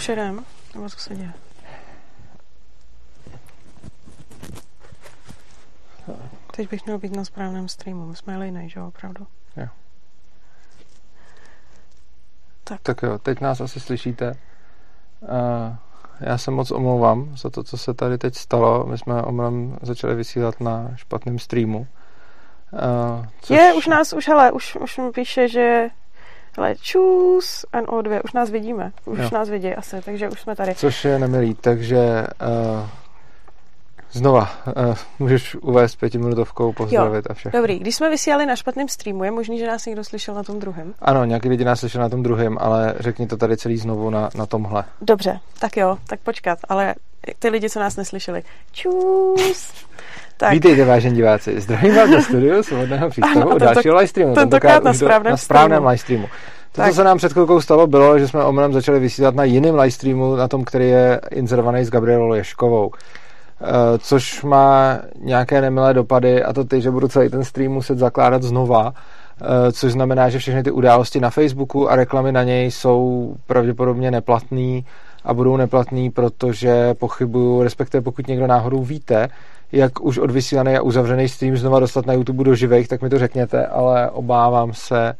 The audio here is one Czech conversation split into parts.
Už jedem? Nebo co se děje? Teď bych měl být na správném streamu. My jsme jeli že jo, opravdu? Jo. Tak. Tak jo, teď nás asi slyšíte. Uh, já se moc omlouvám za to, co se tady teď stalo. My jsme omylem začali vysílat na špatném streamu. Uh, což... Je, už nás, už hele, už, už mi píše, že hele, čus, NO2, už nás vidíme, už jo. nás vidí asi, takže už jsme tady. Což je nemilý, takže uh, Znova, uh, můžeš uvést pětiminutovkou, pozdravit jo, a všechno. Dobrý, když jsme vysílali na špatném streamu, je možný, že nás někdo slyšel na tom druhém? Ano, nějaký lidi nás slyšel na tom druhém, ale řekni to tady celý znovu na, na tomhle. Dobře, tak jo, tak počkat, ale ty lidi, co nás neslyšeli. Čus! Tak. Vítejte, vážení diváci. Zdravím vás do studiu svobodného přístavu u dalšího live streamu. Tentokrát na správném, na správném live streamu. To, co se nám před chvilkou stalo, bylo, že jsme omylem začali vysílat na jiném live streamu, na tom, který je inzerovaný s Gabrielou Ješkovou. Eh, což má nějaké nemilé dopady a to ty, že budu celý ten stream muset zakládat znova, eh, což znamená, že všechny ty události na Facebooku a reklamy na něj jsou pravděpodobně neplatný a budou neplatný, protože pochybuju, respektive pokud někdo náhodou víte, jak už odvysílaný a uzavřený stream znova dostat na YouTube do živých, tak mi to řekněte, ale obávám se,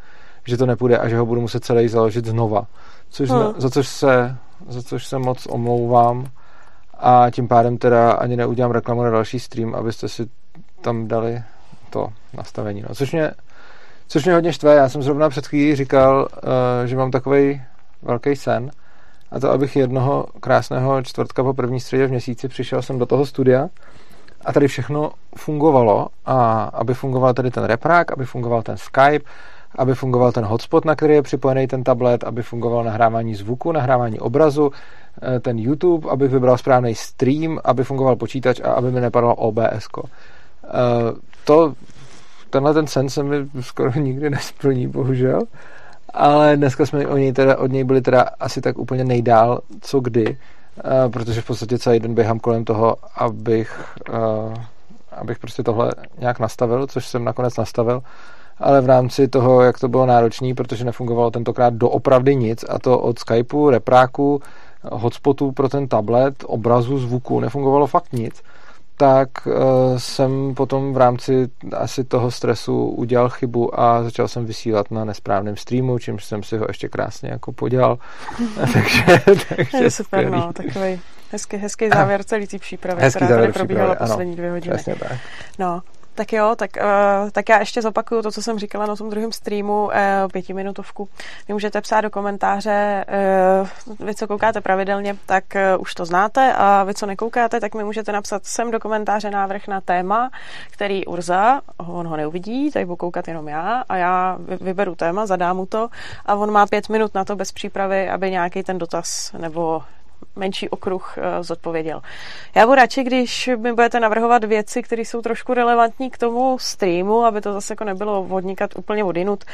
že to nepůjde a že ho budu muset celý založit znova. Což, hmm. za, což se, za což se moc omlouvám a tím pádem teda ani neudělám reklamu na další stream, abyste si tam dali to nastavení. No. Což, mě, což mě hodně štve. Já jsem zrovna před chvílí říkal, uh, že mám takový velký sen a to, abych jednoho krásného čtvrtka po první středě v měsíci přišel jsem do toho studia a tady všechno fungovalo a aby fungoval tady ten reprák, aby fungoval ten Skype, aby fungoval ten hotspot, na který je připojený ten tablet, aby fungoval nahrávání zvuku, nahrávání obrazu, eh, ten YouTube, aby vybral správný stream, aby fungoval počítač a aby mi nepadalo OBS. Eh, to, tenhle ten sen se mi skoro nikdy nesplní, bohužel. Ale dneska jsme o něj teda, od něj byli teda asi tak úplně nejdál, co kdy, eh, protože v podstatě celý den běhám kolem toho, abych, abych prostě tohle nějak nastavil, což jsem nakonec nastavil. Ale v rámci toho, jak to bylo náročné, protože nefungovalo tentokrát doopravdy nic, a to od Skypeu, repráku, hotspotu pro ten tablet, obrazu, zvuku, nefungovalo fakt nic, tak uh, jsem potom v rámci asi toho stresu udělal chybu a začal jsem vysílat na nesprávném streamu, čímž jsem si ho ještě krásně jako podělal. takže, takže je super, no, takový hezký, hezký závěr celý té přípravy, hezký která tady probíhala poslední dvě hodiny. Tak. No, tak jo, tak, uh, tak já ještě zopakuju to, co jsem říkala na tom druhém streamu, uh, pětiminutovku. Vy můžete psát do komentáře, uh, vy, co koukáte pravidelně, tak uh, už to znáte a vy, co nekoukáte, tak mi můžete napsat sem do komentáře návrh na téma, který Urza, on ho neuvidí, tak budu koukat jenom já a já vyberu téma, zadám mu to a on má pět minut na to bez přípravy, aby nějaký ten dotaz nebo menší okruh eh, zodpověděl. Já budu radši, když mi budete navrhovat věci, které jsou trošku relevantní k tomu streamu, aby to zase jako nebylo vodnikat úplně odinut.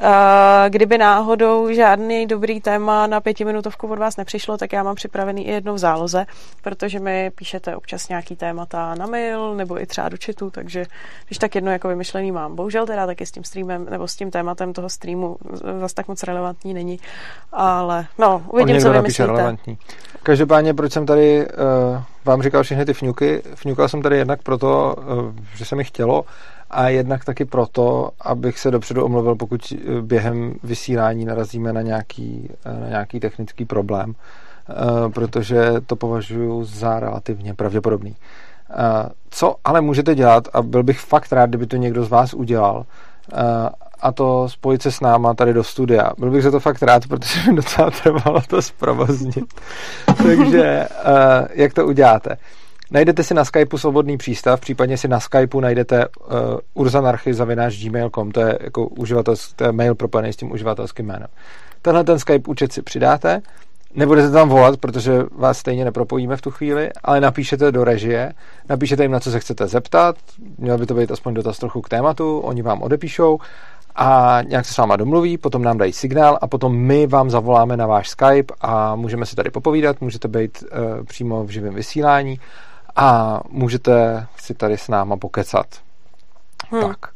Eh, kdyby náhodou žádný dobrý téma na pětiminutovku od vás nepřišlo, tak já mám připravený i jedno v záloze, protože mi píšete občas nějaký témata na mail nebo i třeba do chatu, takže když tak jedno jako vymyšlený mám. Bohužel teda taky s tím streamem nebo s tím tématem toho streamu zase tak moc relevantní není, ale no, uvidím, co vymyslíte. Relevantní. Každopádně, proč jsem tady uh, vám říkal všechny ty fňuky? Fňukal jsem tady jednak proto, uh, že se mi chtělo a jednak taky proto, abych se dopředu omluvil, pokud eh, během vysílání narazíme na nějaký, na nějaký technický problém, uh, protože to považuji za relativně pravděpodobný. Uh, co ale můžete dělat, a byl bych fakt rád, kdyby to někdo z vás udělal, a to spojit se s náma tady do studia. Byl bych za to fakt rád, protože mi docela trvalo to zprovoznit. Takže uh, jak to uděláte? Najdete si na Skypeu svobodný přístav, případně si na Skypeu najdete uh, urzanarchy.gmail.com, to je jako uživatelský, to je mail propojený s tím uživatelským jménem. Tenhle ten Skype účet si přidáte, nebudete tam volat, protože vás stejně nepropojíme v tu chvíli, ale napíšete do režie, napíšete jim, na co se chcete zeptat, měl by to být aspoň dotaz trochu k tématu, oni vám odepíšou a nějak se s váma domluví, potom nám dají signál a potom my vám zavoláme na váš Skype a můžeme si tady popovídat, můžete být uh, přímo v živém vysílání a můžete si tady s náma pokecat. Hmm. Tak.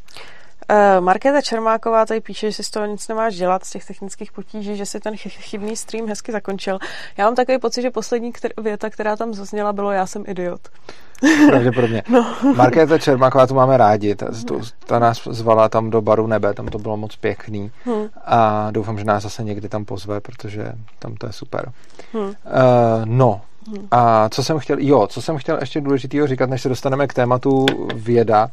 Uh, Markéta Čermáková tady píše, že si z toho nic nemáš dělat, z těch technických potíží, že si ten chybný stream hezky zakončil. Já mám takový pocit, že poslední kter- věta, která tam zazněla, bylo já jsem idiot. Pravděpodobně. No. Markéta Čermáková tu máme rádi. Ta, ta, ta nás zvala tam do baru nebe, tam to bylo moc pěkný. Hmm. A doufám, že nás zase někdy tam pozve, protože tam to je super. Hmm. Uh, no, a co jsem chtěl, jo, co jsem chtěl ještě důležitýho říkat, než se dostaneme k tématu věda,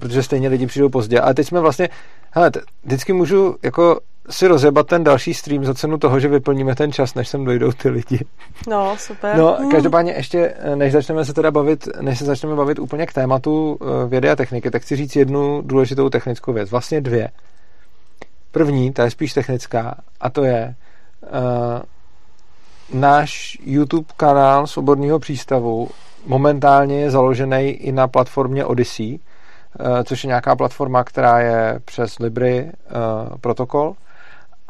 protože stejně lidi přijdou pozdě. Ale teď jsme vlastně, hele, vždycky můžu jako si rozjebat ten další stream za cenu toho, že vyplníme ten čas, než sem dojdou ty lidi. No, super. No, hmm. každopádně ještě, než začneme se teda bavit, než se začneme bavit úplně k tématu eh, vědy a techniky, tak chci říct jednu důležitou technickou věc. Vlastně dvě. První, ta je spíš technická, a to je, uh, náš YouTube kanál Svobodného přístavu momentálně je založený i na platformě Odyssey, eh, což je nějaká platforma, která je přes Libry uh, protokol.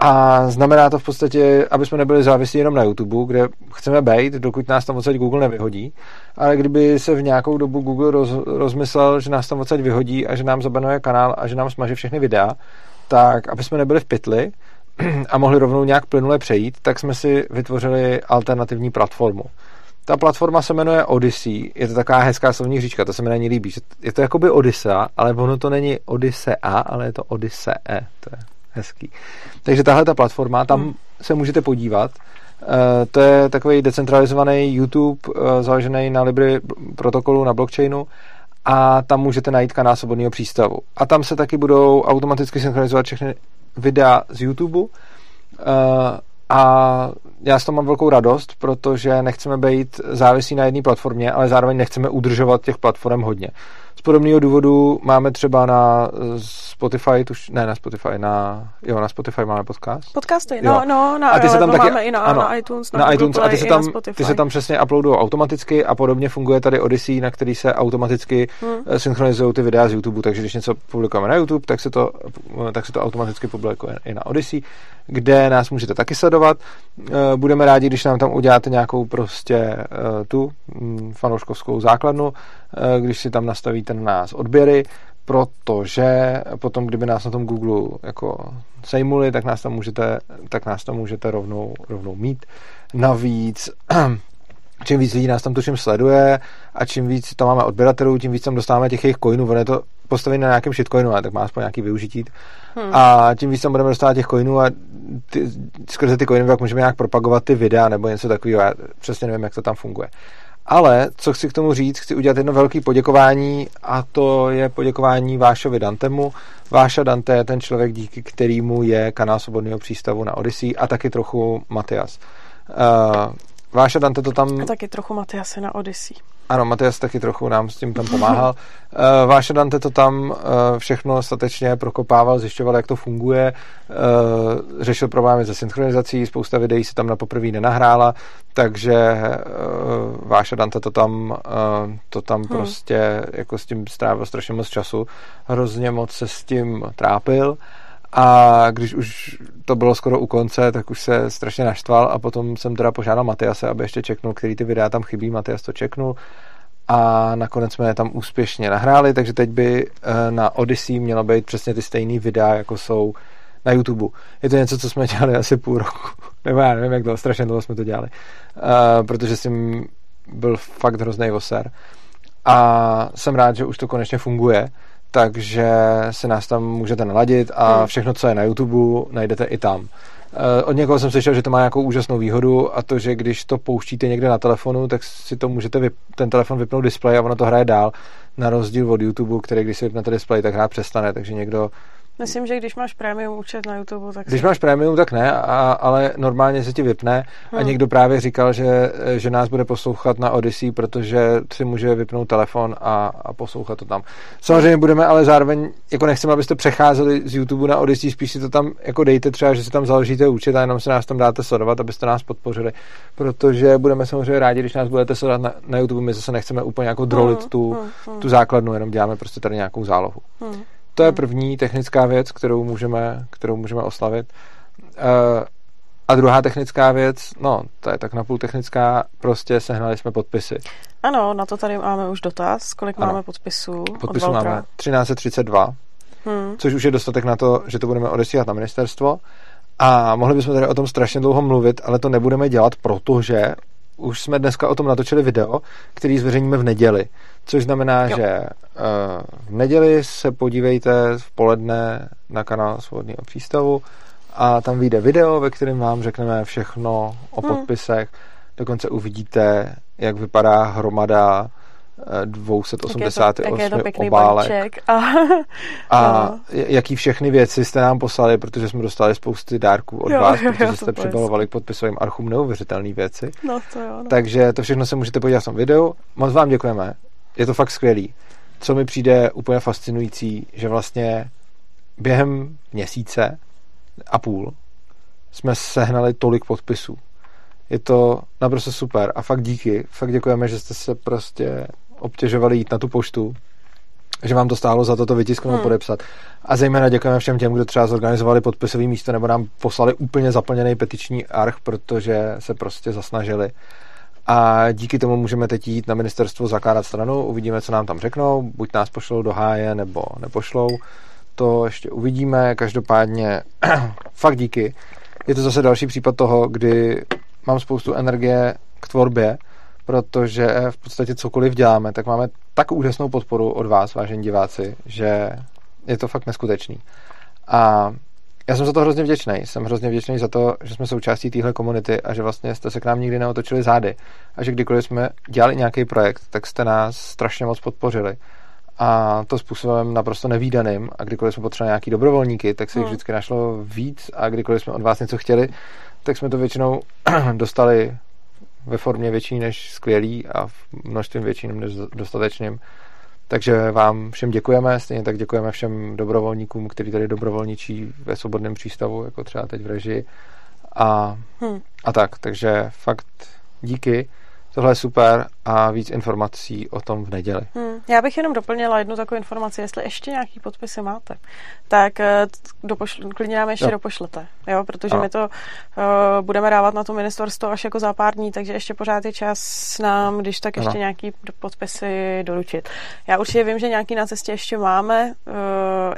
A znamená to v podstatě, aby jsme nebyli závislí jenom na YouTube, kde chceme být, dokud nás tam odsaď Google nevyhodí. Ale kdyby se v nějakou dobu Google roz, rozmyslel, že nás tam odsaď vyhodí a že nám zabanuje kanál a že nám smaže všechny videa, tak aby jsme nebyli v pytli, a mohli rovnou nějak plynule přejít, tak jsme si vytvořili alternativní platformu. Ta platforma se jmenuje Odyssey, je to taková hezká slovní hříčka, to se mi není líbí. Je to jakoby Odyssea, ale ono to není Odyssea, ale je to Odyssee, to je hezký. Takže tahle ta platforma, tam hmm. se můžete podívat, Uh, to je takový decentralizovaný YouTube uh, založený na Libry protokolu, na blockchainu a tam můžete najít kanál Svobodného přístavu. A tam se taky budou automaticky synchronizovat všechny videa z YouTube uh, a já s tom mám velkou radost, protože nechceme být závislí na jedné platformě, ale zároveň nechceme udržovat těch platform hodně. Z podobného důvodu máme třeba na Spotify, tuž, ne na Spotify, na, jo, na Spotify máme podcast. Podcasty, no, no, na, a ty se tam taky, máme i na, ano, na iTunes, na, na iTunes Play, a ty se, tam, ty se tam přesně uploadují automaticky a podobně funguje tady Odyssey, na který se automaticky hmm. synchronizují ty videa z YouTube, takže když něco publikujeme na YouTube, tak se to, tak se to automaticky publikuje i na Odyssey, kde nás můžete taky sledovat. Eh, budeme rádi, když nám tam uděláte nějakou prostě eh, tu mm, fanouškovskou základnu, eh, když si tam nastavíte na nás odběry, protože potom, kdyby nás na tom Google jako sejmuli, tak nás tam můžete, tak nás tam můžete rovnou, rovnou mít. Navíc čím víc lidí nás tam tuším sleduje a čím víc tam máme odběratelů, tím víc tam dostáváme těch jejich coinů. Ono je to postavené na nějakém shitcoinu, ale tak má aspoň nějaký využití. Hmm. A tím víc tam budeme dostávat těch coinů a ty, skrze ty coiny tak můžeme nějak propagovat ty videa nebo něco takového. Já přesně nevím, jak to tam funguje. Ale co chci k tomu říct, chci udělat jedno velké poděkování a to je poděkování Vášovi Dantemu. Váša Dante je ten člověk, díky kterému je kanál Svobodného přístavu na Odyssey a taky trochu Matias. Uh, Váša Dante to tam... A taky trochu Matiase na Odyssey. Ano, Matias taky trochu nám s tím tam pomáhal. Uh, Váša Dante to tam uh, všechno statečně prokopával, zjišťoval, jak to funguje, uh, řešil problémy se synchronizací, spousta videí se tam na poprvé nenahrála, takže Váša Dante to tam, to tam hmm. prostě jako s tím strávil strašně moc času, hrozně moc se s tím trápil a když už to bylo skoro u konce, tak už se strašně naštval a potom jsem teda požádal Matiase, aby ještě čeknul, který ty videa tam chybí. Matias to čeknul a nakonec jsme je tam úspěšně nahráli, takže teď by eh, na Odyssey mělo být přesně ty stejné videa, jako jsou na YouTube. Je to něco, co jsme dělali asi půl roku. Nebo já nevím, jak dlouho, strašně dlouho jsme to dělali. Uh, protože jsem byl fakt hrozný voser. A jsem rád, že už to konečně funguje takže si nás tam můžete naladit a hmm. všechno, co je na YouTube, najdete i tam. Eh, od někoho jsem slyšel, že to má nějakou úžasnou výhodu a to, že když to pouštíte někde na telefonu, tak si to můžete vyp- ten telefon vypnout displej a ono to hraje dál, na rozdíl od YouTube, který když si vypnete displej, tak hrát přestane, takže někdo Myslím, že když máš premium účet na YouTube, tak... Když si... máš premium, tak ne, a, ale normálně se ti vypne hmm. a někdo právě říkal, že, že nás bude poslouchat na Odyssey, protože si může vypnout telefon a, a poslouchat to tam. Samozřejmě budeme, ale zároveň, jako nechceme, abyste přecházeli z YouTube na Odyssey, spíš si to tam jako dejte třeba, že si tam založíte účet a jenom se nás tam dáte sledovat, abyste nás podpořili, protože budeme samozřejmě rádi, když nás budete sledovat na, na YouTube, my zase nechceme úplně jako drolit hmm, tu, hmm, hmm. tu základnu, jenom děláme prostě tady nějakou zálohu. Hmm. To je první technická věc, kterou můžeme, kterou můžeme oslavit. Uh, a druhá technická věc, no, to je tak napůl technická, prostě sehnali jsme podpisy. Ano, na to tady máme už dotaz. Kolik ano. máme podpisů? Podpisů máme 1332. hmm. což už je dostatek na to, že to budeme odesílat na ministerstvo. A mohli bychom tady o tom strašně dlouho mluvit, ale to nebudeme dělat, protože už jsme dneska o tom natočili video, který zveřejníme v neděli. Což znamená, jo. že uh, v neděli se podívejte v poledne na kanál Svobodného přístavu a tam vyjde video, ve kterém vám řekneme všechno o hmm. podpisech. Dokonce uvidíte, jak vypadá hromada 288 je to, je to obálek. A, a no. jaký všechny věci jste nám poslali, protože jsme dostali spousty dárků od jo, vás, jo, protože jo, jste přibalovali k podpisovým archům neuvěřitelné věci. No, to jo, no. Takže to všechno se můžete podívat v tom videu. Moc vám děkujeme. Je to fakt skvělý. Co mi přijde úplně fascinující, že vlastně během měsíce a půl jsme sehnali tolik podpisů. Je to naprosto super a fakt díky. Fakt děkujeme, že jste se prostě obtěžovali jít na tu poštu, že vám to stálo za to to vytisknout hmm. podepsat. A zejména děkujeme všem těm, kdo třeba zorganizovali podpisové místo nebo nám poslali úplně zaplněný petiční arch, protože se prostě zasnažili. A díky tomu můžeme teď jít na ministerstvo zakládat stranu, uvidíme, co nám tam řeknou, buď nás pošlou do háje, nebo nepošlou. To ještě uvidíme, každopádně fakt díky. Je to zase další případ toho, kdy mám spoustu energie k tvorbě, protože v podstatě cokoliv děláme, tak máme tak úžasnou podporu od vás, vážení diváci, že je to fakt neskutečný. A já jsem za to hrozně vděčný. Jsem hrozně vděčný za to, že jsme součástí téhle komunity a že vlastně jste se k nám nikdy neotočili zády. A že kdykoliv jsme dělali nějaký projekt, tak jste nás strašně moc podpořili. A to způsobem naprosto nevýdaným. A kdykoliv jsme potřebovali nějaký dobrovolníky, tak se jich hmm. vždycky našlo víc. A kdykoliv jsme od vás něco chtěli, tak jsme to většinou dostali ve formě větší než skvělý a v množství větším než dostatečným. Takže vám všem děkujeme, stejně tak děkujeme všem dobrovolníkům, kteří tady dobrovolničí ve svobodném přístavu, jako třeba teď v režii. A, hmm. a tak, takže fakt díky. Tohle je super a víc informací o tom v neděli. Hmm, já bych jenom doplnila jednu takovou informaci, jestli ještě nějaký podpisy máte, tak eh, dopošl, klidně nám ještě jo. dopošlete, jo, protože ano. my to uh, budeme dávat na to ministerstvo až jako za pár dní, takže ještě pořád je čas nám, když tak ještě ano. nějaký podpisy doručit. Já určitě vím, že nějaký na cestě ještě máme, uh,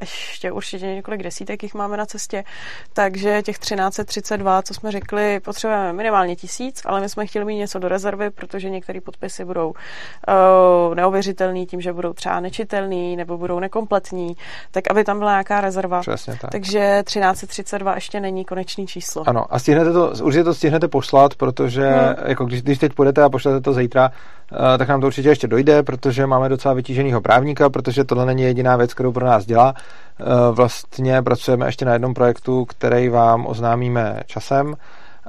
ještě určitě několik desítek jich máme na cestě, takže těch 1332, co jsme řekli, potřebujeme minimálně tisíc, ale my jsme chtěli mít něco do rezervy, protože některé podpisy budou uh, neuvěřitelný tím, že budou třeba nečitelný nebo budou nekompletní, tak aby tam byla nějaká rezerva. Přesně tak. Takže 1332 ještě není konečný číslo. Ano, a stihnete to, určitě to stihnete poslat, protože hmm. jako když, když teď půjdete a pošlete to zítra, uh, tak nám to určitě ještě dojde, protože máme docela vytíženého právníka, protože tohle není jediná věc, kterou pro nás dělá. Uh, vlastně pracujeme ještě na jednom projektu, který vám oznámíme časem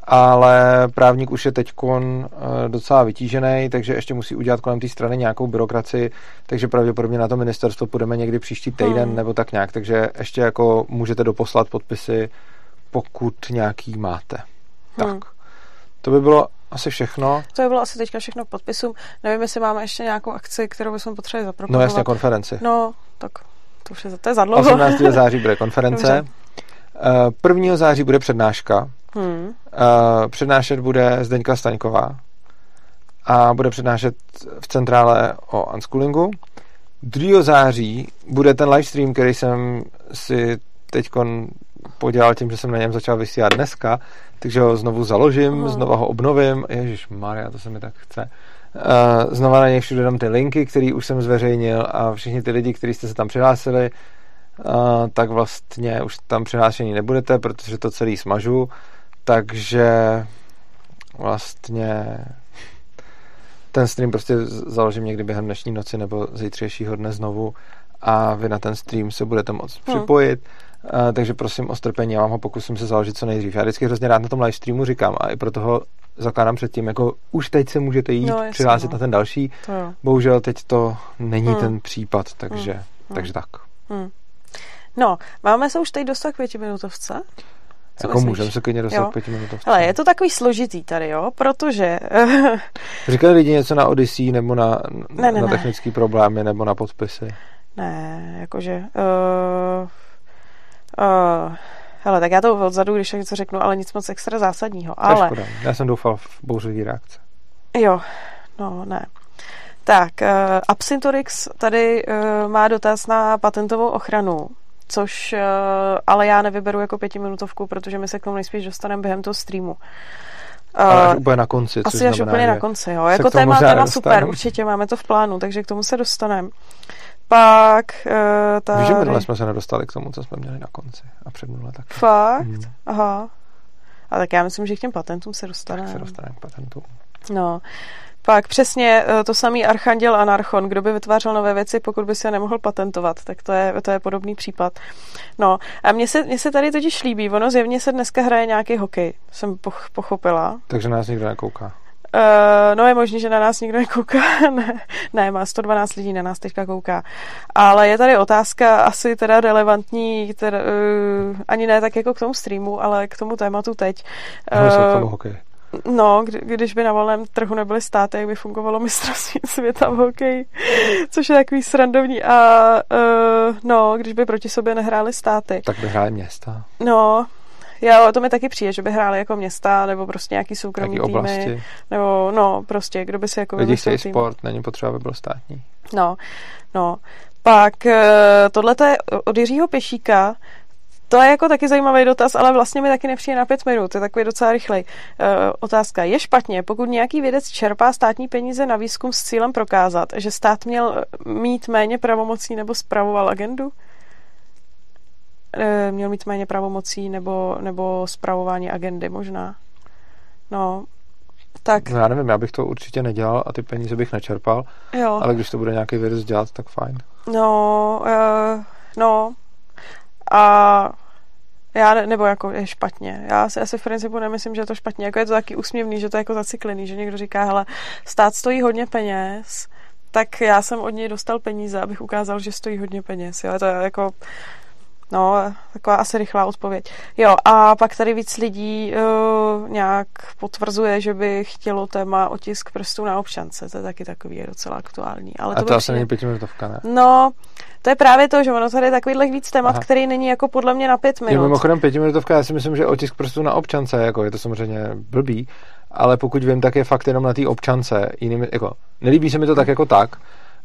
ale právník už je teď eh, docela vytížený, takže ještě musí udělat kolem té strany nějakou byrokraci, takže pravděpodobně na to ministerstvo půjdeme někdy příští týden hmm. nebo tak nějak, takže ještě jako můžete doposlat podpisy, pokud nějaký máte. Hmm. Tak. To by bylo asi všechno. To by bylo asi teďka všechno k podpisům. Nevím, jestli máme ještě nějakou akci, kterou bychom potřebovali zapropagovat. No jasně, konferenci. No, tak to už je, to je za dlouho. 18. září bude konference. 1. Eh, září bude přednáška Hmm. Uh, přednášet bude Zdeňka Staňková a bude přednášet v centrále o unschoolingu. 2. září bude ten livestream, který jsem si teď podělal tím, že jsem na něm začal vysílat dneska, takže ho znovu založím, hmm. znova ho obnovím. Ježíš Maria, to se mi tak chce. Uh, znova na něj všude dám ty linky, které už jsem zveřejnil a všichni ty lidi, kteří jste se tam přihlásili, uh, tak vlastně už tam přihlášení nebudete, protože to celý smažu takže vlastně ten stream prostě založím někdy během dnešní noci nebo zítřejšího dne znovu a vy na ten stream se budete moct hmm. připojit. Uh, takže prosím o strpení, já vám ho pokusím se založit co nejdřív. Já vždycky hrozně rád na tom live streamu říkám a i proto ho zakládám předtím, jako už teď se můžete jít no, jasný, přihlásit no. na ten další. Bohužel teď to není hmm. ten případ, takže, hmm. takže tak. Hmm. No, máme se už teď dostat k pětiminutovce. Co jako můžeme se klidně dostat pěti minut. Ale je to takový složitý tady, jo, protože... Říkali lidi něco na Odyssey nebo na, ne, ne, na technické problémy nebo na podpisy? Ne, jakože... Uh, uh, hele, tak já to odzadu, když něco řeknu, ale nic moc extra zásadního. To ale... Škoda. Já jsem doufal v bouřlivý reakce. Jo, no ne. Tak, uh, Absintorix tady uh, má dotaz na patentovou ochranu což uh, ale já nevyberu jako pětiminutovku, protože my se k tomu nejspíš dostaneme během toho streamu. Ale až úplně na konci. Asi až úplně na konci, jo. Jako téma, téma super, určitě, máme to v plánu, takže k tomu se dostaneme. Pak uh, tady... Víš, že minule jsme se nedostali k tomu, co jsme měli na konci a předminule taky. Fakt? Hmm. Aha. A tak já myslím, že k těm patentům se dostaneme. Tak se dostaneme k patentům. No. Pak přesně eh, to samý Archanděl Anarchon, kdo by vytvářel nové věci, pokud by se nemohl patentovat, tak to je, to je podobný případ. No a mně se, mně se tady totiž líbí, ono zjevně se dneska hraje nějaký hokej, jsem poch, pochopila. Takže nás nikdo nekouká. Uh, no je možný, že na nás nikdo nekouká. ne, ne, má 112 lidí na nás teďka kouká. Ale je tady otázka asi teda relevantní, teda, uh, ani ne tak jako k tomu streamu, ale k tomu tématu teď. Uh, k tomu hokej. No, kdy, když by na volném trhu nebyly státy, jak by fungovalo mistrovství světa v hokeji, což je takový srandovní. A uh, no, když by proti sobě nehrály státy. Tak by hrály města. No, já, to mi taky přijde, že by hráli jako města, nebo prostě nějaký soukromý týmy. Oblasti. Nebo, no, prostě, kdo by si jako Lidi chtějí sport, není potřeba, aby byl státní. No, no. Pak eh, tohle je od Jiřího Pešíka, to je jako taky zajímavý dotaz, ale vlastně mi taky nepřijde na pět minut, je takový docela rychlej. Uh, otázka. Je špatně, pokud nějaký vědec čerpá státní peníze na výzkum s cílem prokázat, že stát měl mít méně pravomocí nebo spravoval agendu? Uh, měl mít méně pravomocí nebo, nebo spravování agendy možná. No, tak... No já nevím, já bych to určitě nedělal a ty peníze bych nečerpal, jo. ale když to bude nějaký vědec dělat, tak fajn. No, uh, no, a já, ne, nebo jako je špatně. Já si asi v principu nemyslím, že je to špatně. Jako je to taky úsměvný, že to je jako zacyklený, že někdo říká, hele, stát stojí hodně peněz, tak já jsem od něj dostal peníze, abych ukázal, že stojí hodně peněz. Jo? To je jako No, taková asi rychlá odpověď. Jo, a pak tady víc lidí uh, nějak potvrzuje, že by chtělo téma otisk prstů na občance. To je taky takový docela aktuální. Ale a to, to asi není pětiminutovka, ne? No, to je právě to, že ono tady je takovýhle víc témat, Aha. který není jako podle mě na pět minut. Je mimochodem pětiminutovka, já si myslím, že otisk prstů na občance, jako je to samozřejmě blbý, ale pokud vím, tak je fakt jenom na té občance. Jinými, jako, nelíbí se mi to tak jako tak,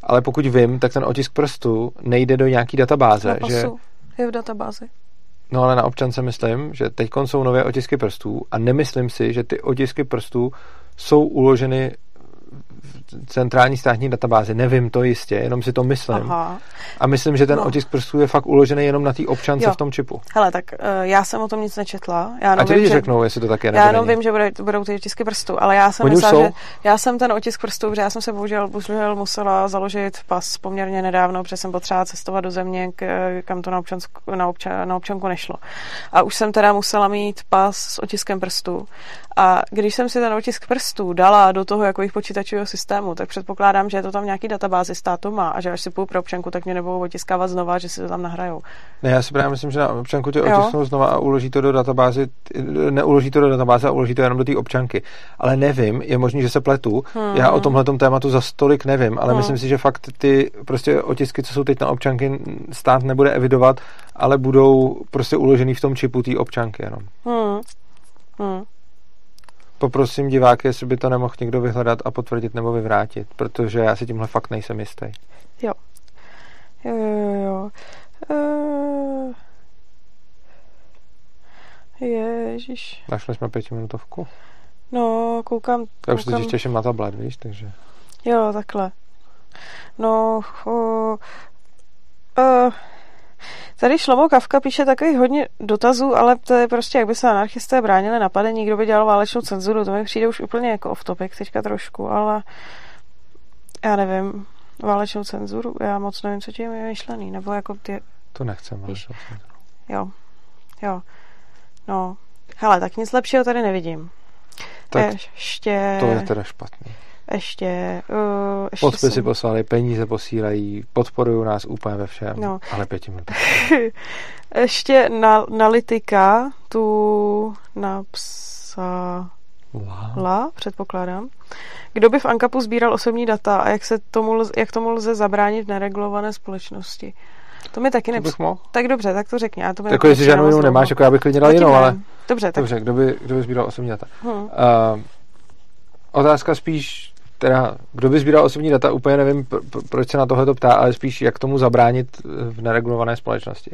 ale pokud vím, tak ten otisk prstu nejde do nějaký databáze. Na že je v databázi. No ale na občance myslím, že teď jsou nové otisky prstů a nemyslím si, že ty otisky prstů jsou uloženy centrální státní databázi. Nevím to jistě, jenom si to myslím. Aha. A myslím, že ten no. otisk prstů je fakt uložený jenom na té občance jo. v tom čipu. Hele, tak uh, já jsem o tom nic nečetla. Já a ti lidi řeknou, jestli to tak je. Já jenom vím, že bude, budou ty otisky prstů, ale já jsem Oni myslela, že já jsem ten otisk prstů, protože já jsem se bohužel, bohužel musela založit pas poměrně nedávno, protože jsem potřebovala cestovat do země, kam to na, občansku, na, občan, na občanku nešlo. A už jsem teda musela mít pas s otiskem prstů. A když jsem si ten otisk prstů dala do toho jako jejich počítačového systému, tak předpokládám, že je to tam nějaký databázi státu má a že až si půjdu pro občanku, tak mě nebudou otiskávat znova, že si to tam nahrajou. Ne, já si právě myslím, že na občanku tě otisknou znova a uloží to do databázy, neuloží to do databáze a uloží to jenom do té občanky. Ale nevím, je možný, že se pletu. Hmm. Já o tomhle tématu za stolik nevím, ale hmm. myslím si, že fakt ty prostě otisky, co jsou teď na občanky, stát nebude evidovat, ale budou prostě uložený v tom čipu té občanky jenom. Hmm. Hmm poprosím diváky, jestli by to nemohl někdo vyhledat a potvrdit nebo vyvrátit, protože já si tímhle fakt nejsem jistý. Jo. Jo, jo, jo. Uh... Ježíš. Našli jsme pětiminutovku? No, koukám... Já už se těším na tablet, víš, takže... Jo, takhle. No, uh, uh, Tady Šlomo Kavka píše takových hodně dotazů, ale to je prostě, jak by se anarchisté bránili napadení, kdo by dělal válečnou cenzuru, to mi přijde už úplně jako off topic teďka trošku, ale já nevím, válečnou cenzuru, já moc nevím, co tím je myšlený, nebo jako ty... To nechcem válečnou cenzuru. Jo, jo, no, hele, tak nic lepšího tady nevidím. Tak ještě... to je teda špatný ještě... Uh, ještě Podpisy jsem... poslali, peníze posílají, podporují nás úplně ve všem, no. ale pěti minut. ještě na, analytika tu napsala, La, předpokládám. Kdo by v Ankapu sbíral osobní data a jak, se tomu, lze, jak tomu lze zabránit v neregulované společnosti? To mi taky nepřijde. Tak dobře, tak to řekni. Já to jako jestli žádnou jinou nemáš, jako já bych klidně dal jinou, ale... Dobře, tak. Dobře, kdo by, kdo by sbíral osobní data? Hmm. Uh, otázka spíš teda, kdo by sbíral osobní data, úplně nevím, proč se na tohle ptá, ale spíš jak tomu zabránit v neregulované společnosti.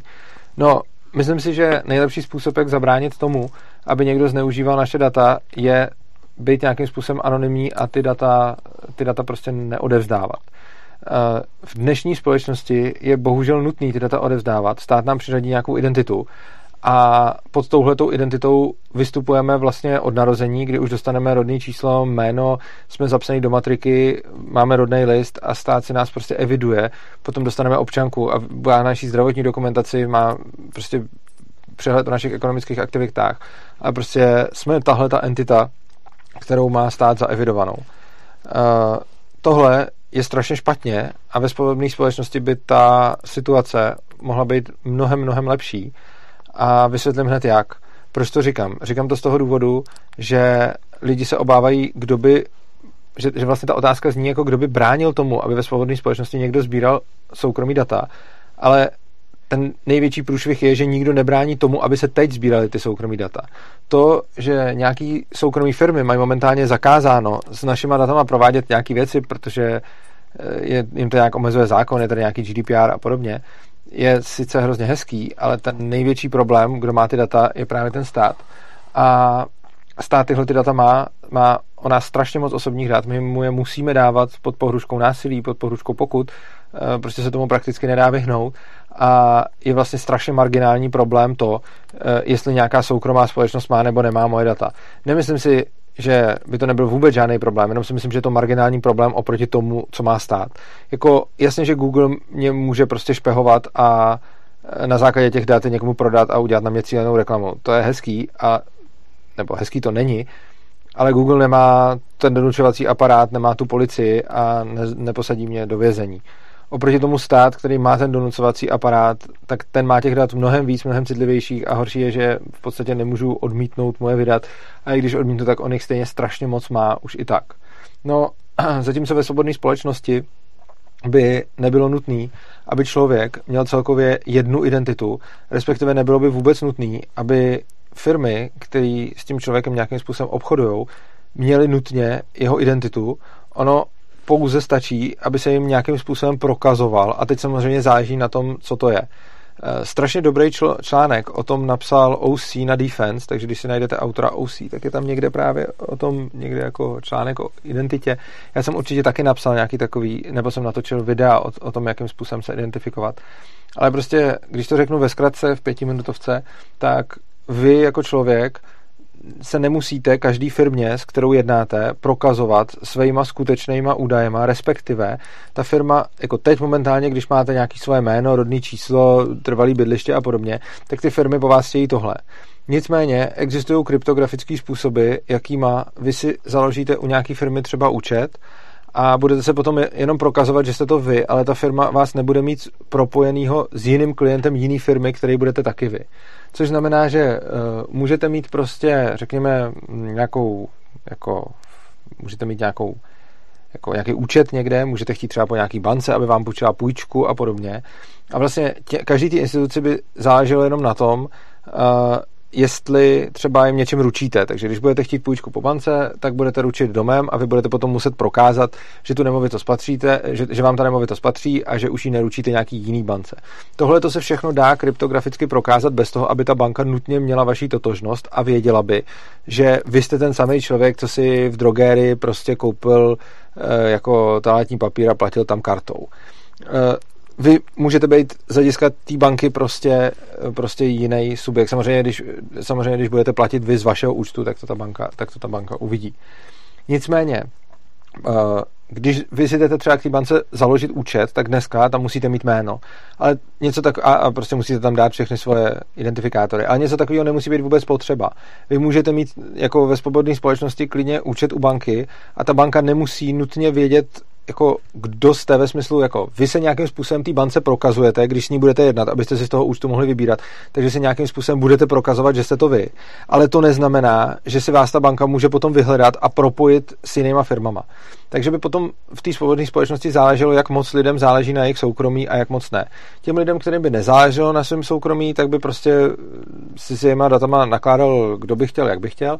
No, myslím si, že nejlepší způsob, jak zabránit tomu, aby někdo zneužíval naše data, je být nějakým způsobem anonymní a ty data, ty data prostě neodevzdávat. Eh, v dnešní společnosti je bohužel nutný ty data odevzdávat. Stát nám přiřadí nějakou identitu a pod touhletou identitou vystupujeme vlastně od narození, kdy už dostaneme rodné číslo, jméno, jsme zapsaní do matriky, máme rodný list a stát si nás prostě eviduje, potom dostaneme občanku a má naší zdravotní dokumentaci, má prostě přehled o našich ekonomických aktivitách a prostě jsme tahle ta entita, kterou má stát zaevidovanou. Uh, tohle je strašně špatně a ve společnosti by ta situace mohla být mnohem, mnohem lepší. A vysvětlím hned jak. Proč to říkám? Říkám to z toho důvodu, že lidi se obávají, kdo by že, že vlastně ta otázka zní jako kdo by bránil tomu, aby ve svobodné společnosti někdo sbíral soukromí data, ale ten největší průšvih je, že nikdo nebrání tomu, aby se teď sbíraly ty soukromí data. To, že nějaký soukromí firmy mají momentálně zakázáno s našima datama provádět nějaké věci, protože eh, je, jim to nějak omezuje zákon, je tady nějaký GDPR a podobně, je sice hrozně hezký, ale ten největší problém, kdo má ty data, je právě ten stát. A stát tyhle ty data má, má o nás strašně moc osobních dat, my mu je musíme dávat pod pohruškou násilí, pod pohruškou pokud, eh, prostě se tomu prakticky nedá vyhnout a je vlastně strašně marginální problém to, eh, jestli nějaká soukromá společnost má nebo nemá moje data. Nemyslím si, že by to nebyl vůbec žádný problém, jenom si myslím, že je to marginální problém oproti tomu, co má stát. Jako jasně, že Google mě může prostě špehovat a eh, na základě těch dat někomu prodat a udělat na mě cílenou reklamu. To je hezký, a, nebo hezký to není, ale Google nemá ten donučovací aparát, nemá tu policii a ne, neposadí mě do vězení. Oproti tomu stát, který má ten donucovací aparát, tak ten má těch dat mnohem víc, mnohem citlivějších a horší je, že v podstatě nemůžu odmítnout moje vydat a i když odmítnu, tak on jich stejně strašně moc má už i tak. No, zatímco ve svobodné společnosti by nebylo nutné, aby člověk měl celkově jednu identitu, respektive nebylo by vůbec nutné, aby firmy, které s tím člověkem nějakým způsobem obchodují, měly nutně jeho identitu. Ono pouze stačí, aby se jim nějakým způsobem prokazoval a teď samozřejmě záleží na tom, co to je. Eh, strašně dobrý čl- článek o tom napsal OC na Defense, takže když si najdete autora OC, tak je tam někde právě o tom, někde jako článek o identitě. Já jsem určitě taky napsal nějaký takový, nebo jsem natočil videa o, o tom, jakým způsobem se identifikovat. Ale prostě, když to řeknu ve zkratce, v pětiminutovce, tak vy jako člověk se nemusíte každý firmě, s kterou jednáte, prokazovat svýma skutečnýma údajema, respektive ta firma, jako teď momentálně, když máte nějaký svoje jméno, rodný číslo, trvalý bydliště a podobně, tak ty firmy po vás chtějí tohle. Nicméně existují kryptografické způsoby, jakýma vy si založíte u nějaké firmy třeba účet a budete se potom jenom prokazovat, že jste to vy, ale ta firma vás nebude mít propojenýho s jiným klientem jiný firmy, který budete taky vy. Což znamená, že uh, můžete mít prostě, řekněme, nějakou, jako, můžete mít nějakou jako nějaký účet někde, můžete chtít třeba po nějaký bance, aby vám půjčila půjčku a podobně. A vlastně tě, každý ty instituci by záleželo jenom na tom, uh, jestli třeba jim něčem ručíte. Takže když budete chtít půjčku po bance, tak budete ručit domem a vy budete potom muset prokázat, že tu nemovitost patříte, že, že vám ta nemovitost patří a že už ji neručíte nějaký jiný bance. Tohle to se všechno dá kryptograficky prokázat bez toho, aby ta banka nutně měla vaší totožnost a věděla by, že vy jste ten samý člověk, co si v drogérii prostě koupil e, jako toaletní papír a platil tam kartou. Vy můžete být z hlediska té banky prostě, prostě jiný subjekt. Samozřejmě když, samozřejmě, když budete platit vy z vašeho účtu, tak to ta banka, tak to ta banka uvidí. Nicméně, eh, když vy si jdete třeba k té bance založit účet, tak dneska tam musíte mít jméno. Ale něco tak, a, a prostě musíte tam dát všechny svoje identifikátory. Ale něco takového nemusí být vůbec potřeba. Vy můžete mít jako ve svobodné společnosti klidně účet u banky a ta banka nemusí nutně vědět, jako kdo jste ve smyslu, jako vy se nějakým způsobem té bance prokazujete, když s ní budete jednat, abyste si z toho účtu mohli vybírat, takže si nějakým způsobem budete prokazovat, že jste to vy. Ale to neznamená, že si vás ta banka může potom vyhledat a propojit s jinýma firmama. Takže by potom v té svobodné společnosti záleželo, jak moc lidem záleží na jejich soukromí a jak moc ne. Těm lidem, kterým by nezáleželo na svém soukromí, tak by prostě si s jejima datama nakládal, kdo by chtěl, jak by chtěl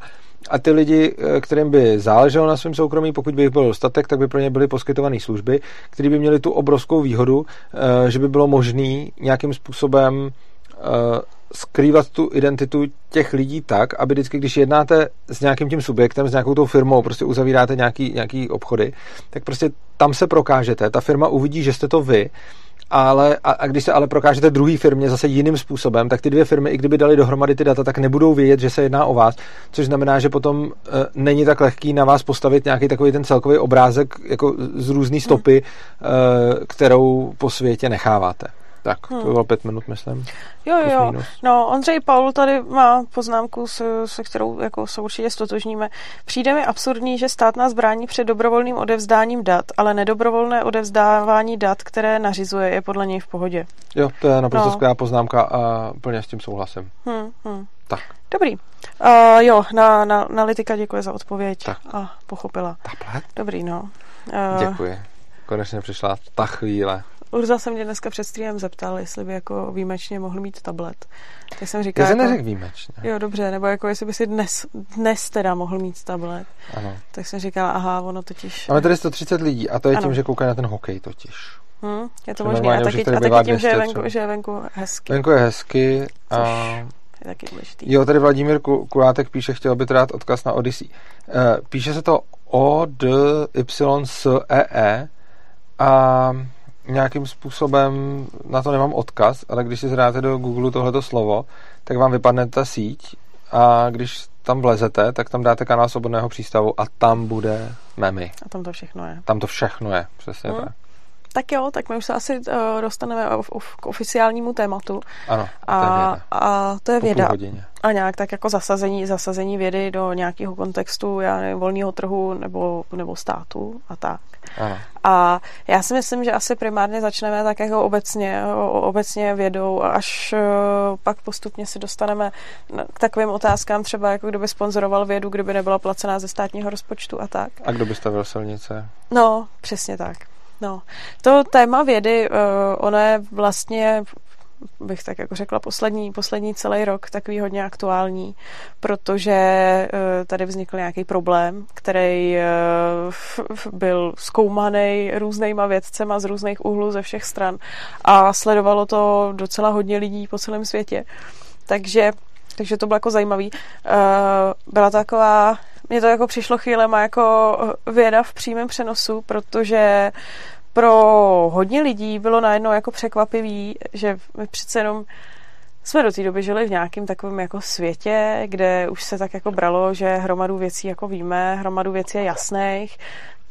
a ty lidi, eh, kterým by záleželo na svém soukromí, pokud by jich bylo dostatek, tak by pro ně byly poskytované služby, které by měly tu obrovskou výhodu, eh, že by bylo možné nějakým způsobem skrývat tu identitu těch lidí tak, aby vždycky, když jednáte s nějakým tím subjektem, s nějakou tou firmou, prostě uzavíráte nějaký, nějaký obchody, tak prostě tam se prokážete, ta firma uvidí, že jste to vy, ale, a, a když se ale prokážete druhý firmě zase jiným způsobem, tak ty dvě firmy, i kdyby dali dohromady ty data, tak nebudou vědět, že se jedná o vás, což znamená, že potom e, není tak lehký na vás postavit nějaký takový ten celkový obrázek jako z různé stopy, hmm. e, kterou po světě necháváte. Tak, to hmm. bylo pět minut, myslím. Jo, jo, jo. No, Ondřej Paul tady má poznámku, se, se kterou jako se určitě stotožníme. Přijde mi absurdní, že stát nás brání před dobrovolným odevzdáním dat, ale nedobrovolné odevzdávání dat, které nařizuje, je podle něj v pohodě. Jo, to je naprosto no. skvělá poznámka a plně s tím souhlasím. Hmm, hmm. Tak. Dobrý. Uh, jo, na, na, na Litika děkuji za odpověď. Tak. A pochopila. Tablet? Dobrý, no. Uh, děkuji. Konečně přišla ta chvíle. Urza se mě dneska před streamem zeptal, jestli by jako výjimečně mohl mít tablet. Tak jsem říkal, Já jako, neřekl výjimečně. Jo, dobře, nebo jako jestli by si dnes, dnes teda mohl mít tablet. Ano. Tak jsem říkal, aha, ono totiž... Máme tady 130 lidí a to je ano. tím, že koukají na ten hokej totiž. Hmm, je to možné. A taky, a taky tím, že je, venku, že je venku hezky. Venku je hezky. A... je taky důležitý. Jo, tady Vladimír Kulátek píše, chtěl by rád odkaz na Odyssey. Uh, píše se to O, D, Y, S, E, E a nějakým způsobem, na to nemám odkaz, ale když si zdáte do Google tohleto slovo, tak vám vypadne ta síť a když tam vlezete, tak tam dáte kanál svobodného přístavu a tam bude memy. A tam to všechno je. Tam to všechno je, přesně hmm. tak. Tak jo, tak my už se asi uh, dostaneme k oficiálnímu tématu. Ano, a, to je věda. A to je věda. A nějak tak jako zasazení, zasazení vědy do nějakého kontextu, já nevím, volného trhu nebo, nebo státu a tak. Ano. A já si myslím, že asi primárně začneme tak jako obecně, obecně vědou, až uh, pak postupně se dostaneme k takovým otázkám, třeba jako kdo by sponzoroval vědu, kdyby nebyla placená ze státního rozpočtu a tak. A kdo by stavil silnice? No, přesně tak. No, to téma vědy, uh, ono je vlastně bych tak jako řekla, poslední, poslední celý rok takový hodně aktuální, protože uh, tady vznikl nějaký problém, který uh, byl zkoumaný různýma vědcema z různých úhlů ze všech stran a sledovalo to docela hodně lidí po celém světě. Takže, takže to bylo jako zajímavý. Byla to taková mně to jako přišlo chvílema jako věda v přímém přenosu, protože pro hodně lidí bylo najednou jako překvapivý, že přece jenom jsme do té doby žili v nějakém takovém jako světě, kde už se tak jako bralo, že hromadu věcí jako víme, hromadu věcí je jasných.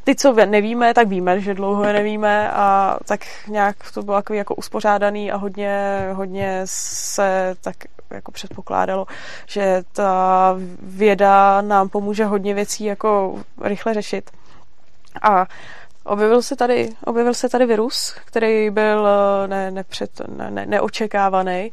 Ty, co nevíme, tak víme, že dlouho je nevíme a tak nějak to bylo jako, jako uspořádaný a hodně, hodně se tak jako předpokládalo, že ta věda nám pomůže hodně věcí jako rychle řešit. A Objevil se tady, objevil se tady virus, který byl eh, ne, nepřed, ne, ne, neočekávaný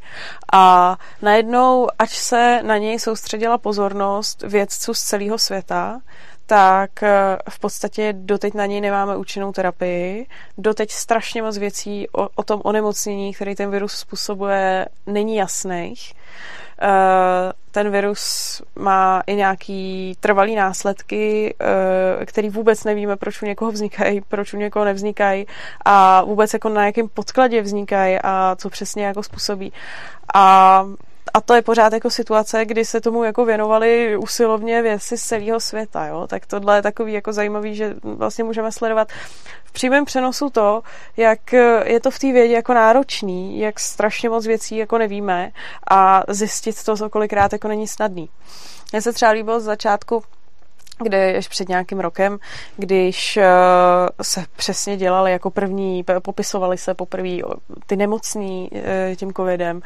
a najednou, až se na něj soustředila pozornost vědců z celého světa, tak eh, v podstatě doteď na něj nemáme účinnou terapii. Doteď strašně moc věcí o, o tom onemocnění, který ten virus způsobuje, není jasných. Eh, ten virus má i nějaký trvalý následky, eh, který vůbec nevíme, proč u někoho vznikají, proč u někoho nevznikají a vůbec jako na jakém podkladě vznikají a co přesně jako způsobí. A a to je pořád jako situace, kdy se tomu jako věnovali usilovně věci z celého světa, jo? tak tohle je takový jako zajímavý, že vlastně můžeme sledovat v přímém přenosu to, jak je to v té vědě jako náročný, jak strašně moc věcí jako nevíme a zjistit to, co kolikrát jako není snadný. Mně se třeba líbilo z začátku kde ještě před nějakým rokem, když uh, se přesně dělali jako první, popisovali se poprvé ty nemocní uh, tím covidem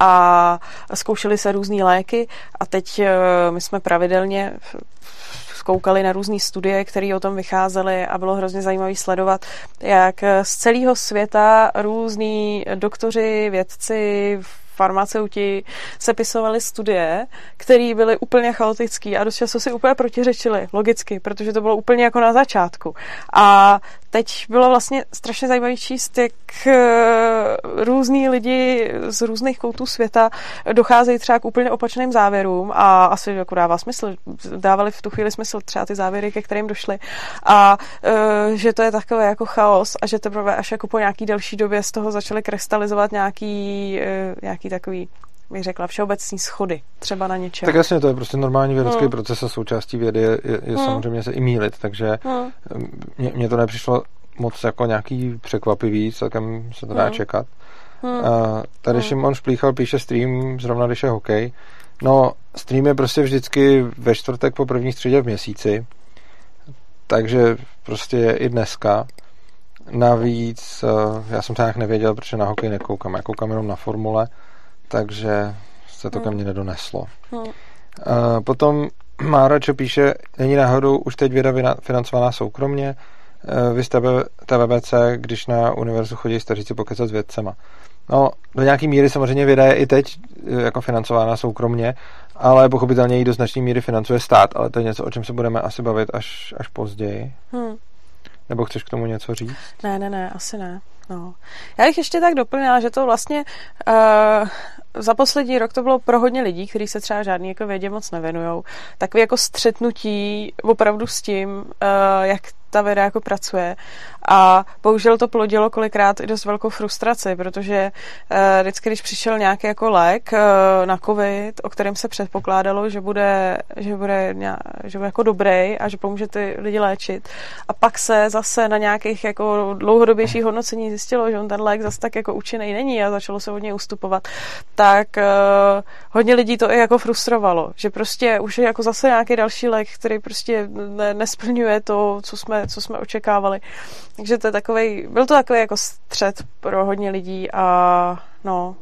a zkoušeli se různé léky a teď uh, my jsme pravidelně koukali na různé studie, které o tom vycházely a bylo hrozně zajímavé sledovat, jak z celého světa různí doktoři, vědci, farmaceuti sepisovali studie, které byly úplně chaotické a dost často si úplně protiřečily, logicky, protože to bylo úplně jako na začátku. A teď bylo vlastně strašně zajímavý číst, jak eh, různí lidi z různých koutů světa docházejí třeba k úplně opačným závěrům a asi jako dává smysl, dávali v tu chvíli smysl třeba ty závěry, ke kterým došly a eh, že to je takové jako chaos a že teprve až jako po nějaký delší době z toho začaly krystalizovat nějaký, eh, nějaký takový bych řekla, všeobecní schody, třeba na něčem. Tak jasně, to je prostě normální vědecký hmm. proces a součástí vědy je, je, je hmm. samozřejmě se i mílit, takže hmm. mně to nepřišlo moc jako nějaký překvapivý, celkem se to dá hmm. čekat. Hmm. Uh, tady hmm. Šimon Šplíchal píše stream, zrovna když je hokej. No, stream je prostě vždycky ve čtvrtek po první středě v měsíci, takže prostě je i dneska. Navíc, uh, já jsem to nějak nevěděl, protože na hokej nekoukám, já koukám jenom na formule, takže se to hmm. ke mně nedoneslo. Hmm. Uh, potom Mára, čo píše, není náhodou už teď věda financovaná soukromně, uh, vy jste TVBC, když na univerzu chodí staříci pokecat s vědcema. No, do nějaký míry samozřejmě věda je i teď eh, jako financována soukromně, ale pochopitelně ji do značné míry financuje stát, ale to je něco, o čem se budeme asi bavit až, až později. Hmm. Nebo chceš k tomu něco říct? Ne, ne, ne, asi ne. No. Já bych ještě tak doplnila, že to vlastně uh, za poslední rok to bylo pro hodně lidí, kteří se třeba žádný jako vědě moc nevenují, takový jako střetnutí opravdu s tím, uh, jak ta věda jako pracuje. A bohužel to plodilo kolikrát i dost velkou frustraci, protože uh, vždycky, když přišel nějaký jako lék uh, na covid, o kterém se předpokládalo, že bude, že bude, že bude jako dobrý a že pomůže ty lidi léčit. A pak se zase na nějakých jako dlouhodobějších hodnocení zjistilo, že on ten lék zase tak jako účinný není a začalo se od něj ustupovat. Tak uh, hodně lidí to i jako frustrovalo, že prostě už je jako zase nějaký další lék, který prostě ne, nesplňuje to, co jsme co jsme očekávali. Takže to je takový, byl to takový jako střed pro hodně lidí a no.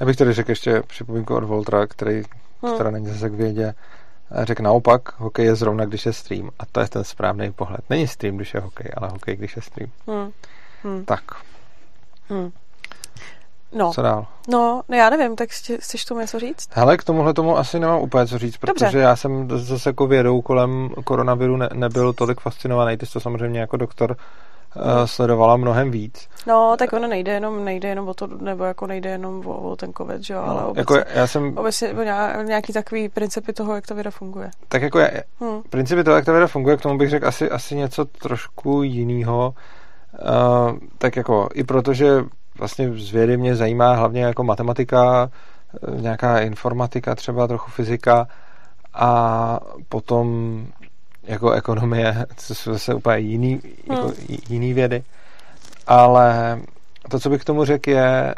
Já bych tady řekl ještě připomínku od Voltra, který, hmm. která není zase k vědě, řekl naopak, hokej je zrovna, když je stream. A to je ten správný pohled. Není stream, když je hokej, ale hokej, když je stream. Hmm. Hmm. Tak. Hmm. No. Co dál? No, no já nevím, tak chceš tomu něco říct? Hele, k tomuhle tomu asi nemám úplně co říct, protože Dobře. já jsem zase jako vědou kolem koronaviru ne, nebyl tolik fascinovaný. Ty jsi to samozřejmě jako doktor uh, sledovala mnohem víc. No, tak ono nejde jenom, nejde jenom o to, nebo jako nejde jenom o, o ten covid, že jo, ale obecně, jako já jsem... obecně o nějaký takový principy toho, jak ta věda funguje. Tak jako já, hmm. principy toho, jak ta věda funguje, k tomu bych řekl asi, asi něco trošku jiného. Uh, tak jako i protože vlastně z vědy mě zajímá hlavně jako matematika, eh, nějaká informatika třeba, trochu fyzika a potom jako ekonomie, co jsou zase úplně jiný, jako hmm. jiný vědy. Ale to, co bych k tomu řekl, je,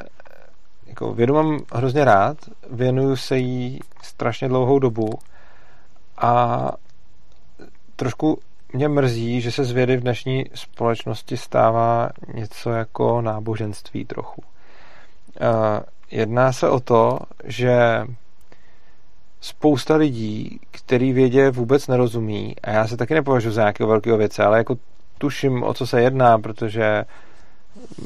jako vědu mám hrozně rád, věnuju se jí strašně dlouhou dobu a trošku mě mrzí, že se z vědy v dnešní společnosti stává něco jako náboženství trochu. Jedná se o to, že spousta lidí, který vědě vůbec nerozumí, a já se taky nepovažuji za nějakého velkého věce, ale jako tuším, o co se jedná, protože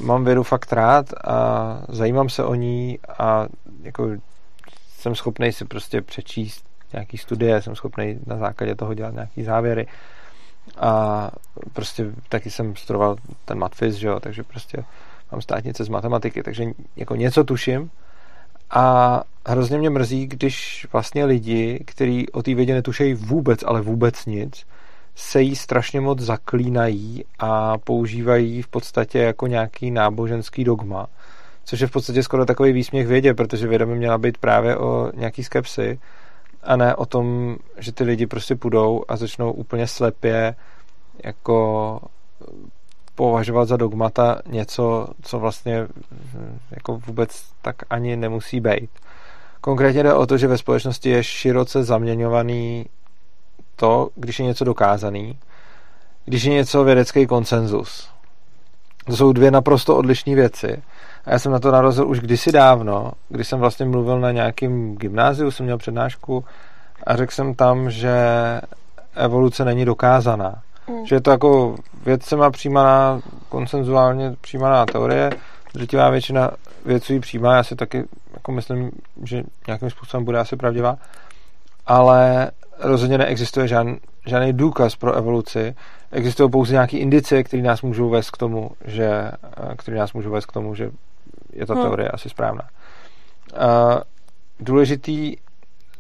mám vědu fakt rád a zajímám se o ní a jako jsem schopný si prostě přečíst nějaký studie, jsem schopný na základě toho dělat nějaký závěry a prostě taky jsem studoval ten matfis, že jo, takže prostě mám státnice z matematiky, takže jako něco tuším. A hrozně mě mrzí, když vlastně lidi, kteří o té vědě netušejí vůbec, ale vůbec nic, se jí strašně moc zaklínají a používají v podstatě jako nějaký náboženský dogma, což je v podstatě skoro takový výsměch vědě, protože věda by měla být právě o nějaký skepsy a ne o tom, že ty lidi prostě půjdou a začnou úplně slepě jako považovat za dogmata něco, co vlastně jako vůbec tak ani nemusí být. Konkrétně jde o to, že ve společnosti je široce zaměňovaný to, když je něco dokázaný, když je něco vědecký konsenzus. To jsou dvě naprosto odlišné věci. A já jsem na to narazil už kdysi dávno, když jsem vlastně mluvil na nějakém gymnáziu, jsem měl přednášku a řekl jsem tam, že evoluce není dokázaná. Mm. Že je to jako vědcema přijímaná, konsenzuálně přijímaná teorie, drtivá většina vědců ji přijímá, já si taky jako myslím, že nějakým způsobem bude asi pravdivá, ale rozhodně neexistuje žádný, žádný důkaz pro evoluci. Existují pouze nějaké indicie, které nás můžou vést k tomu, že, které nás můžou vést k tomu, že je ta hmm. teorie asi správná. Uh, důležitý,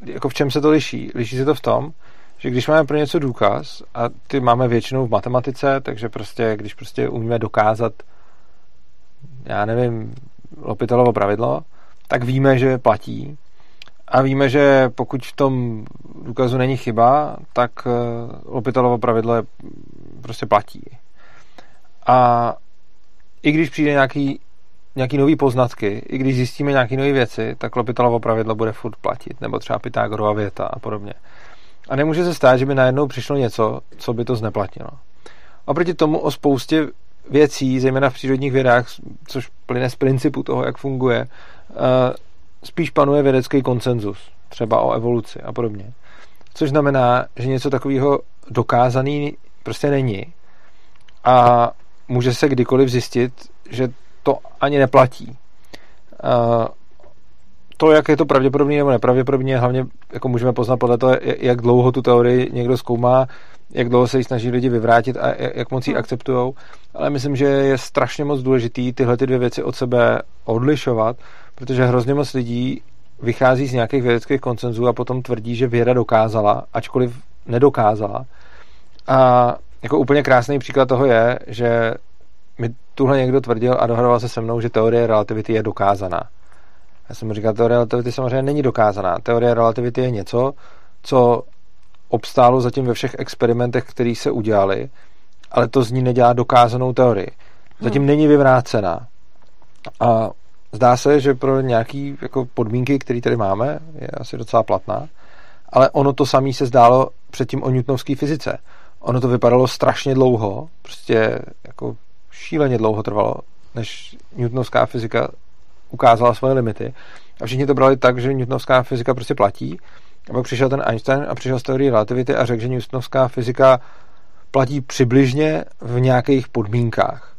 jako v čem se to liší? Liší se to v tom, že když máme pro něco důkaz, a ty máme většinou v matematice, takže prostě, když prostě umíme dokázat, já nevím, Lopitelovo pravidlo, tak víme, že platí. A víme, že pokud v tom důkazu není chyba, tak eh, Lopitelovo pravidlo je, prostě platí. A i když přijde nějaký, nějaký nový poznatky, i když zjistíme nějaké nové věci, tak Lopitelovo pravidlo bude furt platit, nebo třeba Pythagorova věta a podobně. A nemůže se stát, že by najednou přišlo něco, co by to zneplatnilo. Oproti tomu o spoustě věcí, zejména v přírodních vědách, což plyne z principu toho, jak funguje, eh, spíš panuje vědecký konsenzus, třeba o evoluci a podobně. Což znamená, že něco takového dokázaný prostě není a může se kdykoliv zjistit, že to ani neplatí. To, jak je to pravděpodobně nebo nepravděpodobně, hlavně jako můžeme poznat podle toho, jak dlouho tu teorii někdo zkoumá, jak dlouho se ji snaží lidi vyvrátit a jak moc ji hmm. akceptují. Ale myslím, že je strašně moc důležitý tyhle ty dvě věci od sebe odlišovat, protože hrozně moc lidí vychází z nějakých vědeckých koncenzů a potom tvrdí, že věda dokázala, ačkoliv nedokázala. A jako úplně krásný příklad toho je, že mi tuhle někdo tvrdil a dohadoval se se mnou, že teorie relativity je dokázaná. Já jsem mu říkal, teorie relativity samozřejmě není dokázaná. Teorie relativity je něco, co obstálo zatím ve všech experimentech, které se udělali, ale to z ní nedělá dokázanou teorii. Zatím hmm. není vyvrácená. A zdá se, že pro nějaké jako podmínky, které tady máme, je asi docela platná, ale ono to samé se zdálo předtím o newtonovské fyzice. Ono to vypadalo strašně dlouho, prostě jako šíleně dlouho trvalo, než newtonovská fyzika ukázala svoje limity. A všichni to brali tak, že newtonovská fyzika prostě platí. A pak přišel ten Einstein a přišel z teorie relativity a řekl, že newtonovská fyzika platí přibližně v nějakých podmínkách.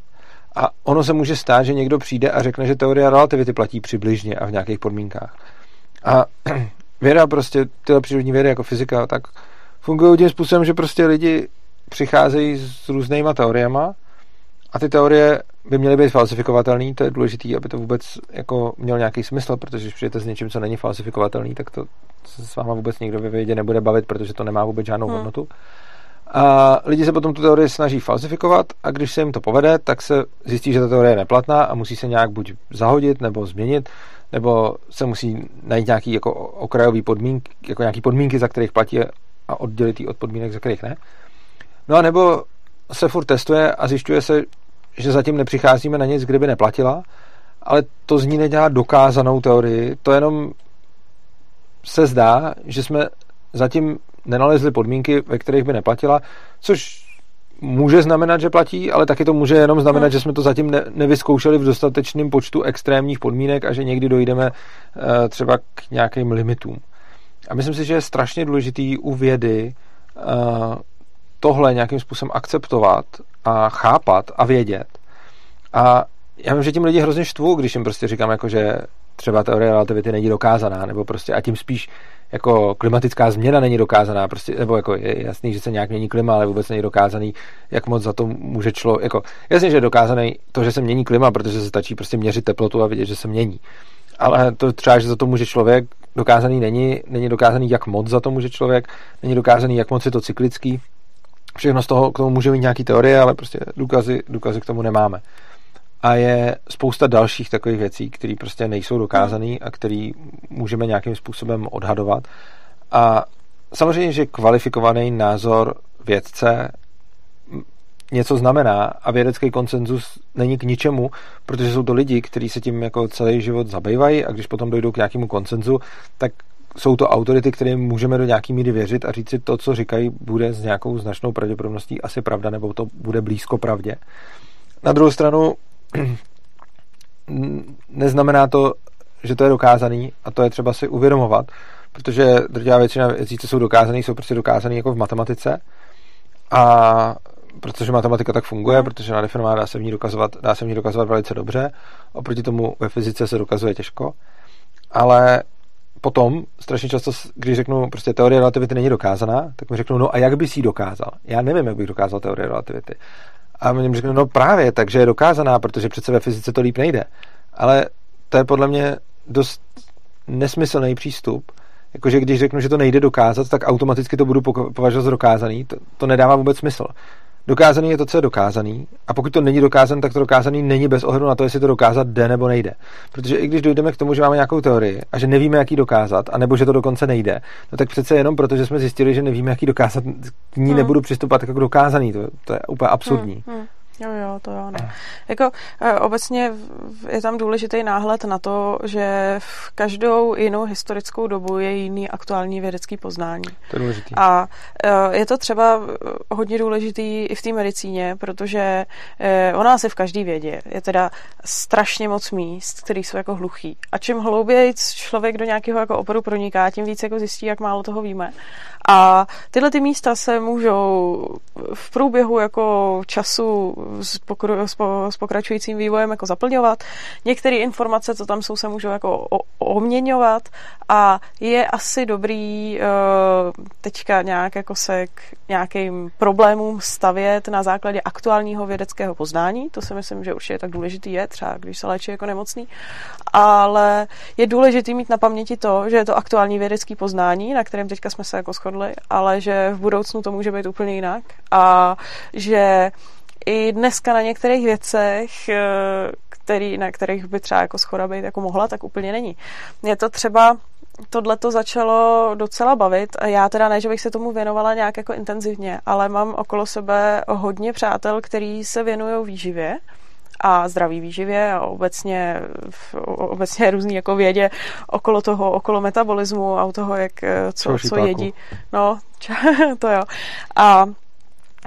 A ono se může stát, že někdo přijde a řekne, že teorie relativity platí přibližně a v nějakých podmínkách. A věda prostě, tyhle přírodní vědy jako fyzika, tak fungují tím způsobem, že prostě lidi přicházejí s různýma teoriema a ty teorie by měly být falsifikovatelné, to je důležité, aby to vůbec jako mělo nějaký smysl, protože když přijete s něčím, co není falsifikovatelný, tak to se s váma vůbec nikdo ve vědě nebude bavit, protože to nemá vůbec žádnou hmm. hodnotu. A lidi se potom tu teorii snaží falsifikovat a když se jim to povede, tak se zjistí, že ta teorie je neplatná a musí se nějak buď zahodit nebo změnit, nebo se musí najít nějaký jako okrajový podmínky, jako nějaký podmínky, za kterých platí a oddělit od podmínek, za kterých ne. No a nebo se furt testuje a zjišťuje se, že zatím nepřicházíme na nic, kdyby neplatila, ale to z ní nedělá dokázanou teorii, to jenom se zdá, že jsme zatím nenalezli podmínky, ve kterých by neplatila, což může znamenat, že platí, ale taky to může jenom znamenat, hmm. že jsme to zatím ne, nevyzkoušeli v dostatečném počtu extrémních podmínek a že někdy dojdeme uh, třeba k nějakým limitům. A myslím si, že je strašně důležitý u vědy uh, tohle nějakým způsobem akceptovat a chápat a vědět. A já vím, že tím lidi hrozně štvu, když jim prostě říkám, jako, že třeba teorie relativity není dokázaná, nebo prostě a tím spíš jako klimatická změna není dokázaná, prostě, nebo jako je jasný, že se nějak mění klima, ale vůbec není dokázaný, jak moc za to může člověk, jako jasně, že je dokázaný to, že se mění klima, protože se stačí prostě měřit teplotu a vidět, že se mění. Ale to třeba, že za to může člověk, dokázaný není, není dokázaný, jak moc za to může člověk, není dokázaný, jak moc je to cyklický, Všechno z toho k tomu může mít nějaký teorie, ale prostě důkazy, důkazy k tomu nemáme. A je spousta dalších takových věcí, které prostě nejsou dokázané a které můžeme nějakým způsobem odhadovat. A samozřejmě, že kvalifikovaný názor vědce něco znamená a vědecký konsenzus není k ničemu, protože jsou to lidi, kteří se tím jako celý život zabývají a když potom dojdou k nějakému konsenzu, tak jsou to autority, kterým můžeme do nějaký míry věřit a říct si to, co říkají, bude s nějakou značnou pravděpodobností asi pravda, nebo to bude blízko pravdě. Na druhou stranu neznamená to, že to je dokázaný a to je třeba si uvědomovat, protože drtivá většina věcí, co jsou dokázané, jsou prostě dokázané jako v matematice a protože matematika tak funguje, protože nadefinovaná dá se v ní dokazovat, dá se v ní dokazovat velice dobře, oproti tomu ve fyzice se dokazuje těžko ale potom strašně často, když řeknu, prostě teorie relativity není dokázaná, tak mi řeknou, no a jak bys ji dokázal? Já nevím, jak bych dokázal teorie relativity. A mi řeknu, no právě, takže je dokázaná, protože přece ve fyzice to líp nejde. Ale to je podle mě dost nesmyslný přístup, jakože když řeknu, že to nejde dokázat, tak automaticky to budu považovat za dokázaný. To, to nedává vůbec smysl. Dokázaný je to, co je dokázaný, a pokud to není dokázané, tak to dokázaný není bez ohledu na to, jestli to dokázat jde nebo nejde. Protože i když dojdeme k tomu, že máme nějakou teorii a že nevíme, jak ji dokázat, anebo že to dokonce nejde, no tak přece jenom proto, že jsme zjistili, že nevíme, jak ji dokázat, k ní hmm. nebudu přistupovat jako dokázaný. To, to je úplně absurdní. Hmm. Hmm. Jo, jo, to jo, ne. Jako e, obecně je tam důležitý náhled na to, že v každou jinou historickou dobu je jiný aktuální vědecký poznání. To je důležitý. A e, je to třeba hodně důležitý i v té medicíně, protože ona asi v každý vědě je teda strašně moc míst, který jsou jako hluchý. A čím hlouběji člověk do nějakého jako oboru proniká, tím víc jako zjistí, jak málo toho víme. A tyhle ty místa se můžou v průběhu jako času s, pokru, s, po, s pokračujícím vývojem jako zaplňovat. Některé informace, co tam jsou, se můžou jako o, oměňovat a je asi dobrý uh, teďka nějak jako se k nějakým problémům stavět na základě aktuálního vědeckého poznání. To si myslím, že určitě tak důležitý je, třeba když se léčí jako nemocný. Ale je důležité mít na paměti to, že je to aktuální vědecký poznání, na kterém teďka jsme se jako shodli, ale že v budoucnu to může být úplně jinak a že i dneska na některých věcech, eh, který, na kterých by třeba jako schoda být jako mohla, tak úplně není. Je to třeba tohle to začalo docela bavit a já teda ne, že bych se tomu věnovala nějak jako intenzivně, ale mám okolo sebe hodně přátel, který se věnují výživě a zdraví výživě a obecně, obecně různý jako vědě okolo toho, okolo metabolismu a u toho, jak, eh, co, co jedí. No, to jo. A,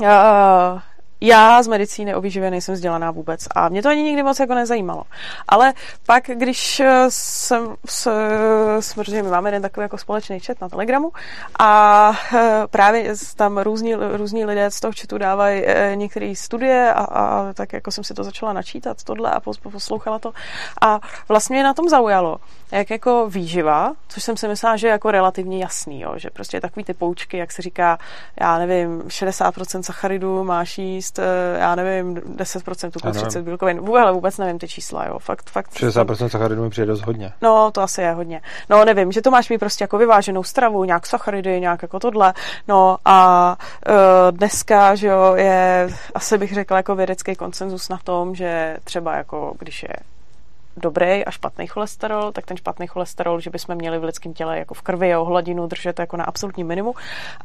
a já z medicíny o výživě nejsem vzdělaná vůbec a mě to ani nikdy moc jako nezajímalo. Ale pak, když eh, jsem s, s protože my máme jeden takový jako společný chat na Telegramu a eh, právě tam různí, různí lidé z toho chatu dávají eh, některé studie a, a tak jako jsem si to začala načítat tohle a poslouchala to a vlastně mě na tom zaujalo, jak jako výživa, což jsem si myslela, že je jako relativně jasný, jo, že prostě takový ty poučky, jak se říká, já nevím, 60% sacharidů máš jíst, eh, já nevím, 10% tuku, 30 bílkovin, ale vůbec nevím ty čísla, jo, fakt, fakt. 60% sacharidů mi přijde dost hodně. No, to asi je hodně. No, nevím, že to máš mít prostě jako vyváženou stravu, nějak sacharidy, nějak jako tohle, no a uh, dneska, že jo, je, asi bych řekla jako vědecký konsenzus na tom, že třeba jako, když je dobrý a špatný cholesterol, tak ten špatný cholesterol, že bychom měli v lidském těle jako v krvi a hladinu držet jako na absolutní minimum.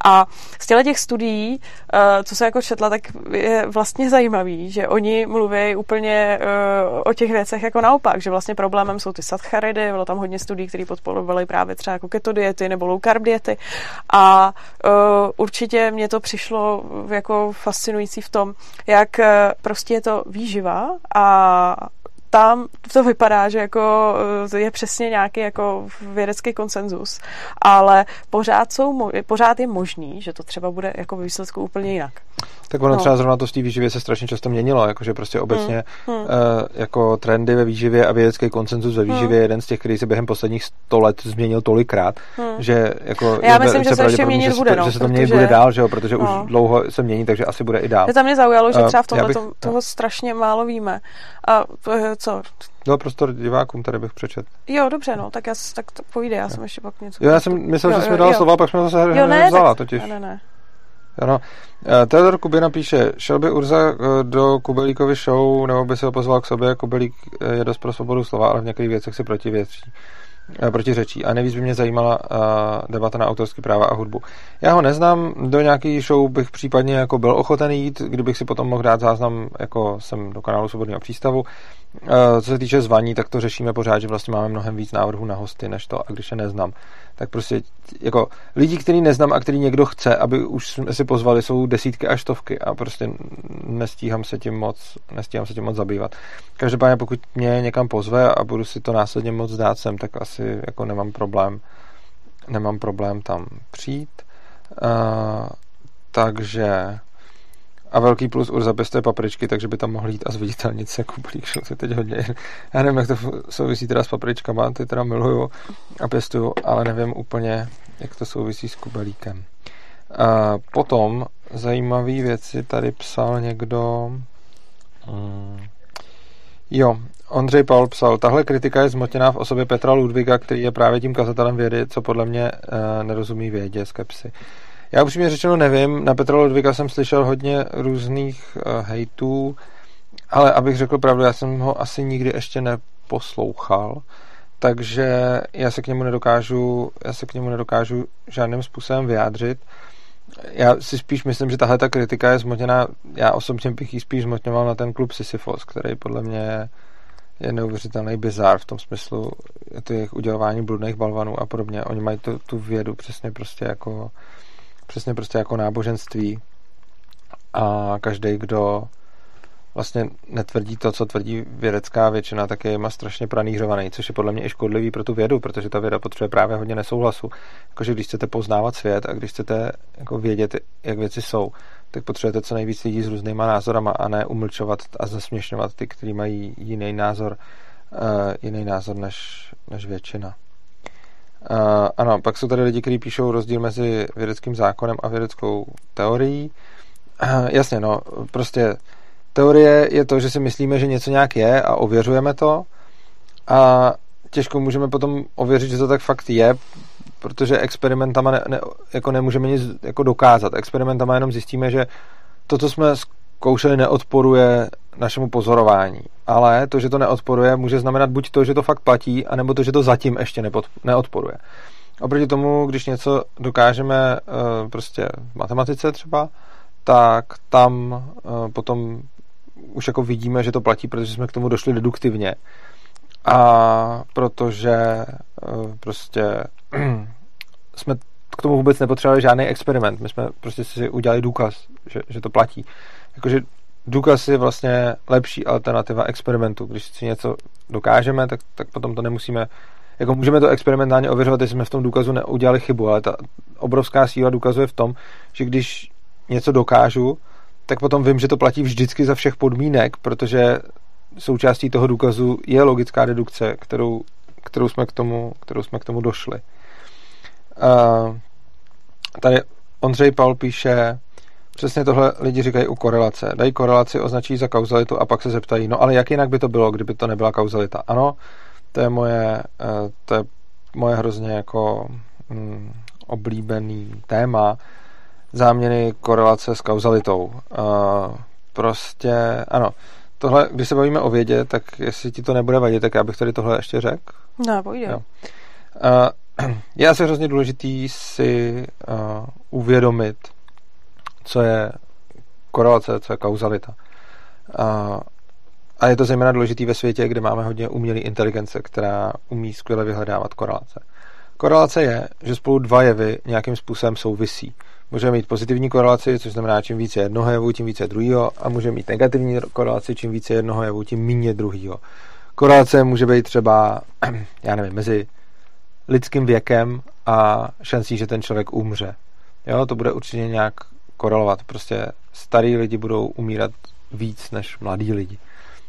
A z těle těch studií, eh, co se jako četla, tak je vlastně zajímavý, že oni mluví úplně eh, o těch věcech jako naopak, že vlastně problémem jsou ty sacharidy, bylo tam hodně studií, které podporovaly právě třeba jako keto diety nebo low carb diety a eh, určitě mě to přišlo jako fascinující v tom, jak prostě je to výživa a tam to vypadá, že jako eh, je přesně nějaký jako vědecký konsenzus, ale pořád, jsou, pořád je možný, že to třeba bude jako výsledku úplně jinak. Tak ono no. třeba zrovna to v té výživě se strašně často měnilo, jakože prostě obecně hmm. Hmm. Uh, jako trendy ve výživě a vědecký koncenzus ve výživě hmm. je jeden z těch, který se během posledních 100 let změnil tolikrát, hmm. že jako Já myslím, že se ještě měnit bude, no, že se to měnit bude dál, že jo, protože no. už dlouho se mění, takže asi bude i dál. To mě zaujalo, že eh, třeba v tomhle bych, to, toho no. strašně málo víme. A co? Dal prostor divákům, tady bych přečet. Jo, dobře, no, tak já tak to pojde, já jsem ještě pak něco. Jo, já jsem myslel, jo, že jsme dal slova, pak jsme zase jo, ne, vzala, tak, totiž. Ne, ne. Ano. Eh, Teodor Kubina píše, šel by Urza eh, do Kubelíkovy show, nebo by se ho pozval k sobě, Kubelík eh, je dost pro svobodu slova, ale v některých věcech si protivěří protiřečí. A nejvíc by mě zajímala uh, debata na autorské práva a hudbu. Já ho neznám, do nějaký show bych případně jako byl ochoten jít, kdybych si potom mohl dát záznam, jako jsem do kanálu Svobodného přístavu. Uh, co se týče zvaní, tak to řešíme pořád, že vlastně máme mnohem víc návrhů na hosty, než to, a když je neznám, tak prostě jako lidi, který neznám a který někdo chce, aby už jsme si pozvali, jsou desítky až stovky a prostě nestíhám se tím moc, nestíhám se tím moc zabývat. Každopádně pokud mě někam pozve a budu si to následně moc dát sem, tak asi jako nemám problém nemám problém tam přijít. Uh, takže A velký plus Urza pěstuje papričky, takže by tam mohl jít a zviditelnit se kublík. To je teď hodně. Já nevím, jak to souvisí teda s papričkama, ty teda miluju a pěstuju, ale nevím úplně, jak to souvisí s kubelíkem. A potom zajímavé věci tady psal někdo... Hmm. Jo, Ondřej Paul psal, tahle kritika je zmotěná v osobě Petra Ludviga, který je právě tím kazatelem vědy, co podle mě uh, nerozumí vědě, skepsy. Já upřímně řečeno nevím, na Petra Ludviga jsem slyšel hodně různých uh, hejtů, ale abych řekl pravdu, já jsem ho asi nikdy ještě neposlouchal, takže já se k němu nedokážu, já se k němu nedokážu žádným způsobem vyjádřit. Já si spíš myslím, že tahle ta kritika je zmotněná, já osobně bych ji spíš zmotňoval na ten klub Sisyphos, který podle mě je neuvěřitelný bizar v tom smyslu, je to jejich udělování bludných balvanů a podobně. Oni mají tu, tu vědu přesně prostě jako přesně prostě jako náboženství a každý, kdo vlastně netvrdí to, co tvrdí vědecká většina, tak je jima strašně pranířovaný, což je podle mě i škodlivý pro tu vědu, protože ta věda potřebuje právě hodně nesouhlasu. Jakože když chcete poznávat svět a když chcete jako vědět, jak věci jsou, tak potřebujete co nejvíc lidí s různýma názorama a ne umlčovat a zasměšňovat ty, kteří mají jiný názor, uh, jiný názor než, než většina. Uh, ano, pak jsou tady lidi, kteří píšou rozdíl mezi vědeckým zákonem a vědeckou teorií. Uh, jasně, no, prostě teorie je to, že si myslíme, že něco nějak je a ověřujeme to a těžko můžeme potom ověřit, že to tak fakt je, protože experimentama ne, ne, jako nemůžeme nic jako dokázat. Experimentama jenom zjistíme, že to, co jsme zkoušeli, neodporuje našemu pozorování. Ale to, že to neodporuje, může znamenat buď to, že to fakt platí, anebo to, že to zatím ještě neodporuje. Oproti tomu, když něco dokážeme uh, prostě v matematice třeba, tak tam uh, potom už jako vidíme, že to platí, protože jsme k tomu došli deduktivně. A protože uh, prostě jsme k tomu vůbec nepotřebovali žádný experiment. My jsme prostě si udělali důkaz, že, že to platí. Jakože důkaz je vlastně lepší alternativa experimentu. Když si něco dokážeme, tak, tak potom to nemusíme jako můžeme to experimentálně ověřovat, jestli jsme v tom důkazu neudělali chybu, ale ta obrovská síla důkazu je v tom, že když něco dokážu, tak potom vím, že to platí vždycky za všech podmínek, protože součástí toho důkazu je logická dedukce, kterou, kterou, jsme, k tomu, kterou jsme k tomu došli. Uh, tady Ondřej Paul píše, přesně tohle lidi říkají u korelace. Dají korelaci, označí za kauzalitu a pak se zeptají, no ale jak jinak by to bylo, kdyby to nebyla kauzalita? Ano, to je moje, uh, to je moje hrozně jako mm, oblíbený téma záměny korelace s kauzalitou. Uh, prostě, ano, tohle, když se bavíme o vědě, tak jestli ti to nebude vadit, tak já bych tady tohle ještě řekl. No, pojď. Uh, je asi hrozně důležitý si uh, uvědomit, co je korelace, co je kauzalita. Uh, a je to zejména důležitý ve světě, kde máme hodně umělé inteligence, která umí skvěle vyhledávat korelace. Korelace je, že spolu dva jevy nějakým způsobem souvisí. Můžeme mít pozitivní korelaci, což znamená, čím více jednoho jevu, tím více druhého, a můžeme mít negativní korelaci, čím více jednoho jevu, tím méně druhého. Korelace může být třeba, já nevím, mezi lidským věkem a šancí, že ten člověk umře. Jo, to bude určitě nějak korelovat. Prostě starý lidi budou umírat víc než mladí lidi.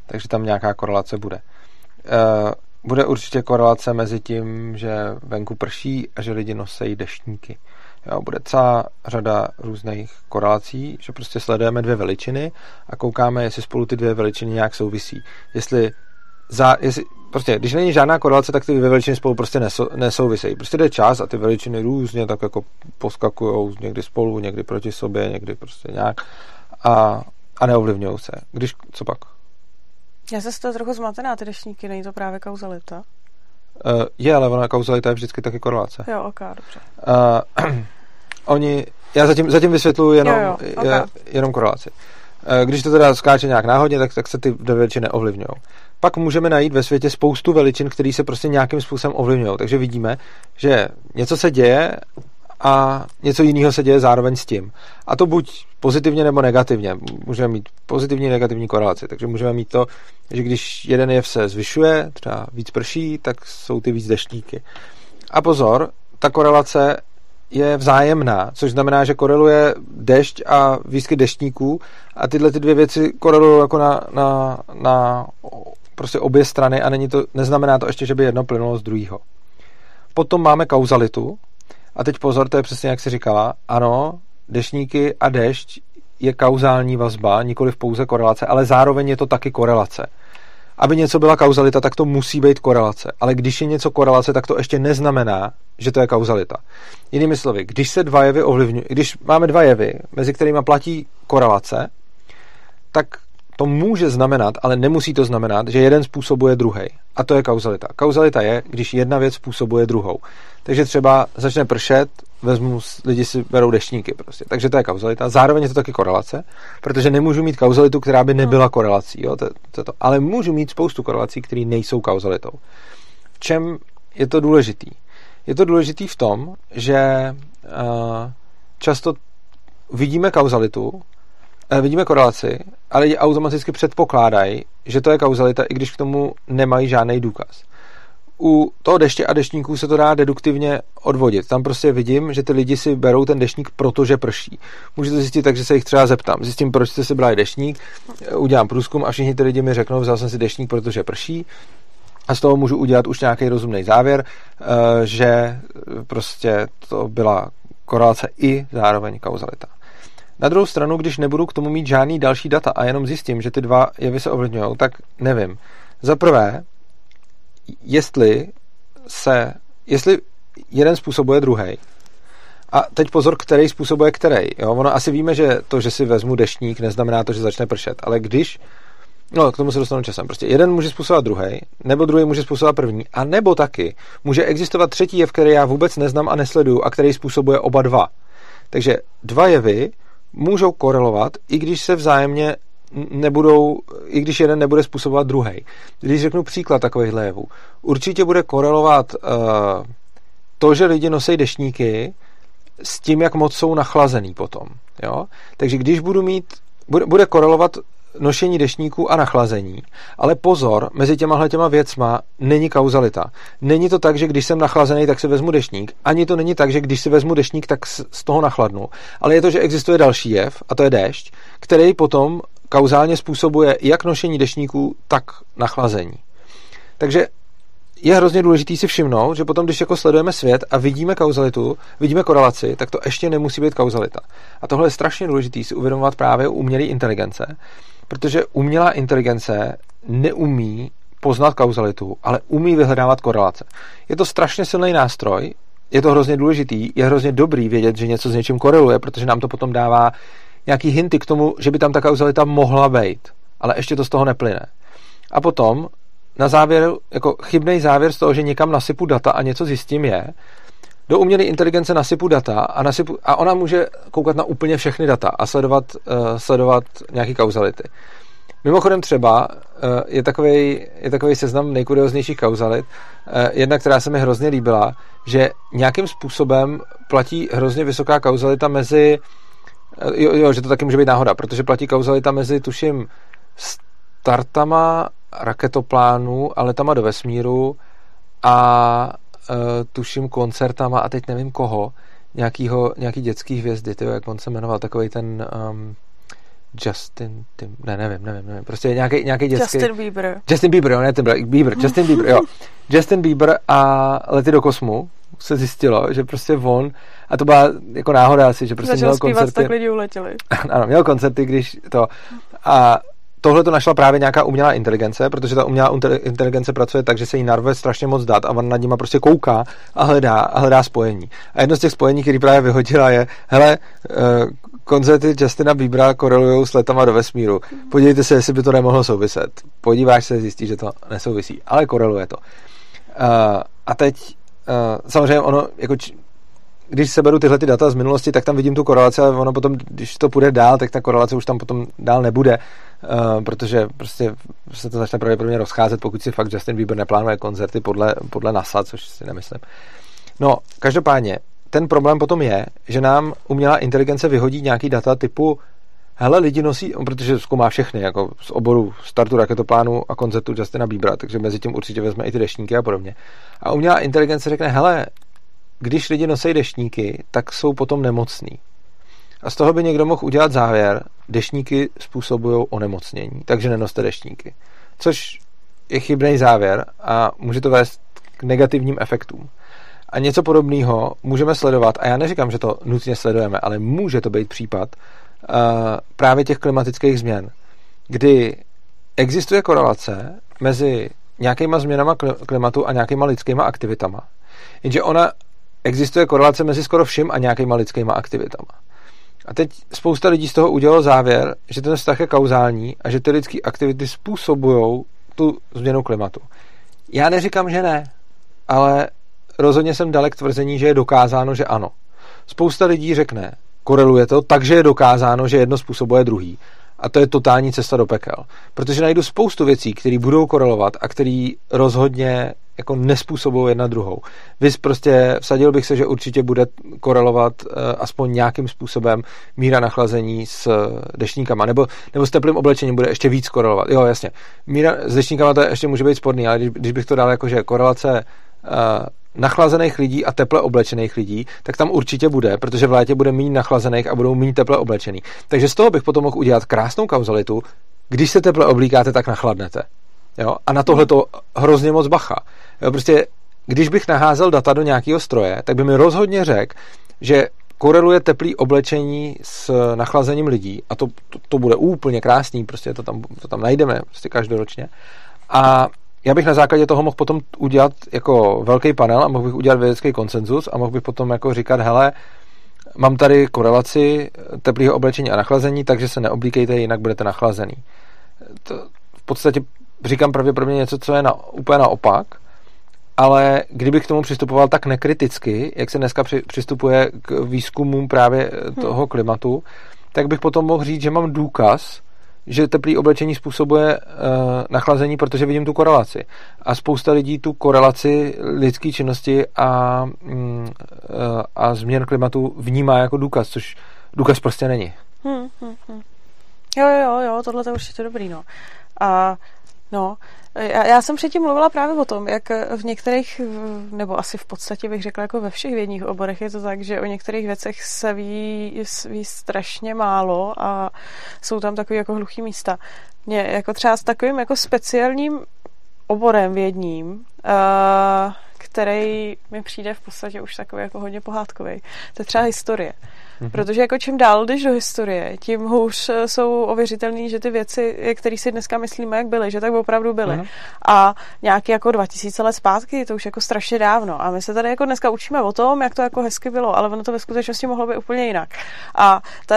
Takže tam nějaká korelace bude. E, bude určitě korelace mezi tím, že venku prší a že lidi nosejí deštníky. Jo, bude celá řada různých korelací, že prostě sledujeme dvě veličiny a koukáme, jestli spolu ty dvě veličiny nějak souvisí. Jestli, za, jestli prostě, když není žádná korelace, tak ty dvě veličiny spolu prostě nesou, nesouvisejí. Prostě jde čas a ty veličiny různě tak jako poskakují někdy spolu, někdy proti sobě, někdy prostě nějak a, a neovlivňují se. Když, co pak? Já se z toho trochu zmatená, ty dešníky, není to právě kauzalita? Uh, je, ale ona kauzalita je vždycky taky korelace. Jo, ok, dobře. Uh, oni, já zatím, zatím vysvětluji jenom, jo, jo, okay. je, jenom korelaci. Uh, když to teda skáče nějak náhodně, tak, tak se ty dvě veličiny neovlivňují. Pak můžeme najít ve světě spoustu veličin, které se prostě nějakým způsobem ovlivňují. Takže vidíme, že něco se děje a něco jiného se děje zároveň s tím. A to buď pozitivně nebo negativně. Můžeme mít pozitivní negativní korelaci. Takže můžeme mít to, že když jeden jev se zvyšuje, třeba víc prší, tak jsou ty víc deštníky. A pozor, ta korelace je vzájemná, což znamená, že koreluje dešť a výskyt deštníků a tyhle ty dvě věci korelují jako na, na, na prostě obě strany a není to, neznamená to ještě, že by jedno plynulo z druhého. Potom máme kauzalitu a teď pozor, to je přesně jak si říkala, ano, deštníky a dešť je kauzální vazba, nikoli v pouze korelace, ale zároveň je to taky korelace. Aby něco byla kauzalita, tak to musí být korelace. Ale když je něco korelace, tak to ještě neznamená, že to je kauzalita. Jinými slovy, když se dva jevy ovlivňují, když máme dva jevy, mezi kterými platí korelace, tak to může znamenat, ale nemusí to znamenat, že jeden způsobuje druhý. A to je kauzalita. Kauzalita je, když jedna věc způsobuje druhou. Takže třeba začne pršet, vezmu, lidi si berou deštníky prostě. Takže to je kauzalita. Zároveň je to taky korelace, protože nemůžu mít kauzalitu, která by nebyla korelací. Jo? To, to, to. Ale můžu mít spoustu korelací, které nejsou kauzalitou. V čem je to důležitý? Je to důležitý v tom, že uh, často vidíme kauzalitu, vidíme korelaci, ale lidi automaticky předpokládají, že to je kauzalita, i když k tomu nemají žádný důkaz. U toho deště a deštníků se to dá deduktivně odvodit. Tam prostě vidím, že ty lidi si berou ten deštník, protože prší. Můžu to zjistit tak, že se jich třeba zeptám. Zjistím, proč jste si brali deštník, eh, udělám průzkum a všichni ty lidi mi řeknou, vzal jsem si deštník, protože prší. A z toho můžu udělat už nějaký rozumný závěr, eh, že prostě to byla korelace i zároveň kauzalita. Na druhou stranu, když nebudu k tomu mít žádný další data a jenom zjistím, že ty dva jevy se ovlivňují, tak nevím. Za prvé, jestli se, jestli jeden způsobuje druhý. A teď pozor, který způsobuje který. Jo? Ono asi víme, že to, že si vezmu deštník, neznamená to, že začne pršet. Ale když No, k tomu se dostanu časem. Prostě jeden může způsobovat druhý, nebo druhý může způsobovat první, a nebo taky může existovat třetí jev, který já vůbec neznám a nesleduju a který způsobuje oba dva. Takže dva jevy můžou korelovat, i když se vzájemně nebudou, i když jeden nebude způsobovat druhý. Když řeknu příklad takovýchhle jevů, určitě bude korelovat uh, to, že lidi nosí deštníky s tím, jak moc jsou nachlazený potom. Jo? Takže když budu mít, bude, bude korelovat nošení dešníků a nachlazení. Ale pozor, mezi těma těma věcma není kauzalita. Není to tak, že když jsem nachlazený, tak si vezmu dešník. Ani to není tak, že když si vezmu dešník, tak z toho nachladnu. Ale je to, že existuje další jev, a to je déšť, který potom kauzálně způsobuje jak nošení dešníků, tak nachlazení. Takže je hrozně důležitý si všimnout, že potom, když jako sledujeme svět a vidíme kauzalitu, vidíme korelaci, tak to ještě nemusí být kauzalita. A tohle je strašně důležité si uvědomovat právě u umělé inteligence, protože umělá inteligence neumí poznat kauzalitu, ale umí vyhledávat korelace. Je to strašně silný nástroj, je to hrozně důležitý, je hrozně dobrý vědět, že něco s něčím koreluje, protože nám to potom dává nějaký hinty k tomu, že by tam ta kauzalita mohla být, ale ještě to z toho neplyne. A potom na závěr, jako chybný závěr z toho, že někam nasypu data a něco zjistím je, do umělé inteligence nasypu data a, nasypu, a ona může koukat na úplně všechny data a sledovat, uh, sledovat nějaký kauzality. Mimochodem třeba uh, je takový je takový seznam nejkurioznějších kauzalit. Uh, jedna, která se mi hrozně líbila, že nějakým způsobem platí hrozně vysoká kauzalita mezi uh, jo, jo, že to taky může být náhoda, protože platí kauzalita mezi, tuším, startama raketoplánů a letama do vesmíru a tuším koncertama a teď nevím koho, nějakýho, nějaký dětský hvězdy, tyjo, jak on se jmenoval, takový ten um, Justin Tim, ne, nevím, nevím, nevím, prostě nějaký, nějaký dětský... Justin Bieber. Justin Bieber, jo, ne, ten Bieber, Justin Bieber, jo. Justin Bieber a lety do kosmu se zjistilo, že prostě on, a to byla jako náhoda asi, že prostě Začal měl koncerty... tak lidi uletěli. ano, měl koncerty, když to... A tohle to našla právě nějaká umělá inteligence, protože ta umělá inteligence pracuje tak, že se jí narve strašně moc dat a on nad nima prostě kouká a hledá, a hledá spojení. A jedno z těch spojení, který právě vyhodila, je, hele, uh, koncerty Justina Biebera korelují s letama do vesmíru. Podívejte se, jestli by to nemohlo souviset. Podíváš se, zjistí, že to nesouvisí, ale koreluje to. Uh, a teď uh, samozřejmě ono, jako když se beru tyhle ty data z minulosti, tak tam vidím tu korelaci, ale ono potom, když to půjde dál, tak ta korelace už tam potom dál nebude, uh, protože prostě se to začne pravděpodobně rozcházet, pokud si fakt Justin Bieber neplánuje koncerty podle, podle NASA, což si nemyslím. No, každopádně, ten problém potom je, že nám umělá inteligence vyhodí nějaký data typu hele, lidi nosí, protože zkoumá všechny, jako z oboru startu raketoplánu a koncertu Justina Biebera, takže mezi tím určitě vezme i ty deštníky a podobně. A umělá inteligence řekne, hele, když lidi nosí deštníky, tak jsou potom nemocní. A z toho by někdo mohl udělat závěr, deštníky způsobují onemocnění, takže nenoste deštníky. Což je chybný závěr a může to vést k negativním efektům. A něco podobného můžeme sledovat, a já neříkám, že to nutně sledujeme, ale může to být případ uh, právě těch klimatických změn, kdy existuje korelace mezi nějakýma změnama klimatu a nějakýma lidskýma aktivitama. Jenže ona existuje korelace mezi skoro vším a nějakýma lidskýma aktivitama. A teď spousta lidí z toho udělalo závěr, že ten vztah je kauzální a že ty lidské aktivity způsobují tu změnu klimatu. Já neříkám, že ne, ale rozhodně jsem dalek tvrzení, že je dokázáno, že ano. Spousta lidí řekne, koreluje to, takže je dokázáno, že jedno způsobuje druhý. A to je totální cesta do pekel. Protože najdu spoustu věcí, které budou korelovat a které rozhodně jako nespůsobují jedna druhou. Vy prostě vsadil bych se, že určitě bude korelovat uh, aspoň nějakým způsobem míra nachlazení s dešníkama, nebo, nebo s teplým oblečením bude ještě víc korelovat. Jo, jasně. Míra s dešníkama to ještě může být sporný, ale když, když bych to dal jako, že korelace uh, nachlazených lidí a teple oblečených lidí, tak tam určitě bude, protože v létě bude méně nachlazených a budou méně teple oblečený. Takže z toho bych potom mohl udělat krásnou kauzalitu, když se teple oblíkáte, tak nachladnete. Jo? A na tohle to hrozně moc bacha. Jo? Prostě, když bych naházel data do nějakého stroje, tak by mi rozhodně řekl, že koreluje teplý oblečení s nachlazením lidí a to, to, to bude úplně krásný, prostě to tam, to tam najdeme prostě každoročně. A já bych na základě toho mohl potom udělat jako velký panel a mohl bych udělat vědecký konsenzus a mohl bych potom jako říkat, hele, mám tady korelaci teplého oblečení a nachlazení, takže se neoblíkejte, jinak budete nachlazený. To v podstatě říkám pravděpodobně něco, co je na, úplně naopak, ale kdybych k tomu přistupoval tak nekriticky, jak se dneska při, přistupuje k výzkumům právě toho klimatu, tak bych potom mohl říct, že mám důkaz, že teplý oblečení způsobuje uh, nachlazení, protože vidím tu korelaci. A spousta lidí tu korelaci lidské činnosti a, um, uh, a změn klimatu vnímá jako důkaz, což důkaz prostě není. Hmm, hmm, hmm. Jo, jo, jo, tohle je určitě dobrý, no. A no, já, já jsem předtím mluvila právě o tom, jak v některých, nebo asi v podstatě bych řekla jako ve všech vědních oborech je to tak, že o některých věcech se ví, ví strašně málo a jsou tam takové jako hluchý místa. Mě jako třeba s takovým jako speciálním oborem vědním, uh, který mi přijde v podstatě už takový jako hodně pohádkový. To je třeba historie. Mm-hmm. Protože jako čím dál jdeš do historie, tím hůř eh, jsou ověřitelné, že ty věci, které si dneska myslíme, jak byly, že tak opravdu byly. Mm-hmm. A nějaký jako 2000 let zpátky, to už jako strašně dávno. A my se tady jako dneska učíme o tom, jak to jako hezky bylo, ale ono to ve skutečnosti mohlo být úplně jinak. A ta,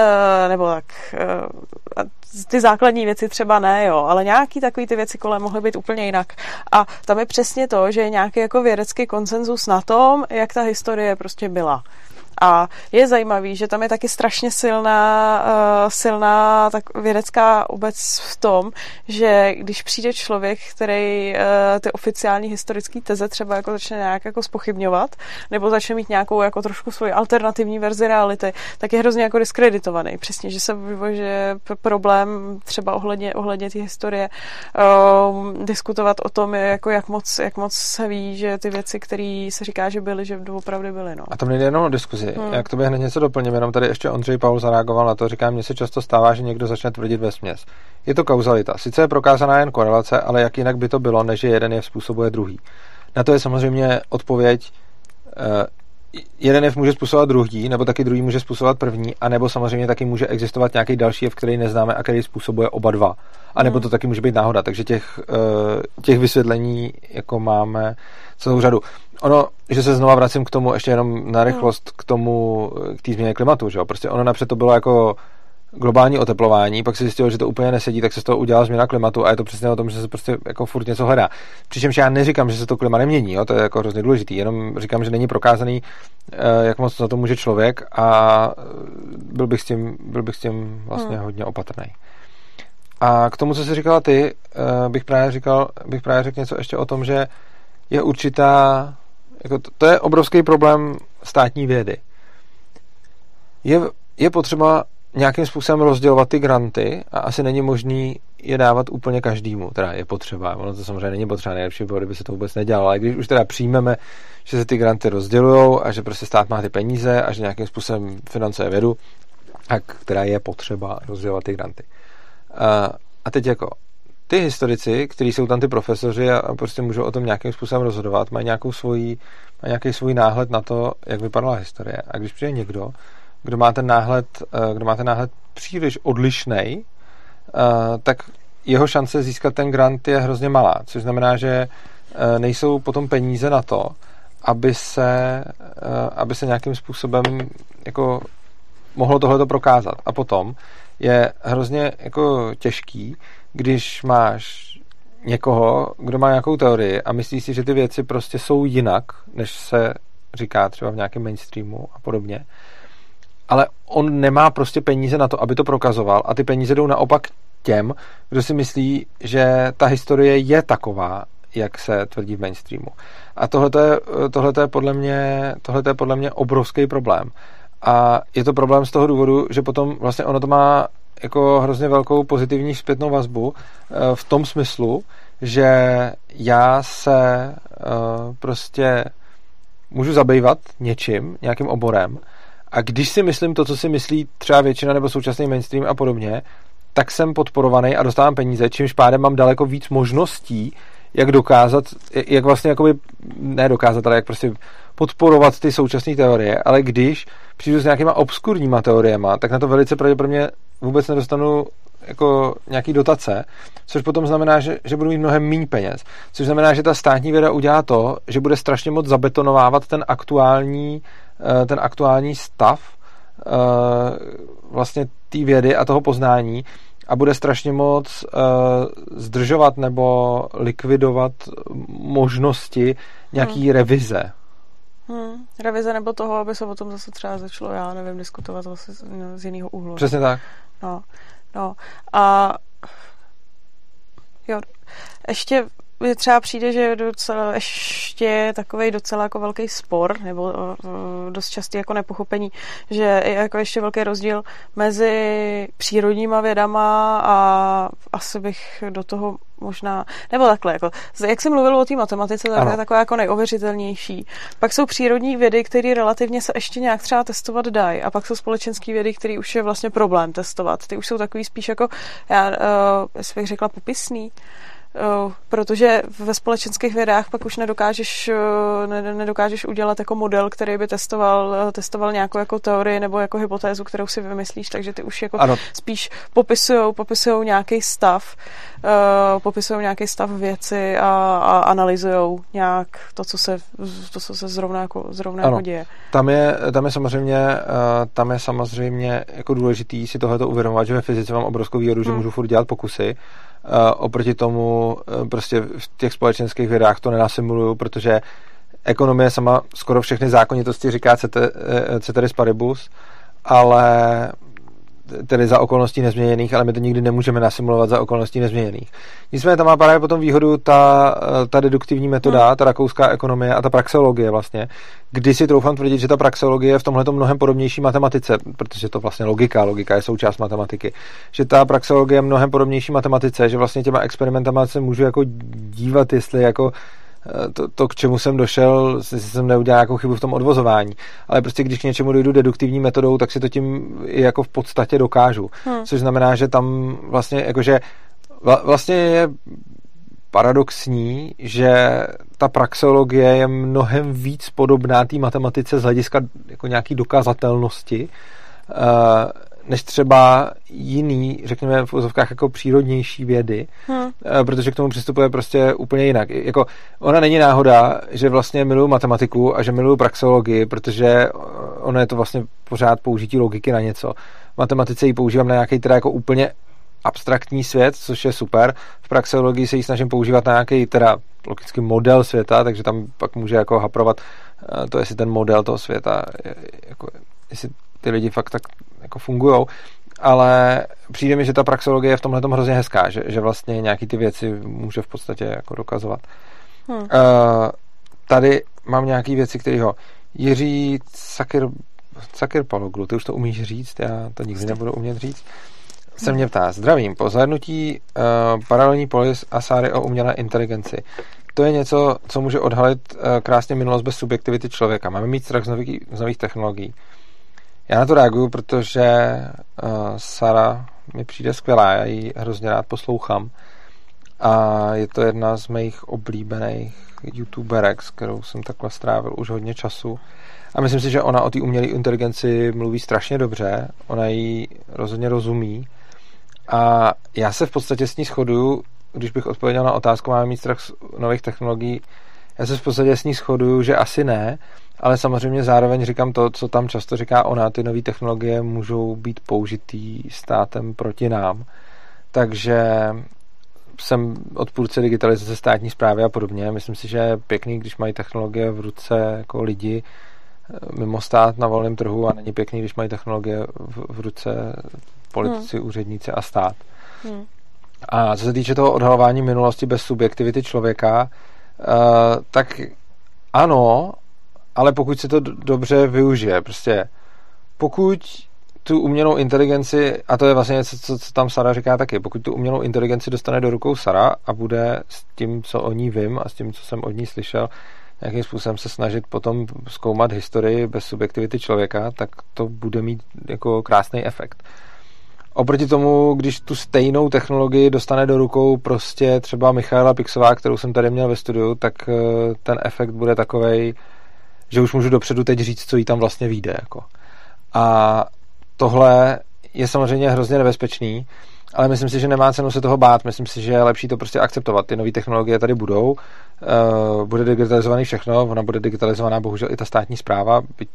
nebo tak, eh, ty základní věci třeba ne, jo, ale nějaký takový ty věci kolem mohly být úplně jinak. A tam je přesně to, že je nějaký jako vědecký konsenzus na tom, jak ta historie prostě byla. A je zajímavý, že tam je taky strašně silná, uh, silná tak vědecká obec v tom, že když přijde člověk, který uh, ty oficiální historické teze třeba jako začne nějak jako spochybňovat, nebo začne mít nějakou jako trošku svoji alternativní verzi reality, tak je hrozně jako diskreditovaný. Přesně, že se vyvože problém třeba ohledně, ohledně té historie uh, diskutovat o tom, jako jak moc, jak moc se ví, že ty věci, které se říká, že byly, že opravdu byly. No. A to nejde jenom o diskuzi, Hmm. Jak to bych hned něco doplním, jenom tady ještě Ondřej Paul zareagoval na to, říká, mně se často stává, že někdo začne tvrdit ve směs. Je to kauzalita. Sice je prokázaná jen korelace, ale jak jinak by to bylo, než že jeden je způsobuje druhý. Na to je samozřejmě odpověď, eh, jeden jev může způsobovat druhý, nebo taky druhý může způsobovat první, a nebo samozřejmě taky může existovat nějaký další jev, který neznáme a který způsobuje oba dva. A nebo hmm. to taky může být náhoda. Takže těch, eh, těch vysvětlení jako máme celou řadu. Ono, že se znova vracím k tomu, ještě jenom na rychlost, k tomu, k té změně klimatu, že jo? Prostě ono napřed to bylo jako globální oteplování, pak se zjistilo, že to úplně nesedí, tak se z toho udělala změna klimatu a je to přesně o tom, že se prostě jako furt něco hledá. Přičemž já neříkám, že se to klima nemění, jo? to je jako hrozně důležitý, jenom říkám, že není prokázaný, eh, jak moc za to může člověk a byl bych s tím, byl bych s tím vlastně hmm. hodně opatrný. A k tomu, co jsi říkala ty, eh, bych právě říkal, bych právě řekl něco ještě o tom, že je určitá, jako to, to je obrovský problém státní vědy. Je, je potřeba nějakým způsobem rozdělovat ty granty a asi není možný je dávat úplně každému, teda je potřeba, ono to samozřejmě není potřeba, nejlepší bylo, kdyby se to vůbec nedělalo, ale když už teda přijmeme, že se ty granty rozdělují a že prostě stát má ty peníze a že nějakým způsobem financuje vědu, tak která je potřeba rozdělovat ty granty. A, a teď jako ty historici, kteří jsou tam ty profesoři a, a prostě můžou o tom nějakým způsobem rozhodovat, mají nějakou svoji, mají nějaký svůj náhled na to, jak vypadala historie. A když přijde někdo, kdo má ten náhled, eh, kdo má ten náhled příliš odlišný, eh, tak jeho šance získat ten grant je hrozně malá, což znamená, že eh, nejsou potom peníze na to, aby se, aby se nějakým způsobem jako mohlo tohleto prokázat. A potom je hrozně jako těžký, když máš někoho, kdo má nějakou teorii a myslí si, že ty věci prostě jsou jinak, než se říká třeba v nějakém mainstreamu a podobně, ale on nemá prostě peníze na to, aby to prokazoval a ty peníze jdou naopak těm, kdo si myslí, že ta historie je taková, jak se tvrdí v mainstreamu. A tohle je, podle mě, tohleto je podle mě obrovský problém. A je to problém z toho důvodu, že potom vlastně ono to má jako hrozně velkou pozitivní zpětnou vazbu eh, v tom smyslu, že já se eh, prostě můžu zabývat něčím, nějakým oborem a když si myslím to, co si myslí třeba většina nebo současný mainstream a podobně, tak jsem podporovaný a dostávám peníze, čímž pádem mám daleko víc možností, jak dokázat, jak vlastně jakoby, ne dokázat, ale jak prostě podporovat ty současné teorie, ale když přijdu s nějakýma obskurníma teoriema, tak na to velice pravděpodobně vůbec nedostanu jako nějaký dotace, což potom znamená, že, že budu mít mnohem méně peněz. Což znamená, že ta státní věda udělá to, že bude strašně moc zabetonovávat ten aktuální, eh, ten aktuální stav eh, vlastně té vědy a toho poznání a bude strašně moc uh, zdržovat nebo likvidovat možnosti nějaký hmm. revize. Hmm. Revize nebo toho, aby se o tom zase třeba začalo, já nevím, diskutovat zase z, no, z jiného úhlu. Přesně tak. No, no. A jo, ještě mně třeba přijde, že je docela ještě takový docela jako velký spor, nebo dost častý jako nepochopení, že je jako ještě velký rozdíl mezi přírodníma vědama a asi bych do toho možná, nebo takhle, jako, jak jsem mluvil o té matematice, tak je taková jako nejověřitelnější. Pak jsou přírodní vědy, které relativně se ještě nějak třeba testovat dají, a pak jsou společenské vědy, které už je vlastně problém testovat. Ty už jsou takový spíš jako, já uh, bych řekla, popisný. Eh, protože ve společenských vědách pak už nedokážeš, eh, nedokážeš udělat jako model, který by testoval, eh, testoval nějakou jako teorii nebo jako hypotézu, kterou si vymyslíš, takže ty už jako ano. spíš popisujou, popisujou nějaký stav, popisujou nějaký stav věci a, a analyzujou nějak to, co se, to, co se zrovna jako, zrovna ano. jako děje. Tam je, tam je samozřejmě, tam je samozřejmě jako důležitý si tohleto uvědomovat, že ve fyzice mám obrovskou výhodu, že hmm. můžu furt dělat pokusy, oproti tomu e, prostě v těch společenských vědách to nenasimuluju, protože ekonomie sama skoro všechny zákonitosti říká e, ceteris paribus, ale tedy za okolností nezměněných, ale my to nikdy nemůžeme nasimulovat za okolností nezměněných. Nicméně tam má právě potom výhodu ta, ta deduktivní metoda, hmm. ta rakouská ekonomie a ta praxeologie vlastně, kdy si troufám tvrdit, že ta praxeologie je v tomhle mnohem podobnější matematice, protože to vlastně logika, logika je součást matematiky, že ta praxeologie je mnohem podobnější matematice, že vlastně těma experimentama se můžu jako dívat, jestli jako to, to, k čemu jsem došel, jestli jsem neudělal nějakou chybu v tom odvozování. Ale prostě když k něčemu dojdu deduktivní metodou, tak si to tím jako v podstatě dokážu. Hmm. Což znamená, že tam vlastně jakože vlastně je paradoxní, že ta praxeologie je mnohem víc podobná té matematice z hlediska jako nějaký dokazatelnosti, než třeba jiný, řekněme v úzovkách jako přírodnější vědy, hmm. protože k tomu přistupuje prostě úplně jinak. Jako, ona není náhoda, že vlastně miluju matematiku a že miluju praxeologii, protože ono je to vlastně pořád použití logiky na něco. V matematice ji používám na nějaký teda jako úplně abstraktní svět, což je super. V praxeologii se ji snažím používat na nějaký teda logický model světa, takže tam pak může jako haprovat eh, to, jestli ten model toho světa, jako, jestli ty lidi fakt tak jako fungují, ale přijde mi, že ta praxeologie je v tomhle hrozně hezká, že, že vlastně nějaký ty věci může v podstatě jako dokazovat. Hmm. Uh, tady mám nějaký věci, které ho Jiří Sakir, Sakir Paloglu, ty už to umíš říct, já to nikdy nebudu umět říct. se mě ptá, zdravím, po zhlédnutí uh, paralelní polis a sáry o umělé inteligenci. To je něco, co může odhalit uh, krásně minulost bez subjektivity člověka. Máme mít strach z nových, z nových technologií. Já na to reaguju, protože uh, Sara mi přijde skvělá, já ji hrozně rád poslouchám. A je to jedna z mých oblíbených youtuberek, s kterou jsem takhle strávil už hodně času. A myslím si, že ona o té umělé inteligenci mluví strašně dobře, ona ji rozhodně rozumí. A já se v podstatě s ní shoduju, když bych odpověděl na otázku, máme mít strach z nových technologií, já se v podstatě s ní shoduju, že asi ne, ale samozřejmě zároveň říkám to, co tam často říká ona, ty nové technologie můžou být použitý státem proti nám. Takže jsem odpůrce digitalizace státní zprávy a podobně. Myslím si, že je pěkný, když mají technologie v ruce jako lidi eh, mimo stát na volném trhu a není pěkný, když mají technologie v, v ruce politici, hmm. úředníci a stát. Hmm. A co se týče toho odhalování minulosti bez subjektivity člověka, uh, tak ano, ale pokud se to dobře využije, prostě pokud tu umělou inteligenci, a to je vlastně něco, co, co tam Sara říká taky, pokud tu umělou inteligenci dostane do rukou Sara a bude s tím, co o ní vím a s tím, co jsem od ní slyšel, nějakým způsobem se snažit potom zkoumat historii bez subjektivity člověka, tak to bude mít jako krásný efekt. Oproti tomu, když tu stejnou technologii dostane do rukou prostě třeba Michaela Pixová, kterou jsem tady měl ve studiu, tak eh, ten efekt bude takovej, že už můžu dopředu teď říct, co jí tam vlastně vyjde. Jako. A tohle je samozřejmě hrozně nebezpečný, ale myslím si, že nemá cenu se toho bát. Myslím si, že je lepší to prostě akceptovat. Ty nové technologie tady budou, uh, bude digitalizovaný všechno, ona bude digitalizovaná bohužel i ta státní zpráva, byť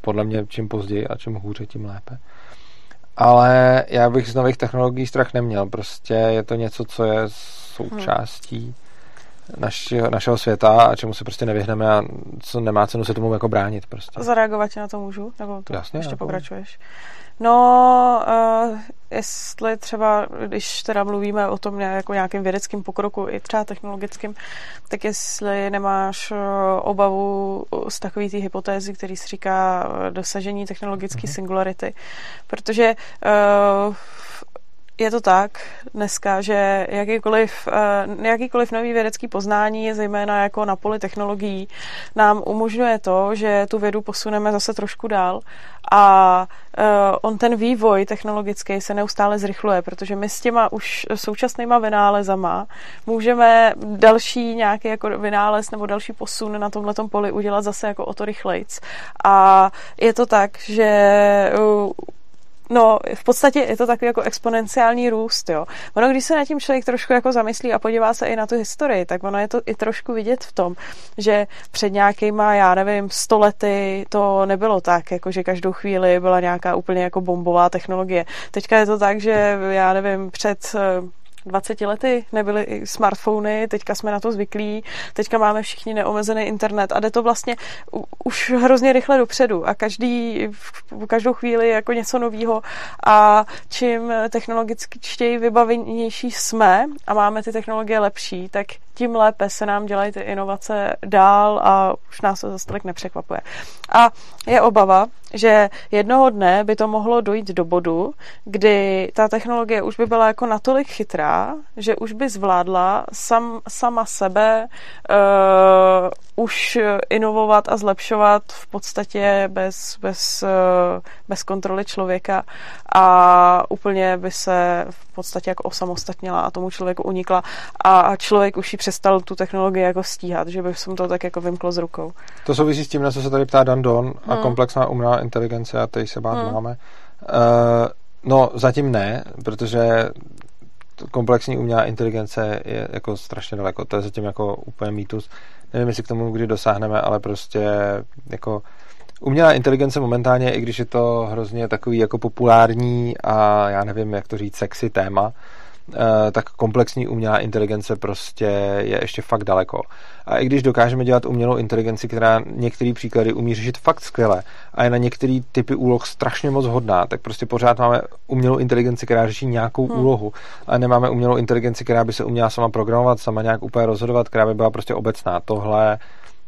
podle mě čím později a čím hůře, tím lépe. Ale já bych z nových technologií strach neměl. Prostě je to něco, co je součástí naši, našeho světa a čemu se prostě nevyhneme a co nemá cenu se tomu jako bránit. Prostě. Zareagovat na to můžu? Nebo to Jasně, ještě jako. pokračuješ? No, uh, jestli třeba, když teda mluvíme o tom jako nějakým vědeckým pokroku, i třeba technologickým, tak jestli nemáš uh, obavu z takové té hypotézy, který se říká uh, dosažení technologické mm-hmm. singularity, protože uh, je to tak dneska, že jakýkoliv, eh, jakýkoliv nový vědecký poznání, zejména jako na poli technologií, nám umožňuje to, že tu vědu posuneme zase trošku dál a eh, on ten vývoj technologický se neustále zrychluje, protože my s těma už současnýma vynálezama můžeme další nějaký jako vynález nebo další posun na tomhle poli udělat zase jako o to rychlejc. A je to tak, že eh, No, v podstatě je to takový jako exponenciální růst, jo. Ono, když se na tím člověk trošku jako zamyslí a podívá se i na tu historii, tak ono je to i trošku vidět v tom, že před nějakýma, já nevím, stolety to nebylo tak, jako že každou chvíli byla nějaká úplně jako bombová technologie. Teďka je to tak, že já nevím, před 20 lety nebyly i smartfony, teďka jsme na to zvyklí, teďka máme všichni neomezený internet a jde to vlastně už hrozně rychle dopředu a každý, v každou chvíli jako něco nového a čím technologicky čtěji vybavenější jsme a máme ty technologie lepší, tak tím lépe se nám dělají ty inovace dál a už nás to zase tolik nepřekvapuje. A je obava, že jednoho dne by to mohlo dojít do bodu, kdy ta technologie už by byla jako natolik chytrá, že už by zvládla sam, sama sebe uh, už inovovat a zlepšovat v podstatě bez, bez, uh, bez kontroly člověka a úplně by se v podstatě jako osamostatnila a tomu člověku unikla a člověk už ji přestal tu technologii jako stíhat, že by jsem to tak jako vymklo z rukou. To souvisí s tím, na co se tady ptá Dan Don a hmm. komplexná umělá inteligence a tady se bát hmm. máme. Uh, no, zatím ne, protože komplexní umělá inteligence je jako strašně daleko. To je zatím jako úplně mýtus. Nevím, jestli k tomu kdy dosáhneme, ale prostě jako umělá inteligence momentálně, i když je to hrozně takový jako populární a já nevím, jak to říct, sexy téma, tak komplexní umělá inteligence prostě je ještě fakt daleko. A i když dokážeme dělat umělou inteligenci, která některé příklady umí řešit fakt skvěle a je na některé typy úloh strašně moc hodná, tak prostě pořád máme umělou inteligenci, která řeší nějakou hmm. úlohu. A nemáme umělou inteligenci, která by se uměla sama programovat, sama nějak úplně rozhodovat, která by byla prostě obecná. Tohle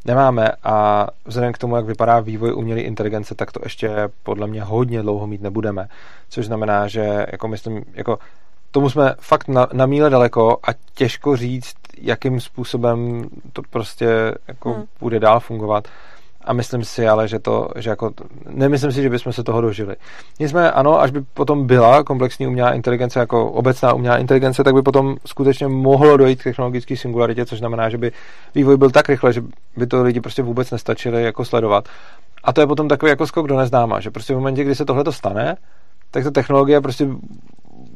nemáme a vzhledem k tomu, jak vypadá vývoj umělé inteligence, tak to ještě podle mě hodně dlouho mít nebudeme. Což znamená, že jako myslím, jako tomu jsme fakt na, na míle daleko a těžko říct, jakým způsobem to prostě jako hmm. bude dál fungovat. A myslím si ale, že to, že jako, nemyslím si, že bychom se toho dožili. Nicméně ano, až by potom byla komplexní umělá inteligence jako obecná umělá inteligence, tak by potom skutečně mohlo dojít k technologické singularitě, což znamená, že by vývoj byl tak rychle, že by to lidi prostě vůbec nestačili jako sledovat. A to je potom takový jako skok do neznáma, že prostě v momentě, kdy se tohle to stane, tak ta technologie prostě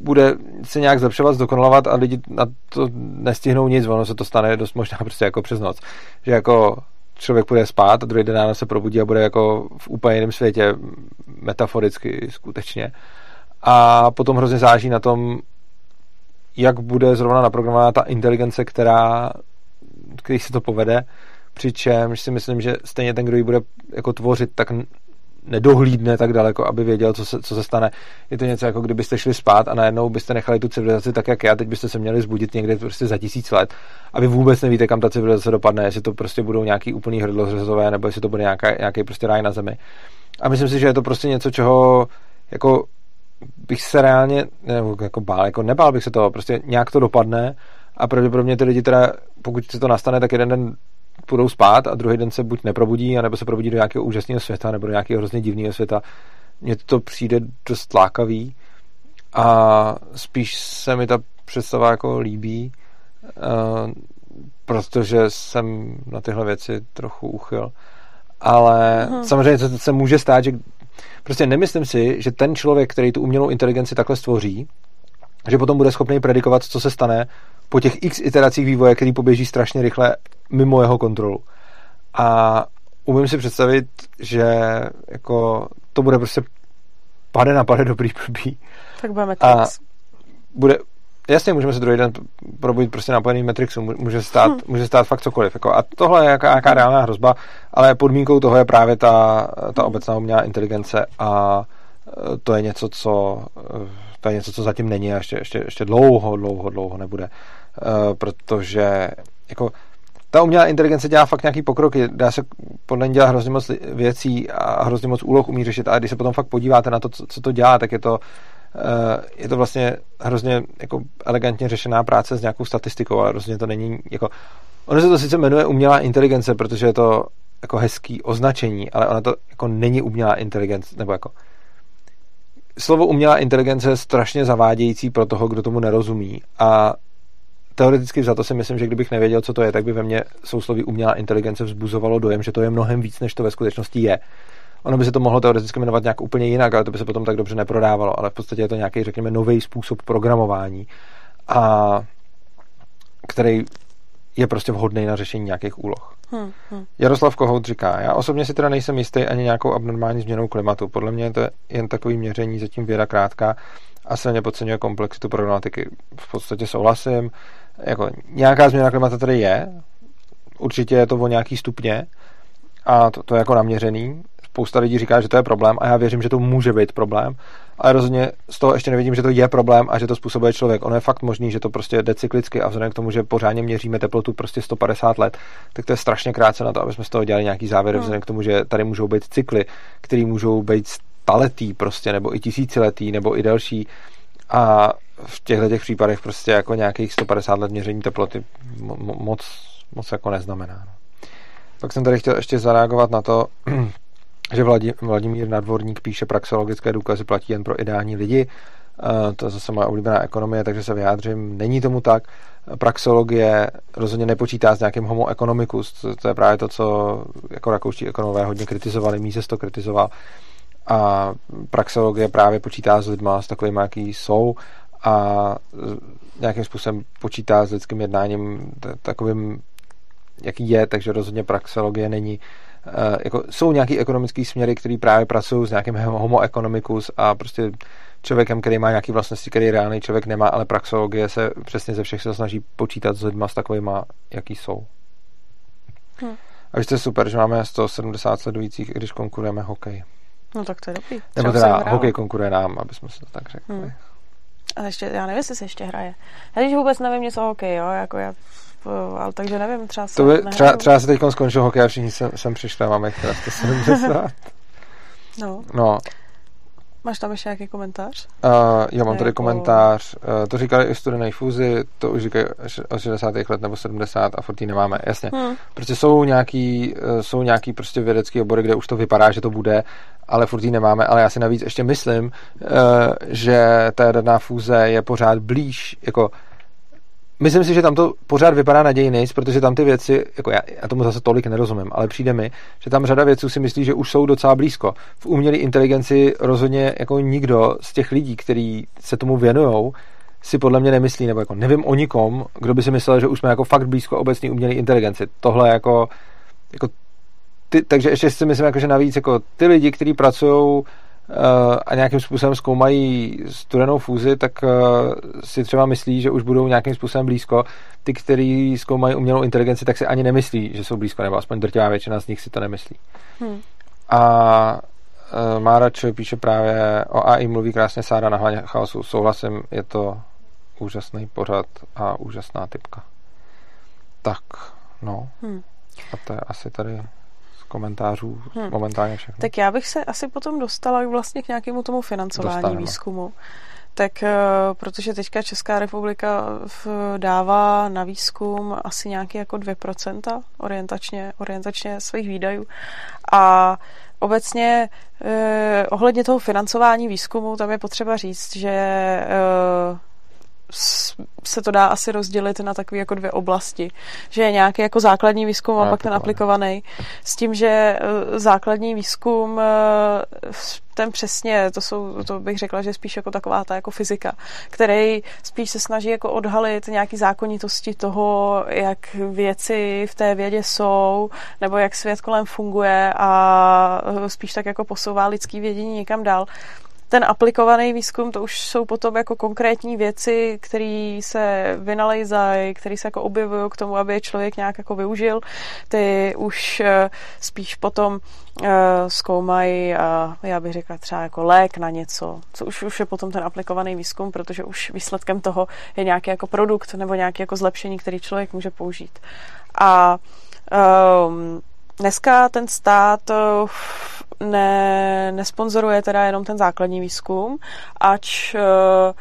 bude se nějak zlepšovat, zdokonalovat a lidi na to nestihnou nic, ono se to stane dost možná prostě jako přes noc. Že jako člověk půjde spát a druhý den ráno se probudí a bude jako v úplně jiném světě, metaforicky skutečně. A potom hrozně záží na tom, jak bude zrovna naprogramovaná ta inteligence, která, který se to povede, přičemž si myslím, že stejně ten, kdo ji bude jako tvořit, tak nedohlídne tak daleko, aby věděl, co se, co se stane. Je to něco jako kdybyste šli spát a najednou byste nechali tu civilizaci tak, jak já, teď byste se měli zbudit někde prostě za tisíc let a vy vůbec nevíte, kam ta civilizace dopadne, jestli to prostě budou nějaký úplný hrdlozřezové, nebo jestli to bude nějaká, nějaký prostě ráj na zemi. A myslím si, že je to prostě něco, čeho jako bych se reálně, nebo jako bál, jako nebál bych se toho, prostě nějak to dopadne a pravděpodobně ty lidi teda, pokud se to nastane, tak jeden den půjdou spát a druhý den se buď neprobudí, anebo se probudí do nějakého úžasného světa, nebo do nějakého hrozně divného světa. Mně to přijde dost lákavý a spíš se mi ta představa jako líbí, uh, protože jsem na tyhle věci trochu uchyl. Ale hmm. samozřejmě to se může stát, že prostě nemyslím si, že ten člověk, který tu umělou inteligenci takhle stvoří, že potom bude schopný predikovat, co se stane po těch x iteracích vývoje, který poběží strašně rychle mimo jeho kontrolu. A umím si představit, že jako to bude prostě pade na pade dobrý blbý. Tak bude Matrix. A bude, jasně, můžeme se druhý den probudit prostě napojený Matrixu, může stát, hmm. může stát fakt cokoliv. Jako, a tohle je jaká, jaká reálná hrozba, ale podmínkou toho je právě ta, ta obecná umělá inteligence a e, to je něco, co to je něco, co zatím není a ještě, ještě, ještě dlouho, dlouho, dlouho nebude. Uh, protože jako ta umělá inteligence dělá fakt nějaký pokrok, dá se podle ní dělat hrozně moc věcí a hrozně moc úloh umí řešit a když se potom fakt podíváte na to, co, co to dělá, tak je to uh, je to vlastně hrozně jako elegantně řešená práce s nějakou statistikou, ale hrozně to není jako ono se to sice jmenuje umělá inteligence, protože je to jako hezký označení, ale ona to jako není umělá inteligence, nebo jako slovo umělá inteligence je strašně zavádějící pro toho, kdo tomu nerozumí a teoreticky za to si myslím, že kdybych nevěděl, co to je, tak by ve mně sousloví umělá inteligence vzbuzovalo dojem, že to je mnohem víc, než to ve skutečnosti je. Ono by se to mohlo teoreticky jmenovat nějak úplně jinak, ale to by se potom tak dobře neprodávalo. Ale v podstatě je to nějaký, řekněme, nový způsob programování, a který je prostě vhodný na řešení nějakých úloh. Hmm, hmm. Jaroslav Kohout říká, já osobně si teda nejsem jistý ani nějakou abnormální změnou klimatu. Podle mě je to jen takový měření, zatím věda krátká a silně podceňuje komplexitu problematiky. V podstatě souhlasím. Jako, nějaká změna klimatu tady je, určitě je to o nějaký stupně a to, to je jako naměřený. Spousta lidí říká, že to je problém a já věřím, že to může být problém, ale rozhodně z toho ještě nevidím, že to je problém a že to způsobuje člověk. Ono je fakt možný, že to prostě jde cyklicky a vzhledem k tomu, že pořádně měříme teplotu prostě 150 let, tak to je strašně krátce na to, aby jsme z toho dělali nějaký závěr, hmm. vzhledem k tomu, že tady můžou být cykly, které můžou být staletý prostě, nebo i tisíciletý, nebo i delší. A v těchto těch případech prostě jako nějakých 150 let měření teploty moc, moc jako neznamená. No. Pak jsem tady chtěl ještě zareagovat na to, že Vladimír Nadvorník píše praxeologické důkazy platí jen pro ideální lidi. Eh, to je zase moje oblíbená ekonomie, takže se vyjádřím. Není tomu tak. Praxeologie rozhodně nepočítá s nějakým homo economicus. To je právě to, co jako rakouští ekonomové hodně kritizovali. Míses to kritizoval. A praxeologie právě počítá s lidma, s takovými, jaký jsou a nějakým způsobem počítá s lidským jednáním takovým, jaký je, takže rozhodně praxeologie není Eh, jako jsou nějaký ekonomický směry, který právě pracují s nějakým homo economicus a prostě člověkem, který má nějaký vlastnosti, který reálný člověk nemá, ale praxologie se přesně ze všech se snaží počítat s lidma s takovými, jaký jsou. Hmm. A vy jste super, že máme 170 sledujících, i když konkurujeme hokej. No tak to je dobrý. Nebo teda hokej konkuruje nám, aby jsme se to tak řekli. Hmm. A ještě, já nevím, jestli se ještě hraje. Já teď vůbec nevím něco o hokej, jo, jako já ale takže nevím, třeba se to by, třeba, třeba se teď skončil hokej a všichni sem, sem přišli a máme jich teda 170. no. no. Máš tam ještě nějaký komentář? Uh, já mám tady jako... komentář. Uh, to říkali i studené fúzi, to už říkají od 60. let nebo 70 a furt nemáme. Jasně. Hmm. Prostě jsou nějaký, uh, jsou nějaký prostě vědecký obory, kde už to vypadá, že to bude, ale furt nemáme. Ale já si navíc ještě myslím, uh, že ta jaderná fúze je pořád blíž, jako Myslím si, že tam to pořád vypadá nadějnějc, protože tam ty věci, jako já, já tomu zase tolik nerozumím, ale přijde mi, že tam řada věců si myslí, že už jsou docela blízko. V umělé inteligenci rozhodně jako nikdo z těch lidí, kteří se tomu věnují, si podle mě nemyslí, nebo jako nevím o nikom, kdo by si myslel, že už jsme jako fakt blízko obecní umělé inteligenci. Tohle jako, jako ty, takže ještě si myslím, jako, že navíc jako ty lidi, kteří pracují a nějakým způsobem zkoumají studenou fúzi, tak eh, si třeba myslí, že už budou nějakým způsobem blízko. Ty, kteří zkoumají umělou inteligenci, tak si ani nemyslí, že jsou blízko, nebo aspoň drtivá většina z nich si to nemyslí. Hmm. A uh, Mára píše právě o AI, mluví krásně Sára na hlaně chaosu. Souhlasím, je to úžasný pořad a úžasná typka. Tak, no. Hmm. A to je asi tady komentářů hmm. momentálně všechno. Tak já bych se asi potom dostala vlastně k nějakému tomu financování Dostaneme. výzkumu. Tak uh, protože teďka Česká republika dává na výzkum asi nějaký jako 2% orientačně, orientačně svých výdajů. A obecně eh, ohledně toho financování výzkumu, tam je potřeba říct, že eh, se to dá asi rozdělit na takové jako dvě oblasti. Že je nějaký jako základní výzkum a, a pak ten aplikovaný. S tím, že eh, základní výzkum, eh, ten přesně, to jsou, to bych řekla, že spíš jako taková ta jako fyzika, který spíš se snaží jako odhalit nějaký zákonitosti toho, jak věci v té vědě jsou, nebo jak svět kolem funguje a eh, spíš tak jako posouvá lidský vědění někam dál ten aplikovaný výzkum, to už jsou potom jako konkrétní věci, které se vynalejzají, které se jako objevují k tomu, aby je člověk nějak jako využil. Ty už eh, spíš potom uh, zkoumají, já bych řekla třeba jako lék na něco, co už, už je potom ten aplikovaný výzkum, protože už výsledkem toho je nějaký jako produkt nebo nějaké jako zlepšení, který člověk může použít. A um, dneska ten stát ne, nesponzoruje teda jenom ten základní výzkum, ač eh,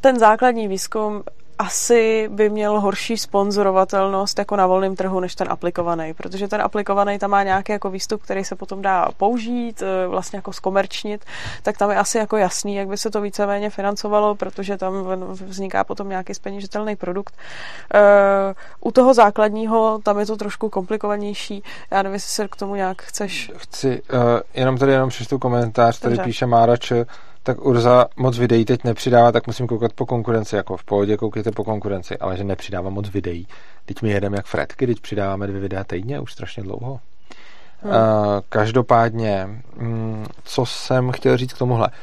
ten základní výzkum asi by měl horší sponzorovatelnost jako na volném trhu než ten aplikovaný, protože ten aplikovaný tam má nějaký jako výstup, který se potom dá použít, eh, vlastně jako zkomerčnit, tak tam je asi jako jasný, jak by se to víceméně financovalo, protože tam vzniká potom nějaký speněžitelný produkt. Eh, u toho základního tam je to trošku komplikovanější. Já nevím, jestli se k tomu nějak chceš. Chci, uh, jenom tady jenom přečtu komentář, tady Dobře. píše Márač, tak Urza moc videí teď nepřidává, tak musím koukat po konkurenci, jako v pohodě koukejte po konkurenci, ale že nepřidává moc videí. Teď my jedeme jak Fredky, teď přidáváme dvě videa týdně, už strašně dlouho. Hmm. Uh, každopádně, mm, co jsem chtěl říct k tomuhle. Uh,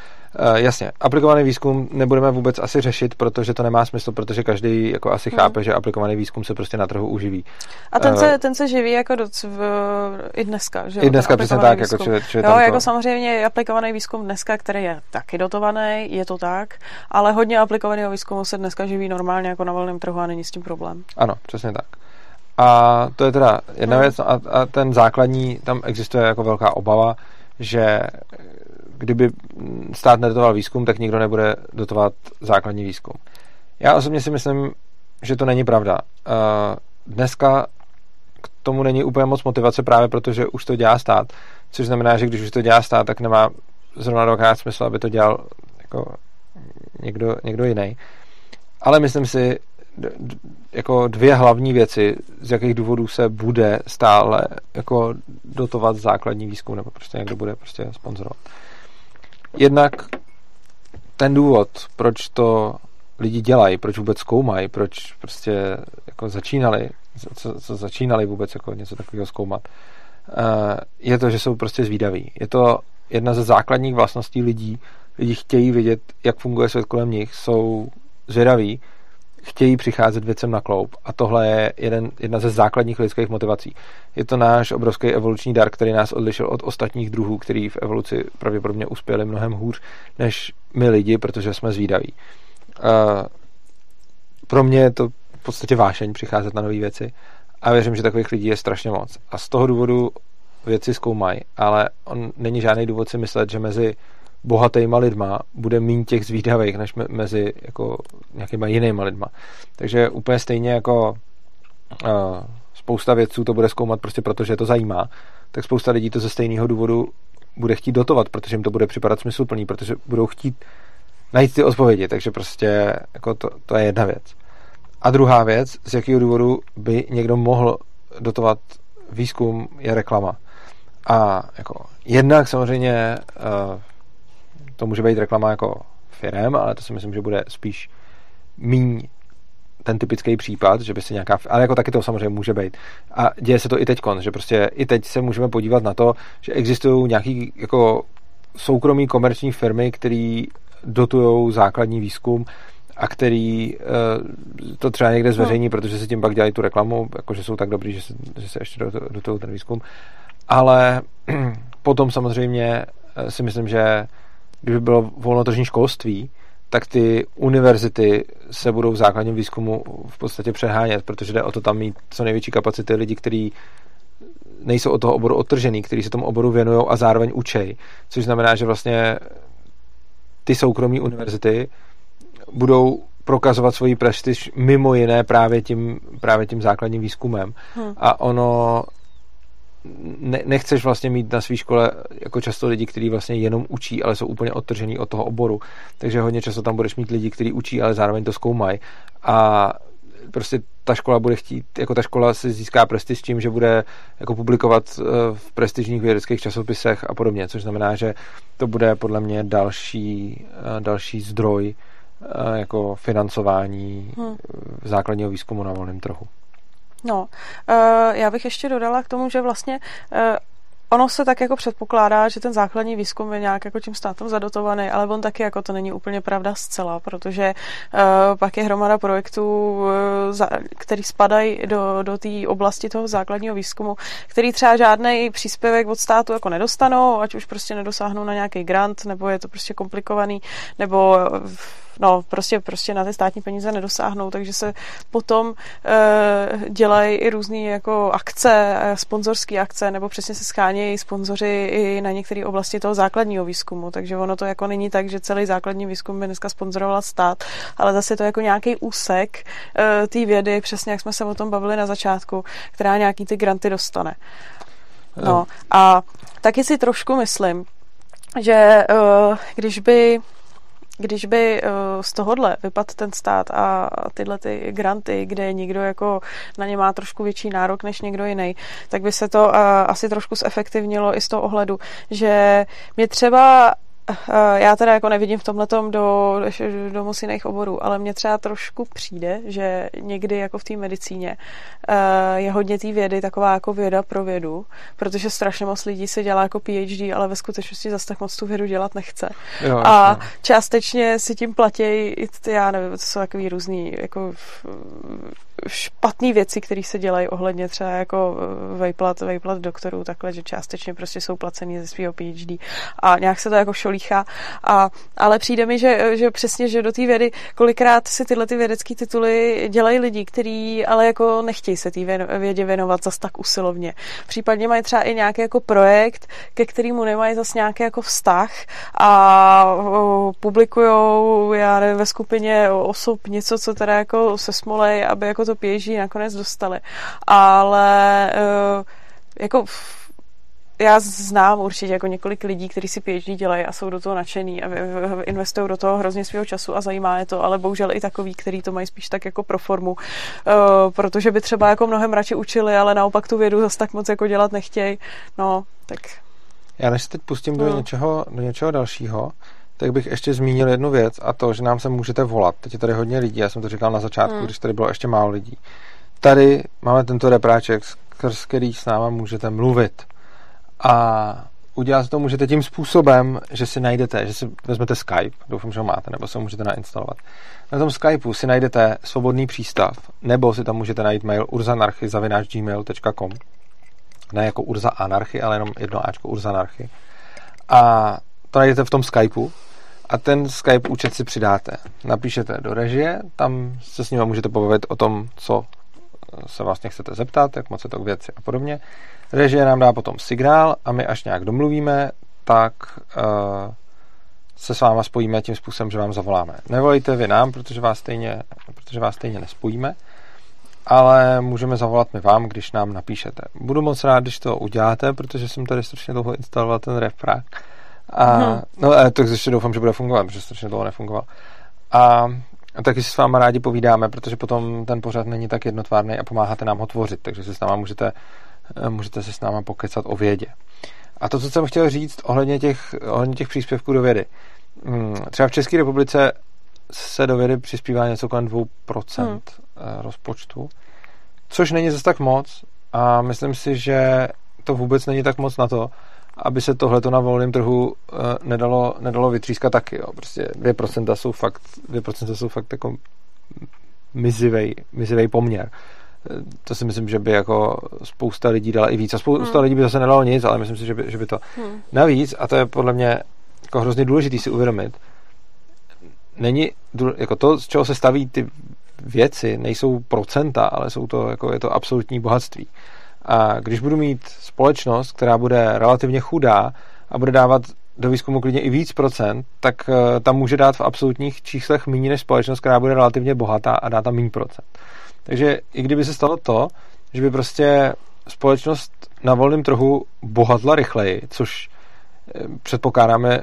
jasně, aplikovaný výzkum nebudeme vůbec asi řešit, protože to nemá smysl, protože každý jako asi hmm. chápe, že aplikovaný výzkum se prostě na trhu uživí. A ten, uh, se, ten se živí jako doc, v, i dneska, že I dneska přesně tak, jako výzkum. jako či, či Jo, jako samozřejmě aplikovaný výzkum dneska, který je taky dotovaný, je to tak, ale hodně aplikovaného výzkumu se dneska živí normálně jako na volném trhu a není s tím problém. Ano, přesně tak. A to je teda jedna hmm. věc no a, a ten základní, tam existuje jako velká obava, že kdyby stát nedotoval výzkum, tak nikdo nebude dotovat základní výzkum. Já osobně si myslím, že to není pravda. Eh, dneska k tomu není úplně moc motivace právě protože už to dělá stát, což znamená, že když už to dělá stát, tak nemá zrovna dvakrát smysl, aby to dělal jako někdo, někdo jiný. Ale myslím si, jako dvě hlavní věci, z jakých důvodů se bude stále jako dotovat základní výzkum, nebo prostě někdo bude prostě sponzorovat. Jednak ten důvod, proč to lidi dělají, proč vůbec zkoumají, proč prostě jako začínali, co, co začínali vůbec jako něco takového zkoumat, eh, je to, že jsou prostě zvídaví. Je to jedna ze základních vlastností lidí. Lidi chtějí vidět, jak funguje svět kolem nich, jsou zvědaví chtějí přicházet věcem na kloup. A tohle je jeden, jedna ze základních lidských motivací. Je to náš obrovský evoluční dar, který nás odlišil od ostatních druhů, který v evoluci pravděpodobně uspěli mnohem hůř než my lidi, protože jsme zvídaví. Uh, pro mě je to v podstatě vášeň přicházet na nové věci a věřím, že takových lidí je strašně moc. A z toho důvodu věci zkoumají, ale on není žádný důvod si myslet, že mezi bohatýma lidma bude méně těch zvídavých, než me, mezi jako nějakýma jinýma lidma. Takže úplně stejně jako uh, spousta vědců to bude zkoumat prostě proto, že je to zajímá, tak spousta lidí to ze stejného důvodu bude chtít dotovat, protože jim to bude připadat smysluplný, protože budou chtít najít ty odpovědi, takže prostě jako to, to je jedna věc. A druhá věc, z jakého důvodu by někdo mohl dotovat výzkum, je reklama. A jako jednak samozřejmě uh, to může být reklama jako firem, ale to si myslím, že bude spíš míň ten typický případ, že by se nějaká, ale jako taky to samozřejmě může být. A děje se to i teď, že prostě i teď se můžeme podívat na to, že existují nějaký jako soukromí komerční firmy, které dotují základní výzkum a který uh, to třeba někde zveřejní, no. protože si tím pak dělají tu reklamu, jakože jsou tak dobrý, že se, že se ještě dotují ten výzkum. Ale potom samozřejmě eh, si myslím, že kdyby bylo volnotržní školství, tak ty univerzity se budou v základním výzkumu v podstatě přehánět, protože jde o to tam mít co největší kapacity lidí, kteří nejsou od toho oboru odtržený, kteří se tomu oboru věnují a zároveň učej. Což znamená, že vlastně ty soukromí univerzity budou prokazovat svoji prestiž mimo jiné právě tím, právě tím základním výzkumem. Hmm. A ono ne, nechceš vlastně mít na své škole jako často lidi, kteří vlastně jenom učí, ale jsou úplně odtržený od toho oboru. Takže hodně často tam budeš mít lidi, kteří učí, ale zároveň to zkoumají. A prostě ta škola bude chtít, jako ta škola si získá prestiž tím, že bude jako publikovat eh, v prestižních vědeckých časopisech a podobně, což znamená, že to bude podle mě další, eh, další zdroj eh, jako financování hmm. základního výzkumu na volném trhu. No, uh, já bych ještě dodala k tomu, že vlastně uh, ono se tak jako předpokládá, že ten základní výzkum je nějak jako tím státem zadotovaný, ale on taky jako to není úplně pravda zcela, protože uh, pak je hromada projektů, který spadají do, do té oblasti toho základního výzkumu, který třeba žádný příspěvek od státu jako nedostanou, ať už prostě nedosáhnou na nějaký grant, nebo je to prostě komplikovaný, nebo no, prostě, prostě na ty státní peníze nedosáhnou, takže se potom e, dělají i různé jako akce, eh, sponzorské akce, nebo přesně se schánějí sponzoři i na některé oblasti toho základního výzkumu, takže ono to jako není tak, že celý základní výzkum by dneska sponzoroval stát, ale zase to jako nějaký úsek e, té vědy, přesně jak jsme se o tom bavili na začátku, která nějaký ty granty dostane. No a taky si trošku myslím, že uh, když by když by eh, z tohohle vypadl ten stát a tyhle ty granty, kde někdo jako na ně má trošku větší nárok než někdo jiný, tak by se to eh, asi trošku zefektivnilo i z toho ohledu, že mě třeba já teda jako nevidím v tomhle do, do moc jiných oborů, ale mně třeba trošku přijde, že někdy jako v té medicíně eh, je hodně té vědy taková jako věda pro vědu, protože strašně moc lidí se dělá jako PhD, ale ve skutečnosti zase tak moc tu vědu dělat nechce. Jo, a jasně. částečně si tím platí já nevím, to jsou takový různý jako špatné věci, které se dělají ohledně třeba jako vejplat, vejplat doktorů, takhle, že částečně prostě jsou placený ze svého PhD a nějak se to jako šolíchá. A, ale přijde mi, že, že přesně, že do té vědy kolikrát si tyhle ty vědecké tituly dělají lidi, kteří ale jako nechtějí se té vědě věnovat zas tak usilovně. Případně mají třeba i nějaký jako projekt, ke kterému nemají zas nějaký jako vztah a publikují já nevím, ve skupině osob něco, co teda jako se smolej, aby jako to PhD nakonec dostali. Ale uh, jako já znám určitě jako několik lidí, kteří si PhD dělají a jsou do toho nadšený a investují do toho hrozně svého času a zajímá je to, ale bohužel i takový, kteří to mají spíš tak jako pro formu, uh, protože by třeba jako mnohem radši učili, ale naopak tu vědu zase tak moc jako dělat nechtějí. No, tak... Já než se teď pustím no. do, něčeho, do něčeho dalšího, tak bych ještě zmínil jednu věc a to, že nám se můžete volat. Teď je tady hodně lidí, já jsem to říkal na začátku, hmm. když tady bylo ještě málo lidí. Tady máme tento repráček, skrz který s náma můžete mluvit. A udělat to můžete tím způsobem, že si najdete, že si vezmete Skype, doufám, že ho máte, nebo se ho můžete nainstalovat. Na tom Skypeu si najdete svobodný přístav, nebo si tam můžete najít mail urzanarchy.gmail.com ne jako Urza Anarchy, ale jenom jedno Ačko Urzanarchy. A to najdete v tom Skypeu a ten Skype účet si přidáte. Napíšete do režie, tam se s nimi můžete pobavit o tom, co se vlastně chcete zeptat, jak moc je to k věci a podobně. Režie nám dá potom signál a my až nějak domluvíme, tak uh, se s váma spojíme tím způsobem, že vám zavoláme. Nevolejte vy nám, protože vás stejně, protože vás stejně nespojíme, ale můžeme zavolat my vám, když nám napíšete. Budu moc rád, když to uděláte, protože jsem tady strašně dlouho instaloval ten refrag. A, hmm. No, a to ještě doufám, že bude fungovat, protože strašně dlouho nefungoval. A, a taky si s váma rádi povídáme, protože potom ten pořad není tak jednotvárný a pomáháte nám ho tvořit, takže si s náma můžete, můžete se s náma pokecat o vědě. A to, co jsem chtěl říct ohledně těch, ohledně těch příspěvků do vědy. Hmm, třeba v České republice se do vědy přispívá něco kolem 2% hmm. Eh, rozpočtu, což není zase tak moc a myslím si, že to vůbec není tak moc na to, aby se tohleto na volném trhu uh, nedalo, nedalo vytřískat taky. Jo. Prostě 2% jsou fakt, 2% jsou fakt jako mizivej, mizivej poměr. Eh, to si myslím, že by jako spousta lidí dala i víc. A spousta hmm. lidí by zase nedalo nic, ale myslím si, že by, že by to hmm. navíc, a to je podle mě jako hrozně důležité si uvědomit, není, jako to, z čeho se staví ty věci, nejsou procenta, ale jsou to, jako je to absolutní bohatství. A když budu mít společnost, která bude relativně chudá a bude dávat do výzkumu klidně i víc procent, tak uh, tam může dát v absolutních číslech méně než společnost, která bude relativně bohatá a dá tam méně procent. Takže i kdyby se stalo to, že by prostě společnost na volném trhu bohatla rychleji, což eh, předpokládáme,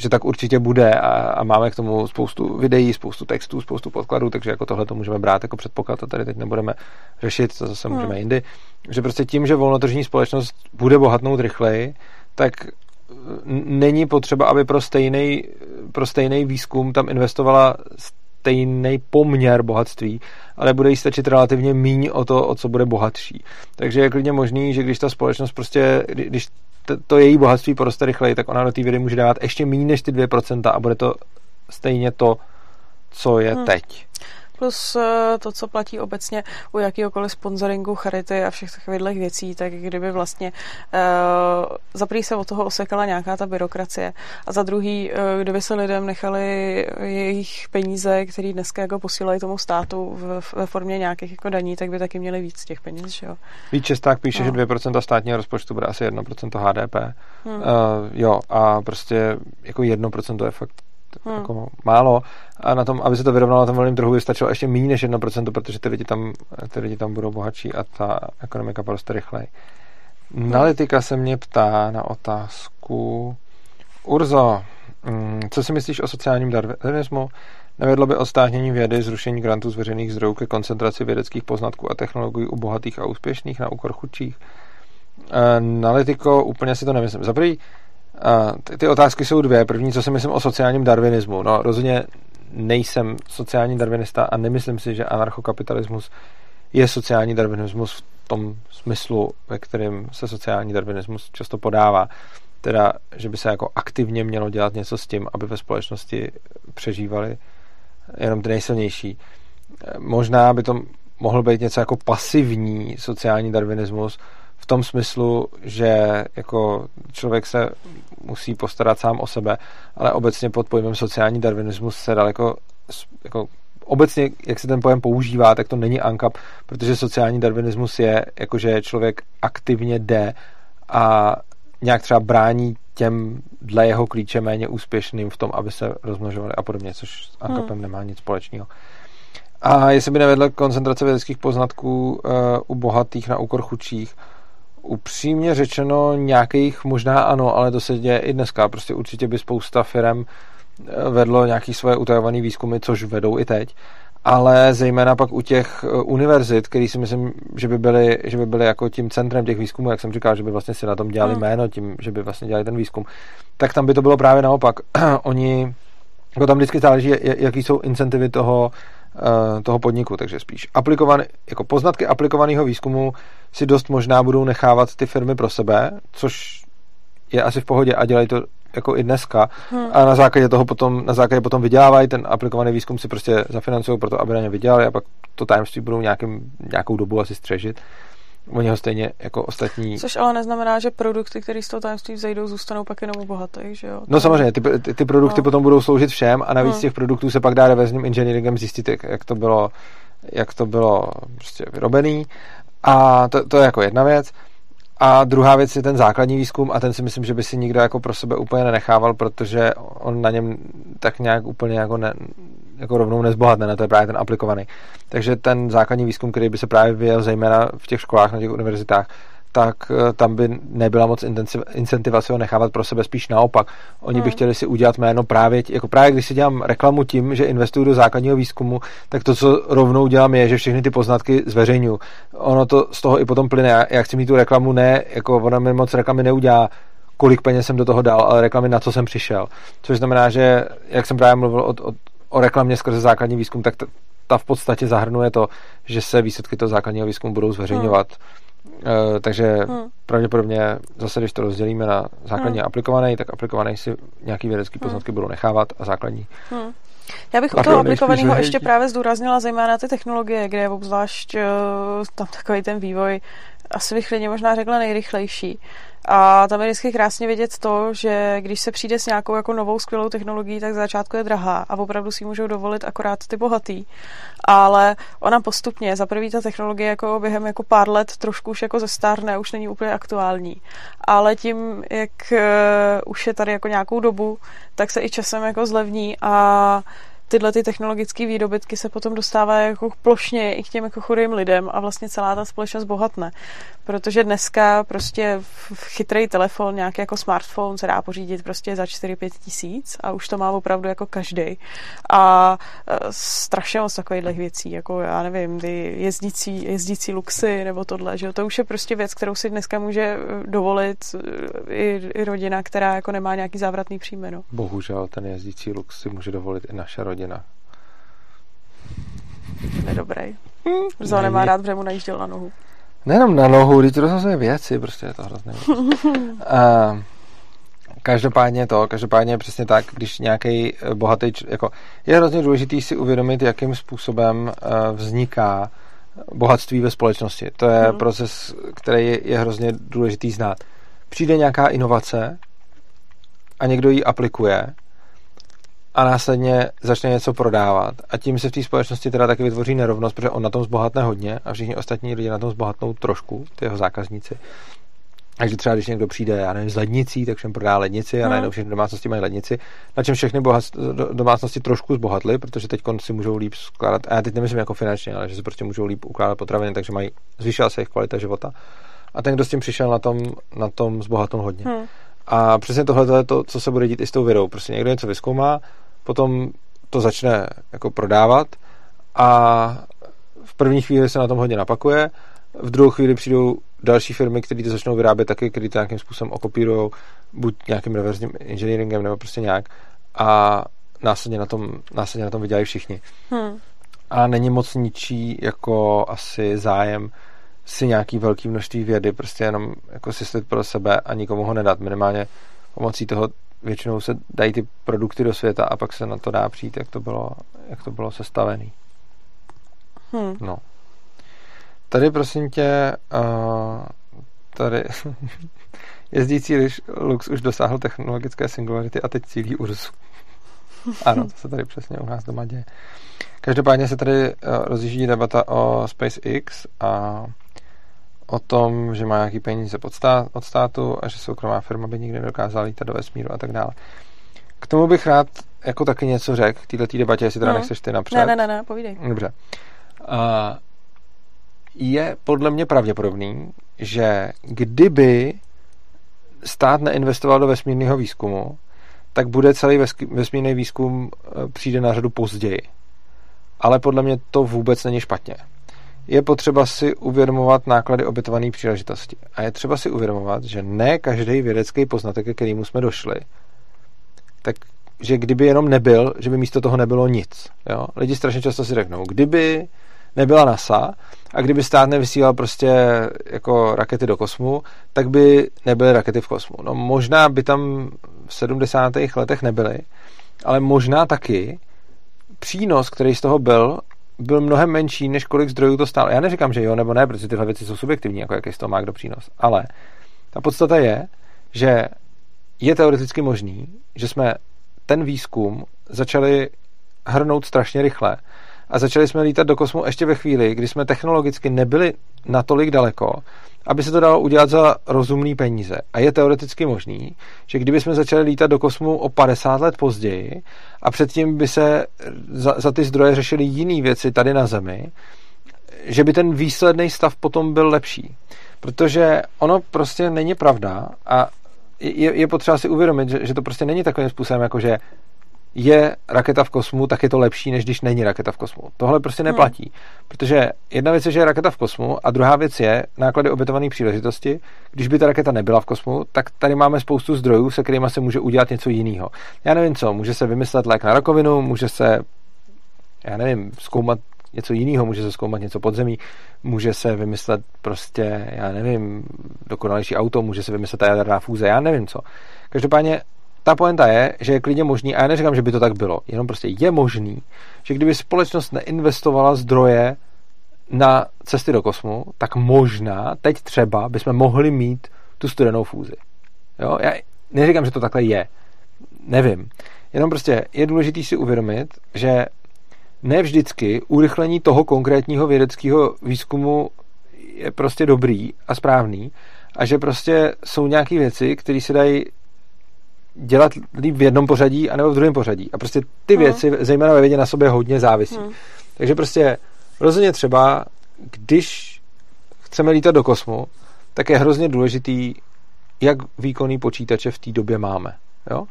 že tak určitě bude a, a máme k tomu spoustu videí, spoustu textů, spoustu podkladů, takže jako tohle to můžeme brát jako předpoklad a tady teď nebudeme řešit, to zase hmm. můžeme jindy, že prostě tím, že volnotržní společnost bude bohatnout rychleji, tak není potřeba, aby pro stejný, pro stejný výzkum tam investovala stejný poměr bohatství, ale bude jí stačit relativně míň o to, o co bude bohatší. Takže je klidně možný, že když ta společnost prostě, když to její bohatství poroste rychleji, tak ona do té vědy může dávat ještě méně než ty 2% a bude to stejně to, co je hmm. teď plus eh, to, co platí obecně u jakýkoliv sponsoringu, charity a všech takových věcí, tak kdyby vlastně uh, za prvý se od toho osekala nějaká ta byrokracie a za druhý, uh, kdyby se lidem nechali jejich peníze, které dneska jako posílají tomu státu ve formě nějakých jako daní, tak by taky měli víc těch peněz, že jo. Víc Česták píše, no. že 2% státního rozpočtu bude asi 1% HDP. Hmm. Uh, jo, a prostě jako 1% je fakt hmm. jako málo. A na tom, aby se to vyrovnalo na tom volném trhu, by stačilo ještě méně než 1%, protože ty lidi tam, ty lidi tam budou bohatší a ta ekonomika poroste rychleji. Hmm. Nalitika se mě ptá na otázku Urzo, mm, co si myslíš o sociálním darwinismu? Nevedlo by odstátnění vědy, zrušení grantů z veřejných zdrojů ke koncentraci vědeckých poznatků a technologií u bohatých a úspěšných na úkor chudších? Nalitiko, úplně si to nemyslím. Za prvý, ty, otázky jsou dvě. První, co si myslím o sociálním darwinismu. No, rozhodně nejsem sociální darwinista a nemyslím si, že anarchokapitalismus je sociální darwinismus v tom smyslu, ve kterém se sociální darwinismus často podává. Teda, že by se jako aktivně mělo dělat něco s tím, aby ve společnosti přežívali jenom ty nejsilnější. Možná by to mohl být něco jako pasivní sociální darwinismus, v tom smyslu, že jako člověk se musí postarat sám o sebe, ale obecně pod pojmem sociální darwinismus se daleko jako obecně, jak se ten pojem používá, tak to není ANCAP, protože sociální darwinismus je, jakože člověk aktivně jde a nějak třeba brání těm dle jeho klíče méně úspěšným v tom, aby se rozmnožovali a podobně, což s ANCAPem hmm. nemá nic společného. A jestli by nevedla koncentrace vědeckých poznatků uh, u bohatých na úkor chudších, upřímně řečeno nějakých možná ano, ale to se děje i dneska. Prostě určitě by spousta firm eh, vedlo nějaký svoje utajované výzkumy, což vedou i teď. Ale zejména pak u těch eh, univerzit, který si myslím, že by byly, že by byly jako tím centrem těch výzkumů, jak jsem říkal, že by vlastně si na tom dělali hmm. jméno, tím, že by vlastně dělali ten výzkum, tak tam by to bylo právě naopak. Oni, jako tam vždycky záleží, jaký jsou incentivy toho, toho podniku, takže spíš aplikovaný, jako poznatky aplikovaného výzkumu si dost možná budou nechávat ty firmy pro sebe, což je asi v pohodě a dělají to jako i dneska hmm. a na základě toho potom, na základě potom vydělávají, ten aplikovaný výzkum si prostě zafinancují pro to, aby na ně vydělali a pak to tajemství budou nějakým, nějakou dobu asi střežit. Oni ho stejně jako ostatní. Což ale neznamená, že produkty, které z toho tajemství vzejdou, zůstanou pak jenom bohaté, že jo? No samozřejmě, ty, ty, ty produkty no. potom budou sloužit všem a navíc hmm. těch produktů se pak dá reverzním engineeringem zjistit, jak, jak to bylo, jak to bylo prostě vyrobený. A to, to je jako jedna věc. A druhá věc je ten základní výzkum a ten si myslím, že by si nikdo jako pro sebe úplně nenechával, protože on na něm tak nějak úplně jako, ne, jako rovnou nezbohatne, ne? to je právě ten aplikovaný. Takže ten základní výzkum, který by se právě vyjel zejména v těch školách, na těch univerzitách, tak eh, tam by nebyla moc incentiva si ho nechávat pro sebe, spíš naopak. Oni hmm. by chtěli si udělat jméno právě, jako právě když si dělám reklamu tím, že investuju do základního výzkumu, tak to, co rovnou dělám, je, že všechny ty poznatky zveřejňuju. Ono to z toho i potom plyne. Já, já chci mít tu reklamu, ne, jako ona mi moc reklamy neudělá, kolik peněz jsem do toho dal, ale reklamy na co jsem přišel. Což znamená, že jak jsem právě mluvil o, o, o reklamě skrze základní výzkum, tak ta v podstatě zahrnuje to, že se výsledky toho základního výzkumu budou zveřejňovat. Hmm Uh, takže hmm. pravděpodobně zase, když to rozdělíme na základní hmm. a aplikovaný, tak aplikovaný si nějaký vědecký hmm. poznatky hmm. budou nechávat a základní. Hmm. Já bych u toho aplikovaného ještě právě zdůraznila zejména ty technologie, kde je obzvlášť uh, tam takový ten vývoj asi bych klidně možná řekla nejrychlejší. A tam je vždycky krásně vidět to, že když se přijde s nějakou jako novou skvělou technologií, tak za začátku je drahá a opravdu si můžou dovolit akorát ty bohatý. Ale ona postupně, za prvý ta technologie jako během jako pár let trošku už jako zestárne, už není úplně aktuální. Ale tím, jak uh, už je tady jako nějakou dobu, tak se i časem jako zlevní a tyhle ty technologické výdobytky se potom dostávají jako plošně i k těm jako chudým lidem a vlastně celá ta společnost bohatne. Protože dneska prostě chytrý telefon, nějaký jako smartphone se dá pořídit prostě za 4-5 tisíc a už to má opravdu jako každý. A e, strašně moc takových věcí, jako já nevím, ty jezdící, jezdící luxy nebo tohle, že to už je prostě věc, kterou si dneska může e, dovolit e, i, i rodina, která jako nemá nějaký závratný příjmy. No. Bohužel ten jezdící lux si může dovolit i naše rodina rodina. Nedobrý. Zó nemá rád, protože mu najížděl na nohu. Nejenom na nohu, když to rozhazuje věci, prostě je to hrozné. A, každopádně to, každopádně přesně tak, když nějaký eh, bohatý, jako je hrozně důležitý si uvědomit, jakým způsobem uh, vzniká bohatství ve společnosti. To je hmm. proces, který je, je hrozně důležitý znát. Přijde nějaká inovace a někdo ji aplikuje a následně začne něco prodávat. A tím se v té společnosti teda taky vytvoří nerovnost, protože on na tom zbohatne hodně a všichni ostatní lidi na tom zbohatnou trošku, ty jeho zákazníci. Takže třeba když někdo přijde, já nevím, z lednicí, tak všem prodá lednici a hmm. najednou všechny domácnosti mají lednici, na čem všechny bohat, domácnosti trošku zbohatly, protože teď si můžou líp skládat, a já teď nemyslím jako finančně, ale že si prostě můžou líp ukládat potraviny, takže mají, zvýšila se jejich kvalita života. A ten, kdo s tím přišel na tom, na tom zbohatnou hodně. Hmm. A přesně tohle je to, co se bude dít i s tou vědou. Prostě někdo něco vyskoumá, potom to začne jako prodávat a v první chvíli se na tom hodně napakuje, v druhou chvíli přijdou další firmy, které to začnou vyrábět taky, které to nějakým způsobem okopírují, buď nějakým reverzním engineeringem nebo prostě nějak a následně na tom, následně na tom vydělají všichni. Hmm. A není moc ničí jako asi zájem si nějaký velký množství vědy prostě jenom jako si pro sebe a nikomu ho nedat. Minimálně pomocí toho většinou se dají ty produkty do světa a pak se na to dá přijít, jak to bylo, jak to bylo sestavený. Hmm. No. Tady prosím tě, uh, tady jezdící Lux už dosáhl technologické singularity a teď cílí Ursu. ano, to se tady přesně u nás doma děje. Každopádně se tady uh, rozjíždí debata o SpaceX a o tom, že má nějaký peníze od, stát, od státu a že soukromá firma by nikdy nedokázala lítat do vesmíru a tak dále. K tomu bych rád jako taky něco řekl, k této debatě, jestli teda no. nechceš ty napřed. Ne, ne, ne, ne, povídej. Dobře. Uh, je podle mě pravděpodobný, že kdyby stát neinvestoval do vesmírného výzkumu, tak bude celý vesmírný výzkum e, přijde na řadu později. Ale podle mě to vůbec není špatně je potřeba si uvědomovat náklady obětované příležitosti. A je třeba si uvědomovat, že ne každý vědecký poznatek, ke kterému jsme došli, tak že kdyby jenom nebyl, že by místo toho nebylo nic. Jo? Lidi strašně často si řeknou, kdyby nebyla NASA a kdyby stát nevysílal prostě jako rakety do kosmu, tak by nebyly rakety v kosmu. No možná by tam v 70. letech nebyly, ale možná taky přínos, který z toho byl, byl mnohem menší, než kolik zdrojů to stálo. Já neříkám, že jo nebo ne, protože tyhle věci jsou subjektivní, jako jaký z toho má kdo přínos. Ale ta podstata je, že je teoreticky možný, že jsme ten výzkum začali hrnout strašně rychle a začali jsme lítat do kosmu ještě ve chvíli, kdy jsme technologicky nebyli natolik daleko, aby se to dalo udělat za rozumný peníze. A je teoreticky možný, že kdyby jsme začali lítat do kosmu o 50 let později a předtím by se za, za ty zdroje řešily jiné věci tady na Zemi, že by ten výsledný stav potom byl lepší. Protože ono prostě není pravda a je, je potřeba si uvědomit, že, že to prostě není takovým způsobem, jako že je raketa v kosmu, tak je to lepší, než když není raketa v kosmu. Tohle prostě hmm. neplatí. Hmm. Protože jedna věc je, že je raketa v kosmu a druhá věc je náklady obětované příležitosti. Když by ta raketa nebyla v kosmu, tak tady máme spoustu zdrojů, se kterými se může udělat něco jiného. Já nevím co, může se vymyslet lék na rakovinu, může se, já nevím, zkoumat něco jiného, může se zkoumat něco podzemí, může se vymyslet prostě, já nevím, dokonalejší auto, může se vymyslet ta jaderná fúze, já nevím co. Každopádně ta poenta je, že je klidně možný, a já neříkám, že by to tak bylo, jenom prostě je možný, že kdyby společnost neinvestovala zdroje na cesty do kosmu, tak možná teď třeba bychom mohli mít tu studenou fúzi. Jo? Já neříkám, že to takhle je. Nevím. Jenom prostě je důležité si uvědomit, že ne vždycky urychlení toho konkrétního vědeckého výzkumu je prostě dobrý a správný a že prostě jsou nějaké věci, které se dají dělat líp v jednom pořadí anebo v druhém pořadí. A prostě ty hmm. věci, zejména ve vědě, na sobě hodně závisí. Hmm. Takže prostě rozhodně třeba, když chceme lítat do kosmu, tak je hrozně důležitý, jak výkonný počítače v té době máme. Jo?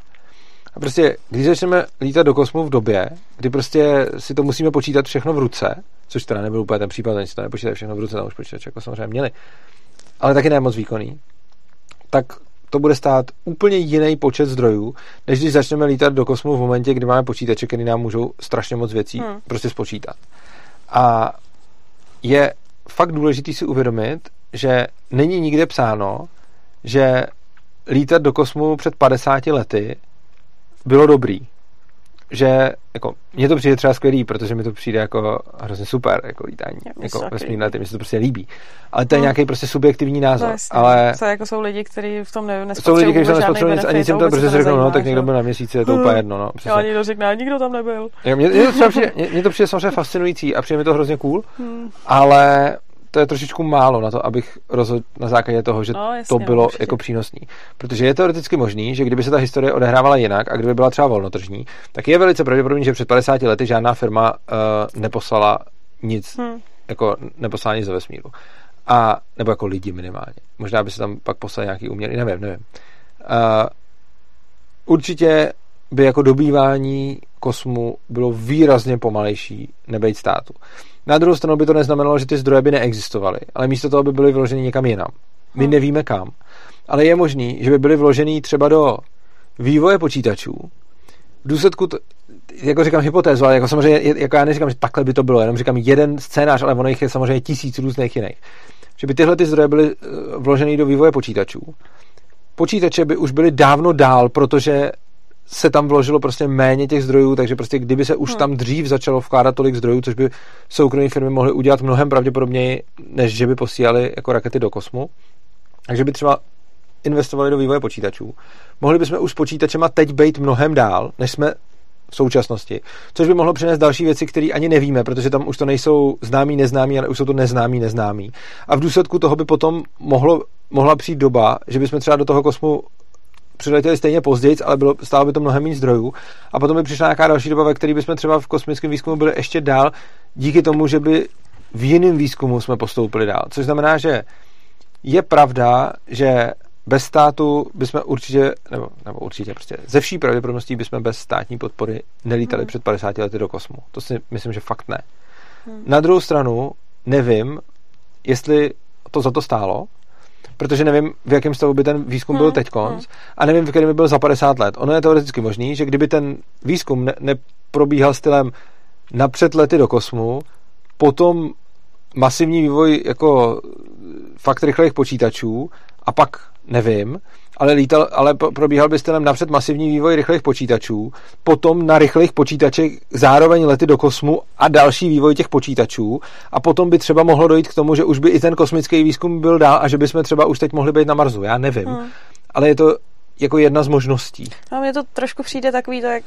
A prostě, když začneme lítat do kosmu v době, kdy prostě si to musíme počítat všechno v ruce, což teda nebyl úplně ten případ, oni si to nepočítají všechno v ruce, tam už počítače jako samozřejmě měli, ale taky ne moc výkonný, tak to bude stát úplně jiný počet zdrojů, než když začneme lítat do kosmu v momentě, kdy máme počítače, které nám můžou strašně moc věcí hmm. prostě spočítat. A je fakt důležitý si uvědomit, že není nikde psáno, že lítat do kosmu před 50 lety bylo dobrý že jako, mně to přijde třeba skvělý, protože mi to přijde jako hrozně super, jako lítání, jako vesmírné lety, mi se to prostě líbí. Ale to je no. nějaký prostě subjektivní názor. No, ale... To jako jsou lidi, kteří v tom ne, Jsou lidi, kteří nespotřebují nic a nic jim to protože řeknou, no, tak někdo byl na měsíci, je to úplně jedno, no. Přesně. Jo, někdo řekne, nikdo tam nebyl. Mně, přijde, to přijde samozřejmě fascinující a přijde mi to hrozně cool, hmm. ale to je trošičku málo na to, abych rozhodl na základě toho, že no, jasně, to bylo určitě. jako přínosný. Protože je teoreticky možný, že kdyby se ta historie odehrávala jinak a kdyby byla třeba volnotržní, tak je velice pravděpodobné, že před 50 lety žádná firma uh, neposlala nic, hmm. jako neposlala nic do vesmíru. A, nebo jako lidi minimálně. Možná by se tam pak poslali nějaký umělý, nevím, nevím. Uh, určitě by jako dobývání kosmu bylo výrazně pomalejší nebejt státu. Na druhou stranu by to neznamenalo, že ty zdroje by neexistovaly, ale místo toho by byly vloženy někam jinam. My hmm. nevíme kam. Ale je možný, že by byly vložený třeba do vývoje počítačů. V důsledku, to, jako říkám hypotézu, ale jako samozřejmě, jako já neříkám, že takhle by to bylo, jenom říkám jeden scénář, ale ono jich je samozřejmě tisíc různých jiných. Že by tyhle ty zdroje byly eh, vloženy do vývoje počítačů. Počítače by už byly dávno dál, protože se tam vložilo prostě méně těch zdrojů, takže prostě kdyby se už hmm. tam dřív začalo vkládat tolik zdrojů, což by soukromé firmy mohly udělat mnohem pravděpodobněji, než že by posílali jako rakety do kosmu. Takže by třeba investovali do vývoje počítačů. Mohli bychom už s počítačema teď být mnohem dál, než jsme v současnosti, což by mohlo přinést další věci, které ani nevíme, protože tam už to nejsou známí, neznámí, ale už jsou to neznámí, neznámí. A v důsledku toho by potom mohlo, mohla přijít doba, že bychom třeba do toho kosmu přiletěli stejně později, ale bylo, stálo by to mnohem méně zdrojů. A potom by přišla nějaká další doba, ve které bychom třeba v kosmickém výzkumu byli ještě dál, díky tomu, že by v jiném výzkumu jsme postoupili dál. Což znamená, že je pravda, že bez státu bychom určitě, nebo, nebo určitě prostě ze vší pravděpodobností bychom bez státní podpory nelítali hmm. před 50 lety do kosmu. To si myslím, že fakt ne. Hmm. Na druhou stranu nevím, jestli to za to stálo, protože nevím, v jakém stavu by ten výzkum byl hmm, teď konc hmm. a nevím, v kterém by byl za 50 let. Ono je teoreticky možný, že kdyby ten výzkum ne, neprobíhal stylem napřed lety do kosmu, potom masivní vývoj jako fakt rychlých počítačů a pak nevím, ale, lítal, ale probíhal by stylem napřed masivní vývoj rychlých počítačů, potom na rychlých počítačích zároveň lety do kosmu a další vývoj těch počítačů a potom by třeba mohlo dojít k tomu, že už by i ten kosmický výzkum byl dál a že bychom třeba už teď mohli být na Marsu. Já nevím. Hmm. Ale je to jako jedna z možností. No, mně to trošku přijde takový to, jak,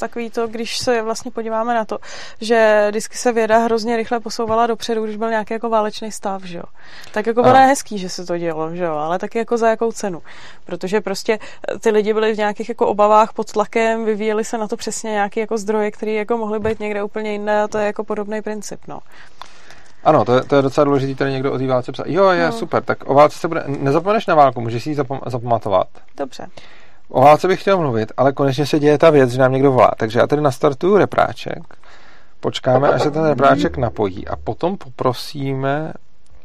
takový to, když se vlastně podíváme na to, že vždycky se věda hrozně rychle posouvala dopředu, když byl nějaký jako válečný stav, že jo. Tak jako bylo hezký, že se to dělo, že jo, ale taky jako za jakou cenu. Protože prostě ty lidi byli v nějakých jako obavách pod tlakem, vyvíjeli se na to přesně nějaké jako zdroje, které jako mohly být někde úplně jinde a to je jako podobný princip, no. Ano, to je, to je docela důležité, tady někdo o té válce psal. Jo, je, no. super, tak o válce se bude, nezapomeneš na válku, můžeš si ji zapom- zapamatovat. Dobře. O válce bych chtěl mluvit, ale konečně se děje ta věc, že nám někdo volá. Takže já tady nastartuju repráček, počkáme, až se ten repráček napojí a potom poprosíme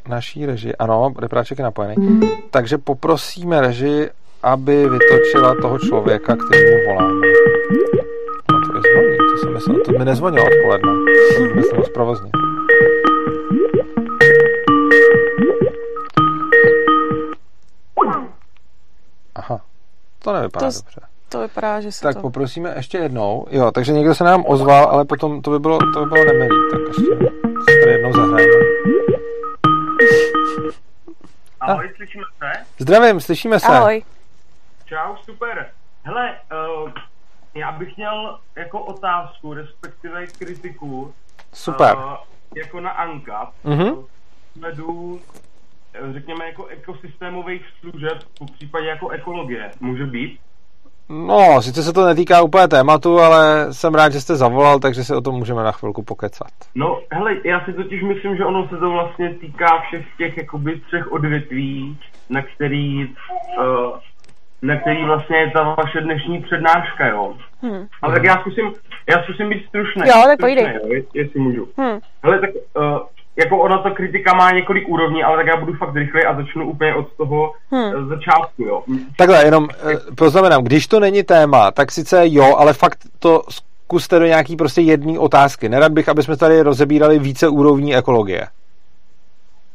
naší režii, ano, repráček je napojený, takže poprosíme režii, aby vytočila toho člověka, který mu voláme. No to je zvoní, to jsem myslel, to mi nezvonilo odpoledne, to mi myslel zprovoznit. To nevypadá to, dobře. To vypadá, že se Tak to... poprosíme ještě jednou. Jo, takže někdo se nám ozval, ale potom to by bylo, to by bylo nemilý. Tak ještě se tady jednou zahrajeme. Ahoj, ah. slyšíme se? Zdravím, slyšíme se. Ahoj. Čau, super. Hele, uh, já bych měl jako otázku, respektive kritiku. Super. Uh, jako na Anka. Mhm. Sledu, řekněme, jako ekosystémových služeb, po případě jako ekologie. Může být? No, sice se to netýká úplně tématu, ale jsem rád, že jste zavolal, takže si o tom můžeme na chvilku pokecat. No, hele, já si totiž myslím, že ono se to vlastně týká všech těch jakoby třech odvětví, na který, uh, na který vlastně je ta vaše dnešní přednáška, jo. Hmm. Ale tak já zkusím, já zkusím být stručný. Jo, tak pojdej. Jo, jestli můžu. Hmm. Hele, tak uh, jako ona ta kritika má několik úrovní, ale tak já budu fakt rychlej a začnu úplně od toho hmm. začátku, jo. Takhle, jenom uh, poznamenám, když to není téma, tak sice jo, ale fakt to zkuste do nějaký prostě jedné otázky. Nerad bych, aby jsme tady rozebírali více úrovní ekologie.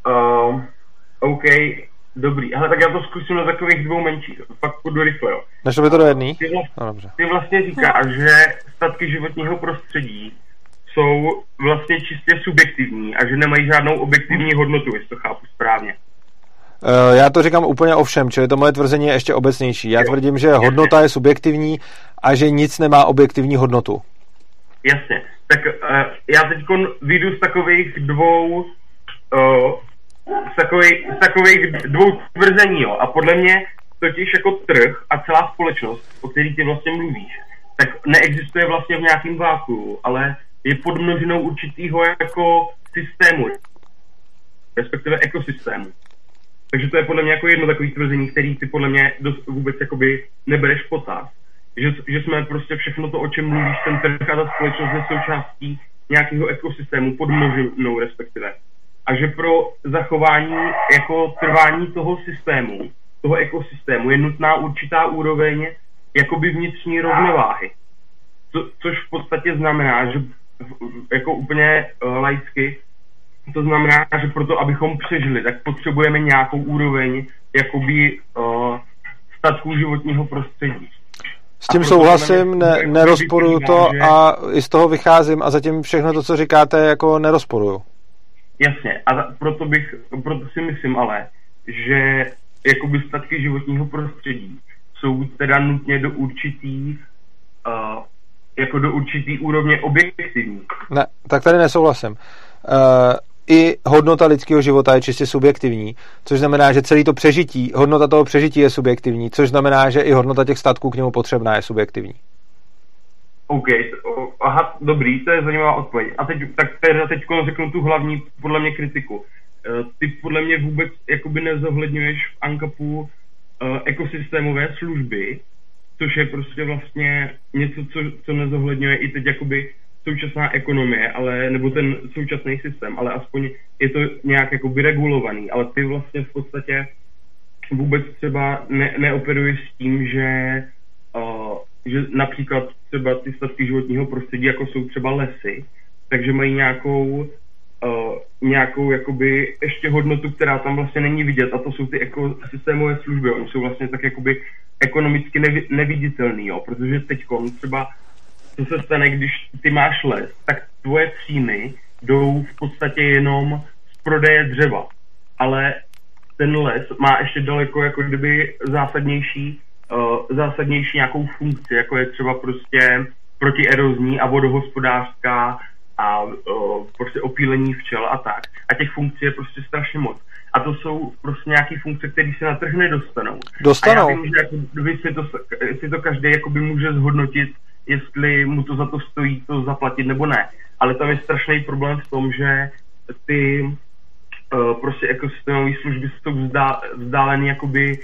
Uh, OK, dobrý. Ale tak já to zkusím na takových dvou menších. Fakt půjdu rychle, jo. To by to do jedný? Ty, vlastně, no, dobře. ty vlastně říkáš, že statky životního prostředí jsou vlastně čistě subjektivní a že nemají žádnou objektivní hodnotu, jestli to chápu správně. Uh, já to říkám úplně o všem, čili to moje tvrzení je ještě obecnější. Já jo. tvrdím, že hodnota je subjektivní a že nic nemá objektivní hodnotu. Jasně. Tak uh, já teď vyjdu z takových dvou uh, z, takových, z takových dvou tvrzení, jo. A podle mě totiž jako trh a celá společnost, o který ty vlastně mluvíš, tak neexistuje vlastně v nějakém váku, ale je podmnožinou určitýho jako systému, respektive ekosystému. Takže to je podle mě jako jedno takový tvrzení, který ty podle mě dost, vůbec jakoby nebereš potaz. Že, že jsme prostě všechno to, o čem mluvíš, ten trh a ta společnost je součástí nějakého ekosystému, podmnožinou respektive. A že pro zachování jako trvání toho systému, toho ekosystému je nutná určitá úroveň jakoby vnitřní rovnováhy. Co, což v podstatě znamená, že jako úplně uh, laicky, to znamená, že proto, abychom přežili, tak potřebujeme nějakou úroveň jakoby uh, statků životního prostředí. S tím souhlasím, ne, nerozporuju to a i z toho vycházím a zatím všechno to, co říkáte, jako nerozporuju. Jasně, a proto, bych, proto si myslím ale, že jakoby statky životního prostředí jsou teda nutně do určitých uh, jako do určitý úrovně objektivní. Ne, tak tady nesouhlasím. Uh, I hodnota lidského života je čistě subjektivní, což znamená, že celý to přežití, hodnota toho přežití je subjektivní, což znamená, že i hodnota těch statků k němu potřebná je subjektivní. OK, aha, dobrý, to je zajímavá odpověď. A teď, tak teda teď řeknu tu hlavní, podle mě, kritiku. Eh, ty podle mě vůbec jakoby nezohledňuješ v ANCAPu uh, ekosystémové služby, což je prostě vlastně něco, co, co nezohledňuje i teď jakoby současná ekonomie, ale, nebo ten současný systém, ale aspoň je to nějak jako regulovaný, ale ty vlastně v podstatě vůbec třeba ne, neoperuješ s tím, že, uh, že například třeba ty statky životního prostředí, jako jsou třeba lesy, takže mají nějakou uh, nějakou jakoby ještě hodnotu, která tam vlastně není vidět a to jsou ty ekosystémové služby. Oni jsou vlastně tak jakoby ekonomicky nevi, neviditelný, jo, protože teď třeba co se stane, když ty máš les, tak tvoje příjmy jdou v podstatě jenom z prodeje dřeva. Ale ten les má ještě daleko jako kdyby zásadnější, uh, zásadnější nějakou funkci, jako je třeba prostě protierozní a vodohospodářská a uh, prostě opílení včel a tak. A těch funkcí je prostě strašně moc. A to jsou prostě nějaké funkce, které se na trh nedostanou. Dostanou. A já vím, že jako, si, to, si to každý jakoby může zhodnotit, jestli mu to za to stojí to zaplatit nebo ne. Ale tam je strašný problém v tom, že ty uh, prostě ekosystémové služby jsou vzdá, vzdálený jakoby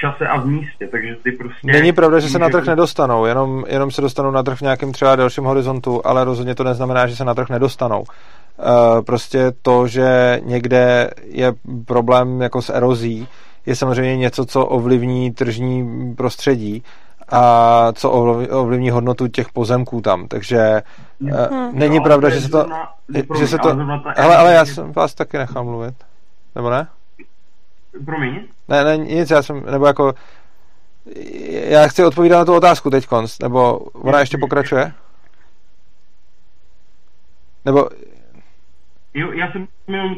čase a v místě, takže ty prostě... Není pravda, že se na trh nedostanou, jenom, jenom se dostanou na trh v nějakém třeba delším horizontu, ale rozhodně to neznamená, že se na trh nedostanou. Uh, prostě to, že někde je problém jako s erozí, je samozřejmě něco, co ovlivní tržní prostředí a co ovlivní hodnotu těch pozemků tam. Takže hmm. není no, pravda, že se to... že se to ale, ale já jsem vás taky nechal mluvit. Nebo ne? Promiň? Ne, ne, nic, já jsem, nebo jako, já chci odpovídat na tu otázku teď konc, nebo ona ještě pokračuje? Nebo... Jo, já jsem jenom,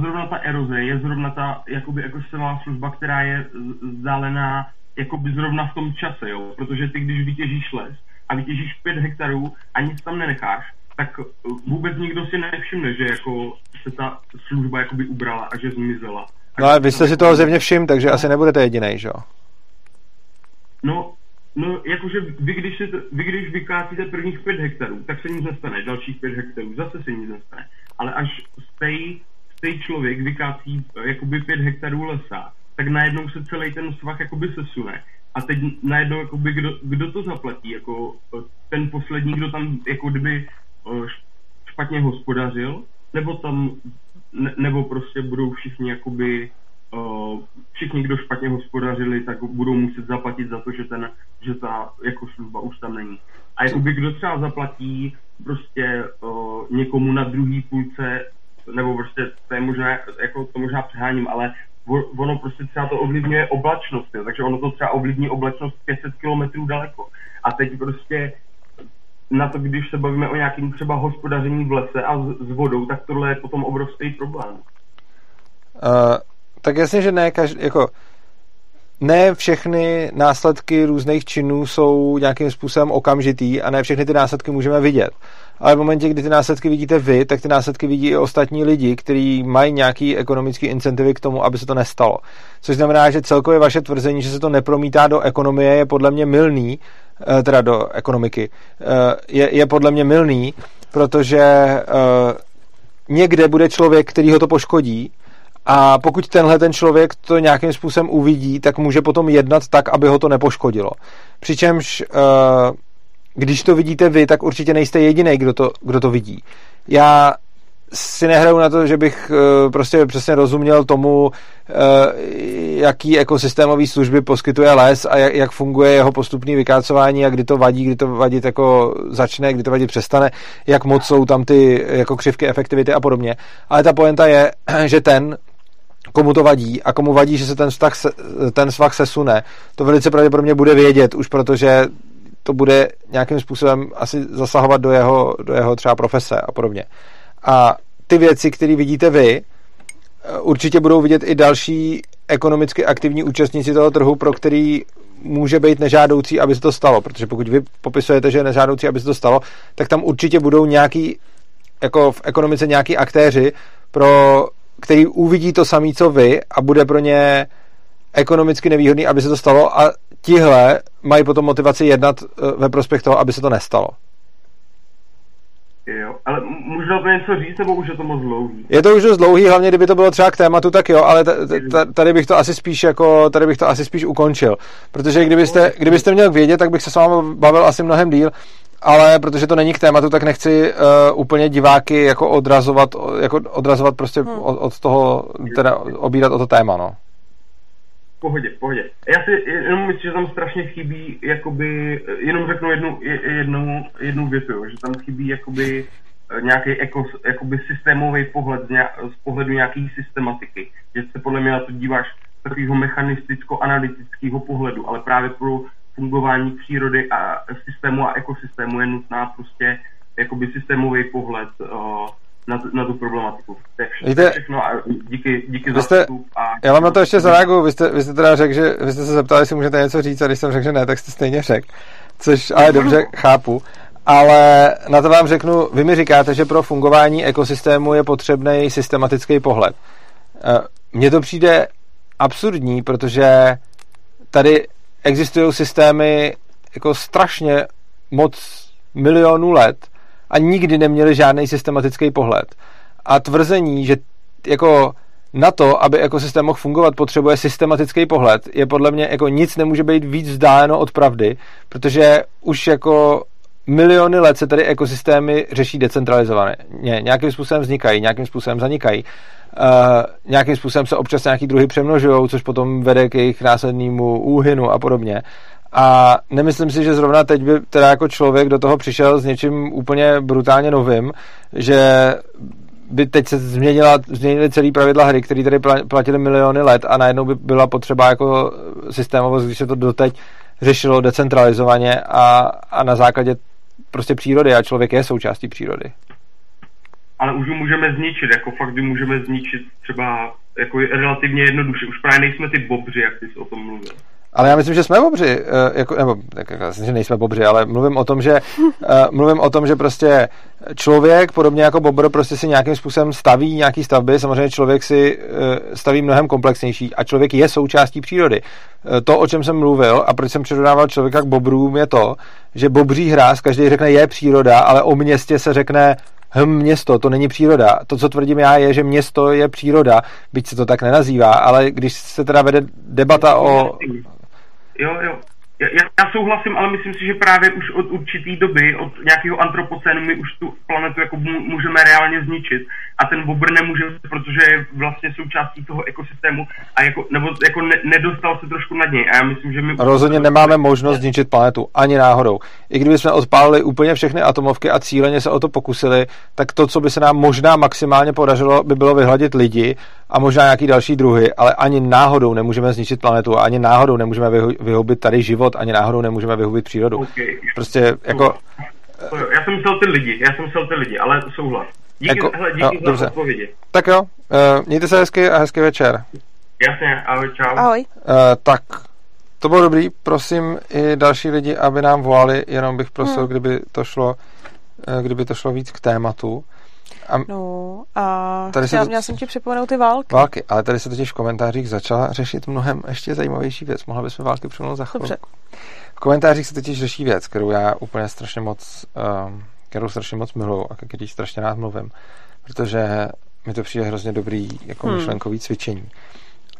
zrovna ta eroze je zrovna ta, jakoby, ekosystémová služba, která je vzdálená jakoby zrovna v tom čase, jo, protože ty, když vytěžíš les a vytěžíš 5 hektarů a nic tam nenecháš, tak vůbec nikdo si nevšimne, že jako se ta služba jakoby ubrala a že zmizela. No ale vy jste si toho zjevně všim, takže asi nebudete jediný, že jo? No, no, jakože vy když, to, vy, když vykácíte prvních 5 hektarů, tak se nic nestane, dalších 5 hektarů, zase se nic nestane. Ale až stej, stej člověk vykácí eh, jakoby 5 hektarů lesa, tak najednou se celý ten svah jakoby sesune. A teď najednou, jakoby, kdo, kdo to zaplatí? Jako eh, ten poslední, kdo tam jako kdyby eh, špatně hospodařil, nebo tam ne, nebo prostě budou všichni jakoby uh, všichni, kdo špatně hospodařili, tak budou muset zaplatit za to, že, ten, že ta jako služba už tam není. A jakoby kdo třeba zaplatí prostě uh, někomu na druhý půlce, nebo prostě to je možná, jako to možná přeháním, ale ono prostě třeba to ovlivňuje oblačnost, jo, takže ono to třeba ovlivní oblačnost 500 kilometrů daleko. A teď prostě na to, když se bavíme o nějakém třeba hospodaření v lese a s, s vodou, tak tohle je potom obrovský problém. Uh, tak jasně, že ne, každý, jako ne všechny následky různých činů jsou nějakým způsobem okamžitý a ne všechny ty následky můžeme vidět. Ale v momentě, kdy ty následky vidíte vy, tak ty následky vidí i ostatní lidi, kteří mají nějaký ekonomický incentivy k tomu, aby se to nestalo. Což znamená, že celkově vaše tvrzení, že se to nepromítá do ekonomie, je podle mě milný, Eh, teda do ekonomiky, eh, je, je podle mě milný, protože eh, někde bude člověk, který ho to poškodí a pokud tenhle ten člověk to nějakým způsobem uvidí, tak může potom jednat tak, aby ho to nepoškodilo. Přičemž když to vidíte vy, tak určitě nejste jediný, kdo to, kdo to vidí. Já si nehraju na to, že bych uh, prostě přesně rozuměl tomu, uh, jaký ekosystémový služby poskytuje les a jak, funguje jeho postupný vykácování a kdy to vadí, kdy to vadit jako začne, kdy to vadit přestane, jak moc jsou tam ty jako křivky efektivity a podobně. Ale ta poenta je, že ten, komu to vadí a komu vadí, že se ten, vztah ten svah sesune, to velice pravděpodobně bude vědět, už protože to bude nějakým způsobem asi zasahovat do jeho, do jeho třeba profese a podobně. A ty věci, které vidíte vy, určitě budou vidět i další ekonomicky aktivní účastníci toho trhu, pro který může být nežádoucí, aby se to stalo. Protože pokud vy popisujete, že je nežádoucí, aby se to stalo, tak tam určitě budou nějaký, jako v ekonomice nějaký aktéři, pro který uvidí to samé, co vy a bude pro ně ekonomicky nevýhodný, aby se to stalo a tihle mají potom motivaci jednat eh, ve prospěch toho, aby se to nestalo. Jo, ale můžu to něco říct, nebo už je to moc dlouhý? Je to už dost dlouhý, hlavně kdyby to bylo třeba k tématu, tak jo, ale tady bych to asi spíš jako, tady bych to asi spíš ukončil. Protože kdybyste, kdybyste měl vědět, tak bych se s vámi bavil asi mnohem díl, ale protože to není k tématu, tak nechci uh, úplně diváky jako odrazovat, jako odrazovat prostě hmm. od, od toho, teda obírat o to téma, no pohodě, pohodě. Já si jenom myslím, že tam strašně chybí, jakoby, jenom řeknu jednu, jednu, jednu větu, že tam chybí jakoby nějaký jako, jakoby systémový pohled z, nějak, z pohledu nějaké systematiky. Že se podle mě na to díváš z takového mechanisticko-analytického pohledu, ale právě pro fungování přírody a systému a ekosystému je nutná prostě jakoby systémový pohled uh, na, tu, na tu problematiku. To je všechno, Víte, všechno a díky, díky za jste, a... Já vám na to ještě zareaguju. Vy jste, vy jste teda řekl, že vy jste se zeptali, jestli můžete něco říct a když jsem řekl, že ne, tak jste stejně řekl. Což ale dobře chápu. Ale na to vám řeknu, vy mi říkáte, že pro fungování ekosystému je potřebný systematický pohled. Eh, mně to přijde absurdní, protože tady existují systémy jako strašně moc milionů let a nikdy neměli žádný systematický pohled. A tvrzení, že jako na to, aby ekosystém mohl fungovat, potřebuje systematický pohled, je podle mě jako nic nemůže být víc vzdáleno od pravdy, protože už jako miliony let se tady ekosystémy řeší decentralizovaně. Nějakým způsobem vznikají, nějakým způsobem zanikají. Uh, nějakým způsobem se občas nějaký druhy přemnožují, což potom vede k jejich následnému úhynu a podobně. A nemyslím si, že zrovna teď by teda jako člověk do toho přišel s něčím úplně brutálně novým, že by teď se změnila, změnily celý pravidla hry, které tady platily miliony let a najednou by byla potřeba jako systémovost, když se to doteď řešilo decentralizovaně a, a na základě prostě přírody a člověk je součástí přírody. Ale už ji můžeme zničit, jako fakt ji můžeme zničit třeba jako relativně jednoduše. Už právě nejsme ty bobři, jak jsi o tom mluvil. Ale já myslím, že jsme bobři, eh, jako, nebo tak, myslím, že nejsme bobři, ale mluvím o tom, že eh, mluvím o tom, že prostě člověk, podobně jako bobr, prostě si nějakým způsobem staví nějaký stavby, samozřejmě člověk si eh, staví mnohem komplexnější a člověk je součástí přírody. To, o čem jsem mluvil a proč jsem přirovnával člověka k bobrům, je to, že bobří hráz, každý řekne je příroda, ale o městě se řekne hm, město, to není příroda. To, co tvrdím já, je, že město je příroda, byť se to tak nenazývá, ale když se teda vede debata o Jo, jo. Já, já souhlasím, ale myslím si, že právě už od určitý doby, od nějakého antropocénu, my už tu planetu jako můžeme reálně zničit a ten bobr nemůže, protože je vlastně součástí toho ekosystému a jako, nebo jako ne, nedostal se trošku nad něj. A já myslím, že my... Rozhodně nemáme možnost zničit planetu, ani náhodou. I kdyby jsme odpálili úplně všechny atomovky a cíleně se o to pokusili, tak to, co by se nám možná maximálně podařilo, by bylo vyhladit lidi a možná nějaký další druhy, ale ani náhodou nemůžeme zničit planetu a ani náhodou nemůžeme vyhubit tady život, ani náhodou nemůžeme vyhubit přírodu. Okay. Prostě jako... Já jsem myslel ty lidi, já jsem myslel ty lidi, ale souhlas. Díky, jako, hele, díky no, za dobře. odpovědi. Tak jo, uh, mějte se hezky a hezký večer. Jasně, ahoj, čau. Ahoj. Uh, tak, to bylo dobrý, prosím i další lidi, aby nám volali, jenom bych prosil, hmm. kdyby to šlo, uh, kdyby to šlo víc k tématu. A no a tady chtěla, to... měla jsem ti připomenout ty války. Války, ale tady se totiž v komentářích začala řešit mnohem ještě zajímavější věc. Mohla bychom války připomenout za chvilku. Dobře. V komentářích se totiž řeší věc, kterou já úplně strašně moc, um, kterou strašně moc miluju a který strašně rád mluvím, protože mi to přijde hrozně dobrý jako hmm. myšlenkový cvičení.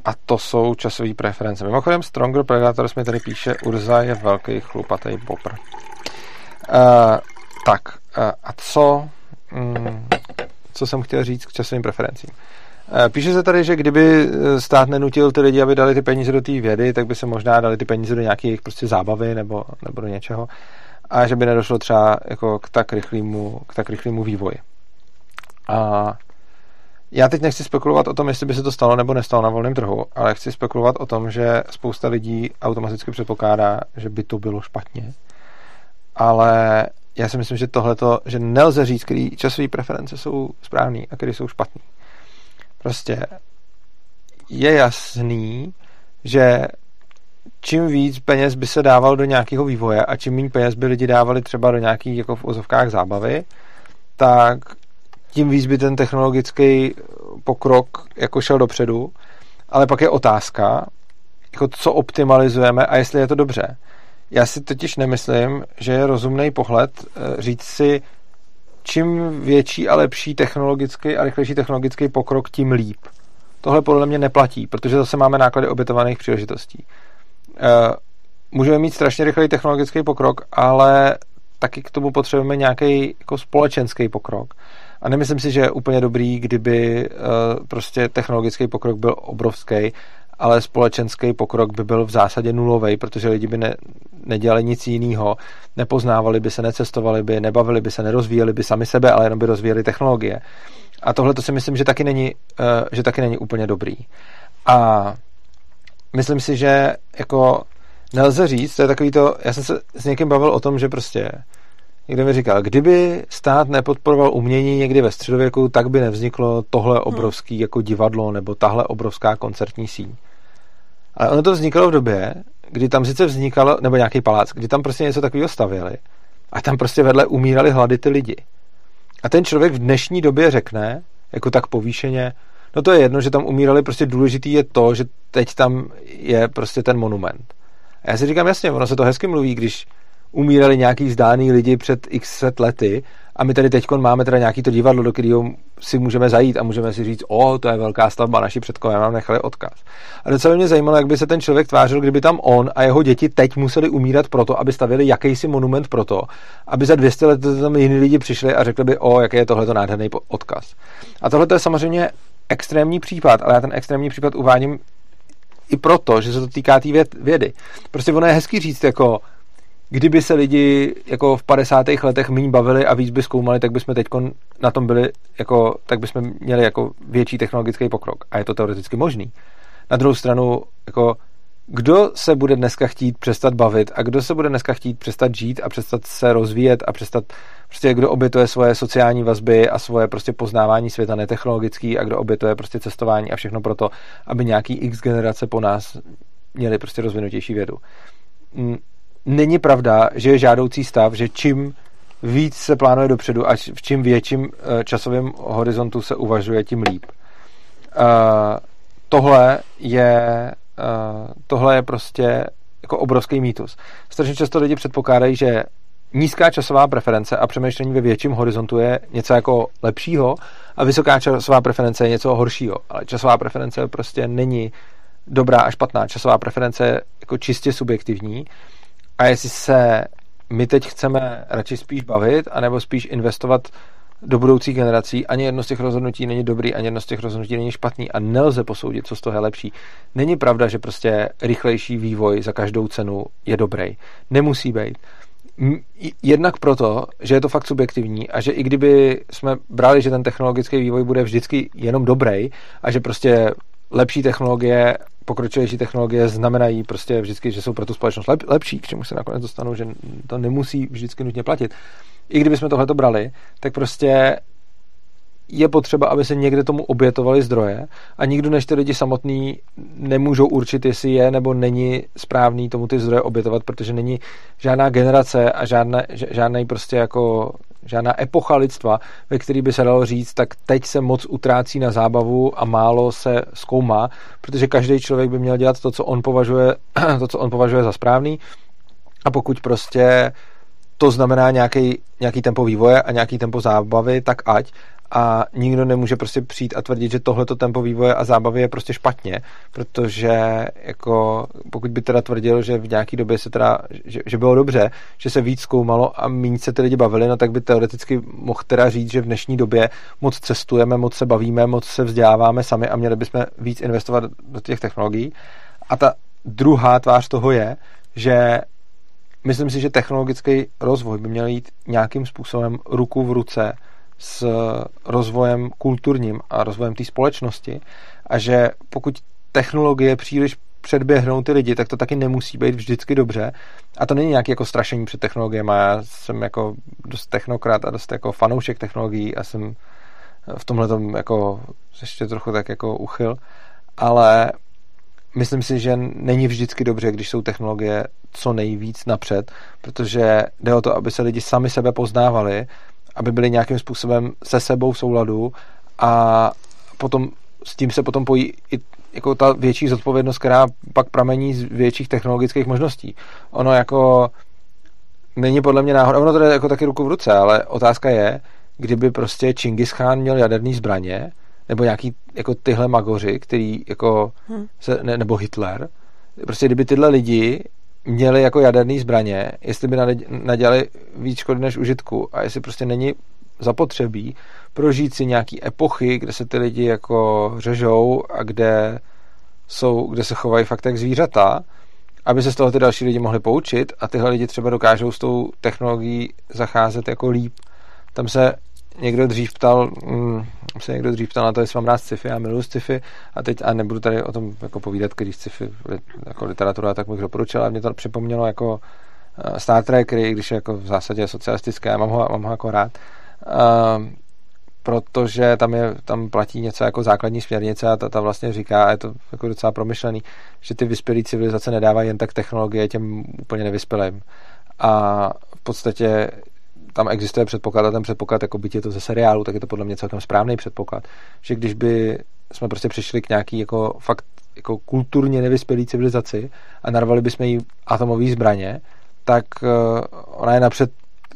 A to jsou časové preference. Mimochodem Stronger Predators mi tady píše, Urza je velký chlupatý bobr. Uh, tak, uh, a co mm, co jsem chtěl říct k časovým preferencím. Eh, píše se tady, že kdyby eh, stát nenutil ty lidi, aby dali ty peníze do té vědy, tak by se možná dali ty peníze do nějaké prostě zábavy nebo, nebo do něčeho a že by nedošlo třeba jako k tak rychlému, k tak rychlému vývoji. A já teď nechci spekulovat o tom, jestli by se to stalo nebo nestalo na volném trhu, ale chci spekulovat o tom, že spousta lidí automaticky předpokládá, že by to bylo špatně. Ale já si myslím, že tohleto, že nelze říct, který časové preference jsou správný a který jsou špatný. Prostě je jasný, že čím víc peněz by se dával do nějakého vývoje a čím méně peněz by lidi dávali třeba do nějakých jako v ozovkách zábavy, tak tím víc by ten technologický pokrok jako šel dopředu, ale pak je otázka, jako co optimalizujeme a jestli je to dobře. Já si totiž nemyslím, že je rozumný pohled eh, říct si, čím větší a lepší technologický a rychlejší technologický pokrok, tím líp. Tohle podle mě neplatí, protože zase máme náklady obětovaných příležitostí. Eh, můžeme mít strašně rychlý technologický pokrok, ale taky k tomu potřebujeme nějaký jako společenský pokrok. A nemyslím si, že je úplně dobrý, kdyby eh, prostě technologický pokrok byl obrovský ale společenský pokrok by byl v zásadě nulový, protože lidi by ne, nedělali nic jiného, nepoznávali by se, necestovali by, nebavili by se, nerozvíjeli by sami sebe, ale jenom by rozvíjeli technologie. A tohle to si myslím, že taky není, uh, že taky není úplně dobrý. A myslím si, že jako nelze říct, to je takový to, já jsem se s někým bavil o tom, že prostě někdo mi říkal, kdyby stát nepodporoval umění někdy ve středověku, tak by nevzniklo tohle hmm. obrovský jako divadlo nebo tahle obrovská koncertní síň. Ale ono to vznikalo v době, kdy tam sice vznikalo, nebo nějaký palác, kdy tam prostě něco takového stavěli a tam prostě vedle umírali hlady ty lidi. A ten člověk v dnešní době řekne, jako tak povýšeně, no to je jedno, že tam umírali, prostě důležitý je to, že teď tam je prostě ten monument. A já si říkám, jasně, ono se to hezky mluví, když umírali nějaký vzdálený lidi před x set lety a my tady teď máme teda nějaký to divadlo, do kterého si můžeme zajít a můžeme si říct, o, to je velká stavba, naši předkové nám nechali odkaz. A docela mě zajímalo, jak by se ten člověk tvářil, kdyby tam on a jeho děti teď museli umírat proto, aby stavili jakýsi monument proto, aby za 200 let tam jiní lidi přišli a řekli by, o, jaký je tohleto nádherný odkaz. A tohle je samozřejmě extrémní případ, ale já ten extrémní případ uvádím i proto, že se to týká té vědy. Prostě ono je hezký říct, jako kdyby se lidi jako v 50. letech méně bavili a víc by zkoumali, tak bychom teď na tom byli, jako, tak bychom měli jako větší technologický pokrok. A je to teoreticky možný. Na druhou stranu, jako kdo se bude dneska chtít přestat bavit a kdo se bude dneska chtít přestat žít a přestat se rozvíjet a přestat, prostě kdo obětuje svoje sociální vazby a svoje prostě poznávání světa netechnologický a kdo obětuje prostě cestování a všechno proto, aby nějaký x generace po nás měli prostě rozvinutější vědu není pravda, že je žádoucí stav, že čím víc se plánuje dopředu a v čím větším eh, časovém horizontu se uvažuje, tím líp. Uh, tohle je tohle je prostě jako obrovský mýtus. Strašně často lidi předpokládají, že nízká časová preference a přemýšlení ve větším horizontu je něco jako lepšího a vysoká časová preference je něco horšího. Ale časová preference prostě není dobrá a špatná. Časová preference je jako čistě subjektivní a jestli se my teď chceme radši spíš bavit, anebo spíš investovat do budoucích generací, ani jedno z těch rozhodnutí není dobrý, ani jedno z těch rozhodnutí není špatný a nelze posoudit, co z toho je lepší. Není pravda, že prostě rychlejší vývoj za každou cenu je dobrý. Nemusí být. Jednak proto, že je to fakt subjektivní a že i kdyby jsme brali, že ten technologický vývoj bude vždycky jenom dobrý a že prostě lepší technologie, pokročilejší technologie znamenají prostě vždycky, že jsou pro tu společnost lep, lepší, k čemu se nakonec dostanou, že to nemusí vždycky nutně platit. I kdybychom tohle brali, tak prostě je potřeba, aby se někde tomu obětovali zdroje a nikdo než ty lidi samotný nemůžou určit, jestli je nebo není správný tomu ty zdroje obětovat, protože není žádná generace a žádná, žádný prostě jako žádná epocha lidstva, ve který by se dalo říct, tak teď se moc utrácí na zábavu a málo se zkoumá, protože každý člověk by měl dělat to, co on považuje, to, co on považuje za správný. A pokud prostě to znamená nějaký, nějaký tempo vývoje a nějaký tempo zábavy, tak ať a nikdo nemůže prostě přijít a tvrdit, že tohleto tempo vývoje a zábavy je prostě špatně, protože jako pokud by teda tvrdil, že v nějaký době se teda, že, že bylo dobře, že se víc zkoumalo a méně se ty lidi bavili, no tak by teoreticky mohl teda říct, že v dnešní době moc cestujeme, moc se bavíme, moc se vzděláváme sami a měli bychom víc investovat do těch technologií. A ta druhá tvář toho je, že myslím si, že technologický rozvoj by měl jít nějakým způsobem ruku v ruce s rozvojem kulturním a rozvojem té společnosti a že pokud technologie příliš předběhnou ty lidi, tak to taky nemusí být vždycky dobře. A to není nějaké jako strašení před technologiemi. Já jsem jako dost technokrat a dost jako fanoušek technologií a jsem v tomhle tom jako ještě trochu tak jako uchyl. Ale myslím si, že není vždycky dobře, když jsou technologie co nejvíc napřed, protože jde o to, aby se lidi sami sebe poznávali aby byli nějakým způsobem se sebou v souladu a potom s tím se potom pojí i jako ta větší zodpovědnost, která pak pramení z větších technologických možností. Ono jako není podle mě náhoda, ono to jde jako taky ruku v ruce, ale otázka je, kdyby prostě Čingis Khan měl jaderný zbraně, nebo nějaký jako tyhle magoři, který jako hmm. se, ne, nebo Hitler, prostě kdyby tyhle lidi měli jako jaderné zbraně, jestli by nadělali víc škody než užitku a jestli prostě není zapotřebí prožít si nějaký epochy, kde se ty lidi jako řežou a kde jsou, kde se chovají fakt jak zvířata, aby se z toho ty další lidi mohli poučit a tyhle lidi třeba dokážou s tou technologií zacházet jako líp. Tam se někdo dřív ptal, mm, se někdo dřív ptal na to, jestli mám rád sci-fi, já miluji sci-fi a teď, a nebudu tady o tom jako povídat, když sci-fi jako literatura, tak bych doporučil, a mě to připomnělo jako uh, Star Trek, který, když je jako v zásadě socialistické, mám ho, mám ho jako rád, uh, protože tam, je, tam platí něco jako základní směrnice a ta, ta vlastně říká, a je to jako docela promyšlený, že ty vyspělé civilizace nedávají jen tak technologie těm úplně nevyspělým. A v podstatě tam existuje předpoklad a ten předpoklad, jako byť je to ze seriálu, tak je to podle mě celkem správný předpoklad, že když by jsme prostě přišli k nějaký jako fakt jako kulturně nevyspělý civilizaci a narvali bychom jí atomové zbraně, tak uh, ona je napřed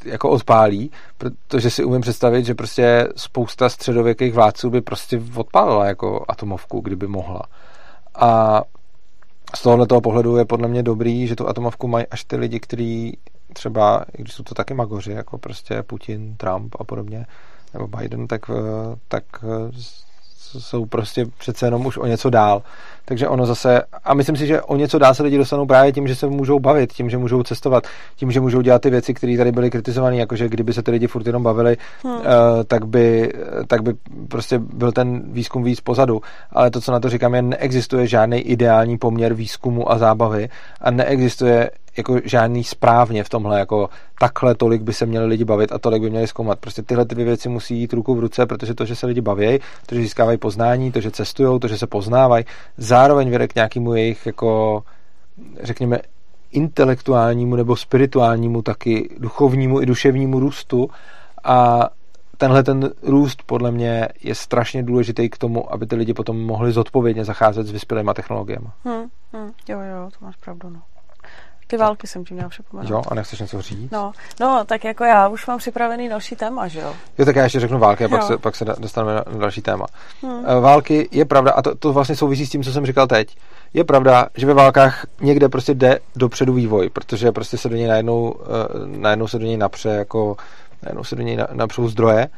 jako odpálí, protože si umím představit, že prostě spousta středověkých vládců by prostě odpálila jako atomovku, kdyby mohla. A z tohohle toho pohledu je podle mě dobrý, že tu atomovku mají až ty lidi, kteří třeba, i když jsou to taky magoři, jako prostě Putin, Trump a podobně, nebo Biden, tak, eh, tak eh, jsou prostě přece jenom už o něco dál. Takže ono zase, a myslím si, že o něco dál se lidi dostanou právě tím, že se můžou bavit, tím, že můžou cestovat, tím, že můžou dělat ty věci, které tady byly kritizované, jakože kdyby se ty lidi furt jenom bavili, hmm. uh, tak, by, tak by prostě byl ten výzkum víc pozadu. Ale to, co na to říkám, je, neexistuje žádný ideální poměr výzkumu a zábavy a neexistuje jako žádný správně v tomhle, jako takhle tolik by se měli lidi bavit a tolik by měli zkoumat. Prostě tyhle dvě věci musí jít ruku v ruce, protože to, že se lidi baví, to, že získávají poznání, to, že cestují, to, že se poznávají, zároveň vede k nějakému jejich, jako, řekněme, intelektuálnímu nebo spirituálnímu, taky duchovnímu i duševnímu růstu a tenhle ten růst podle mě je strašně důležitý k tomu, aby ty lidi potom mohli zodpovědně zacházet s vyspělými technologiemi. Hmm, hmm, jo, jo, to máš pravdu, no. Ty války jsem ti měla připomenout. Jo, a nechceš něco říct? No, no, tak jako já už mám připravený další téma, že jo? Jo, tak já ještě řeknu války a pak se, pak se dostaneme na další téma. Hmm. Eh, války je pravda, a to, to vlastně souvisí s tím, co jsem říkal teď. Je pravda, že ve válkách někde prostě jde dopředu vývoj, protože prostě se do něj najednou, eh, najednou se do něj napře jako najednou se do něj napřou zdroje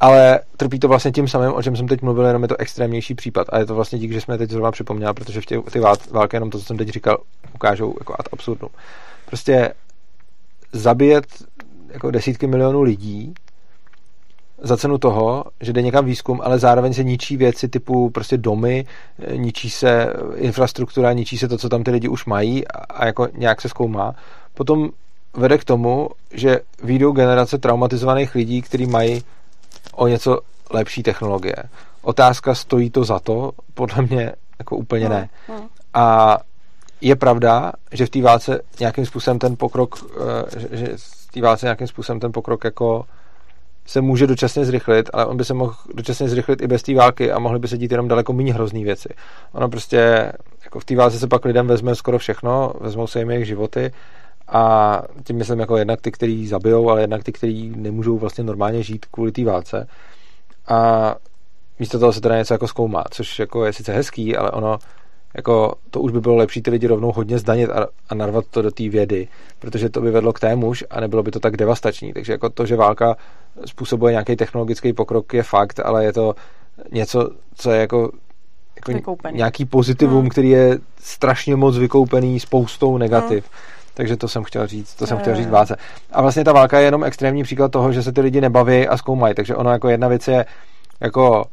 ale trpí to vlastně tím samým, o čem jsem teď mluvil, jenom je to extrémnější případ. A je to vlastně dík, že jsme teď zrovna připomněli, protože v tě, ty války, jenom to, co jsem teď říkal, ukážou jako ad absurdum. Prostě zabíjet jako desítky milionů lidí za cenu toho, že jde někam výzkum, ale zároveň se ničí věci typu prostě domy, ničí se infrastruktura, ničí se to, co tam ty lidi už mají a, a jako nějak se zkoumá. Potom vede k tomu, že výjdou generace traumatizovaných lidí, kteří mají o něco lepší technologie. Otázka, stojí to za to? Podle mě jako úplně ne. No, no. A je pravda, že v té válce nějakým způsobem ten pokrok, eh, že v té válce nějakým způsobem ten pokrok jako se může dočasně zrychlit, ale on by se mohl dočasně zrychlit i bez té války a mohly by se dít jenom daleko méně hrozný věci. Ono prostě, jako v té válce se pak lidem vezme skoro všechno, vezmou se jim jejich životy a tím myslím jako jednak ty, kteří zabijou, ale jednak ty, kteří nemůžou vlastně normálně žít kvůli té válce. A místo toho se teda něco jako zkoumá, což jako je sice hezký, ale ono jako to už by bylo lepší ty lidi rovnou hodně zdanit a, a narvat to do té vědy, protože to by vedlo k témuž a nebylo by to tak devastační. Takže jako to, že válka způsobuje nějaký technologický pokrok je fakt, ale je to něco, co je jako, jako nějaký pozitivum, hmm. který je strašně moc vykoupený spoustou negativ. Hmm takže to jsem chtěl říct, to jsem chtěl říct válce. A vlastně ta válka je jenom extrémní příklad toho, že se ty lidi nebaví a zkoumají. Takže ono jako jedna věc je jako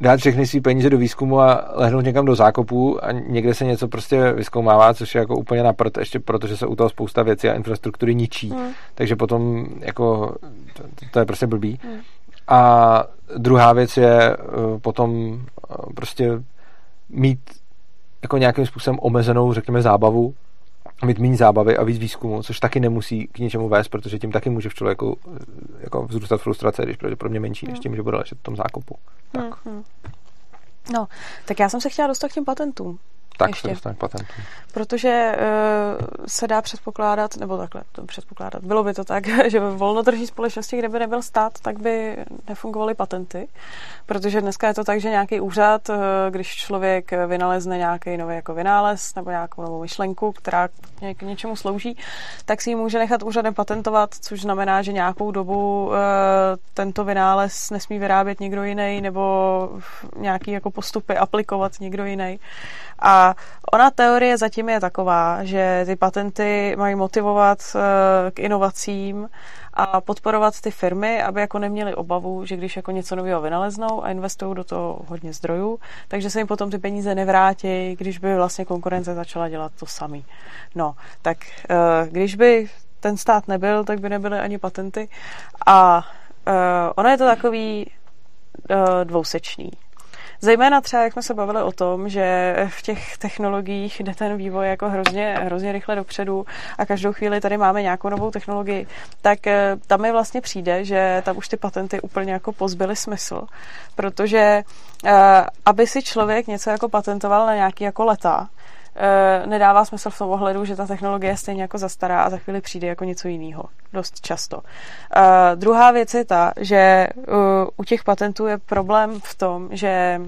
dát všechny své peníze do výzkumu a lehnout někam do zákopu a někde se něco prostě vyskoumává, což je jako úplně naprt, ještě protože se u toho spousta věcí a infrastruktury ničí. Hmm. Takže potom jako to, to je prostě blbý. Hmm. A druhá věc je eh, potom eh, prostě mít jako nějakým způsobem omezenou, řekněme, zábavu, mít méně zábavy a víc výzkumu, což taky nemusí k něčemu vést, protože tím taky může v člověku jako vzrůstat frustrace, když pravděpodobně menší, než hmm. tím, že bude ležet v tom zákopu. Tak. Hmm, hmm. No, tak já jsem se chtěla dostat k těm patentům. Tak Ještě. se dostane k patentu protože uh, se dá předpokládat, nebo takhle to předpokládat, bylo by to tak, že ve volnotržní společnosti, kde by nebyl stát, tak by nefungovaly patenty, protože dneska je to tak, že nějaký úřad, uh, když člověk vynalezne nějaký nový jako vynález nebo nějakou novou myšlenku, která k něčemu slouží, tak si ji může nechat úřadem patentovat, což znamená, že nějakou dobu uh, tento vynález nesmí vyrábět někdo jiný nebo nějaký jako postupy aplikovat někdo jiný. A ona teorie zatím je taková, že ty patenty mají motivovat eh, k inovacím a podporovat ty firmy, aby jako neměli obavu, že když jako něco nového vynaleznou a investují do toho hodně zdrojů, takže se jim potom ty peníze nevrátí, když by vlastně konkurence začala dělat to samý. No, tak eh, když by ten stát nebyl, tak by nebyly ani patenty a eh, ono je to takový dvousečný. Zejména třeba, jak jsme se bavili o tom, že v těch technologiích jde ten vývoj jako hrozně, hrozně rychle dopředu a každou chvíli tady máme nějakou novou technologii, tak eh, tam mi vlastně přijde, že tam už ty patenty úplně jako pozbyly smysl, protože eh, aby si člověk něco jako patentoval na nějaký jako leta, nedává smysl v tom ohledu, že ta technologie je stejně jako zastará a za chvíli přijde jako něco jiného. Dost často. Uh, druhá věc je ta, že uh, u těch patentů je problém v tom, že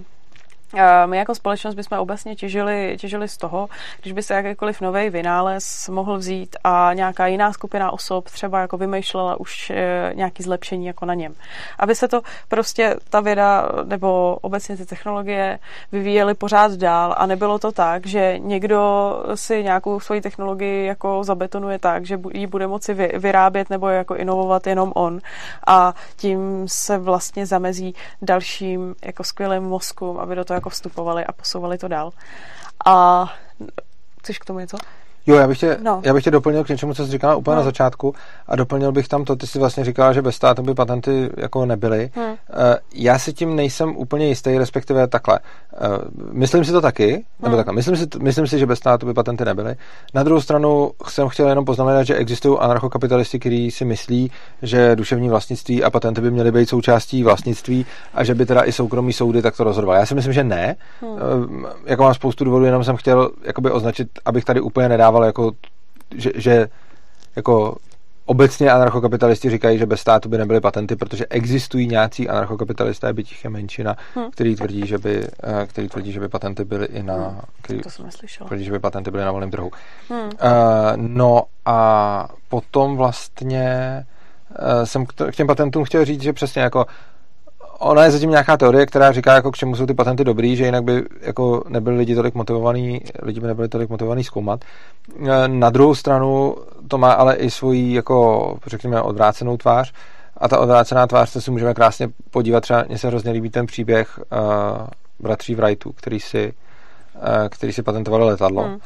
my jako společnost bychom obecně těžili, těžili z toho, když by se jakýkoliv nový vynález mohl vzít a nějaká jiná skupina osob třeba jako vymýšlela už e, nějaký zlepšení jako na něm. Aby se to prostě ta věda nebo obecně ty technologie vyvíjely pořád dál a nebylo to tak, že někdo si nějakou svoji technologii jako zabetonuje tak, že ji bude moci vyrábět nebo jako inovovat jenom on a tím se vlastně zamezí dalším jako skvělým mozkům, aby do toho jako vstupovali a posouvali to dál. A chceš k tomu něco? Jo, já bych, tě, no. já bych tě doplnil k něčemu, co jsi říkala úplně no. na začátku a doplnil bych tam to, ty jsi vlastně říkala, že bez státu by patenty jako nebyly. Hmm. Já si tím nejsem úplně jistý, respektive takhle. Eh, myslím si to taky, hmm. nebo takhle. Myslím si, myslím si, že bez státu by patenty nebyly. Na druhou stranu jsem chtěl jenom poznamenat, že existují anarchokapitalisti, kteří si myslí, že duševní vlastnictví a patenty by měly být součástí vlastnictví a že by teda i soukromí soudy takto rozhodovaly. Já si myslím, že ne. Hmm. Jako mám spoustu důvodů, jenom jsem chtěl jakoby označit, abych tady úplně nedával ale jako, že, že jako obecně anarchokapitalisti říkají, že bez státu by nebyly patenty, protože existují nějací anarchokapitalisté, byť jich je menšina, hmm. který tvrdí, že by, eh, který tvrdí, že by patenty byly i na... Hmm. Který to jsem tvrdí, že by patenty byly na volném trhu. Hmm. Uh, no a potom vlastně uh, jsem k, k těm patentům chtěl říct, že přesně jako ona je zatím nějaká teorie, která říká, jako k čemu jsou ty patenty dobrý, že jinak by jako nebyli lidi tolik motivovaní, lidi by nebyli tolik motivovaní zkoumat. E, na druhou stranu to má ale i svoji, jako řekněme, odvrácenou tvář. A ta odvrácená tvář, to si můžeme krásně podívat, třeba mně se hrozně líbí ten příběh uh, bratří Wrightů, který si, uh, který si patentovali letadlo. Hmm.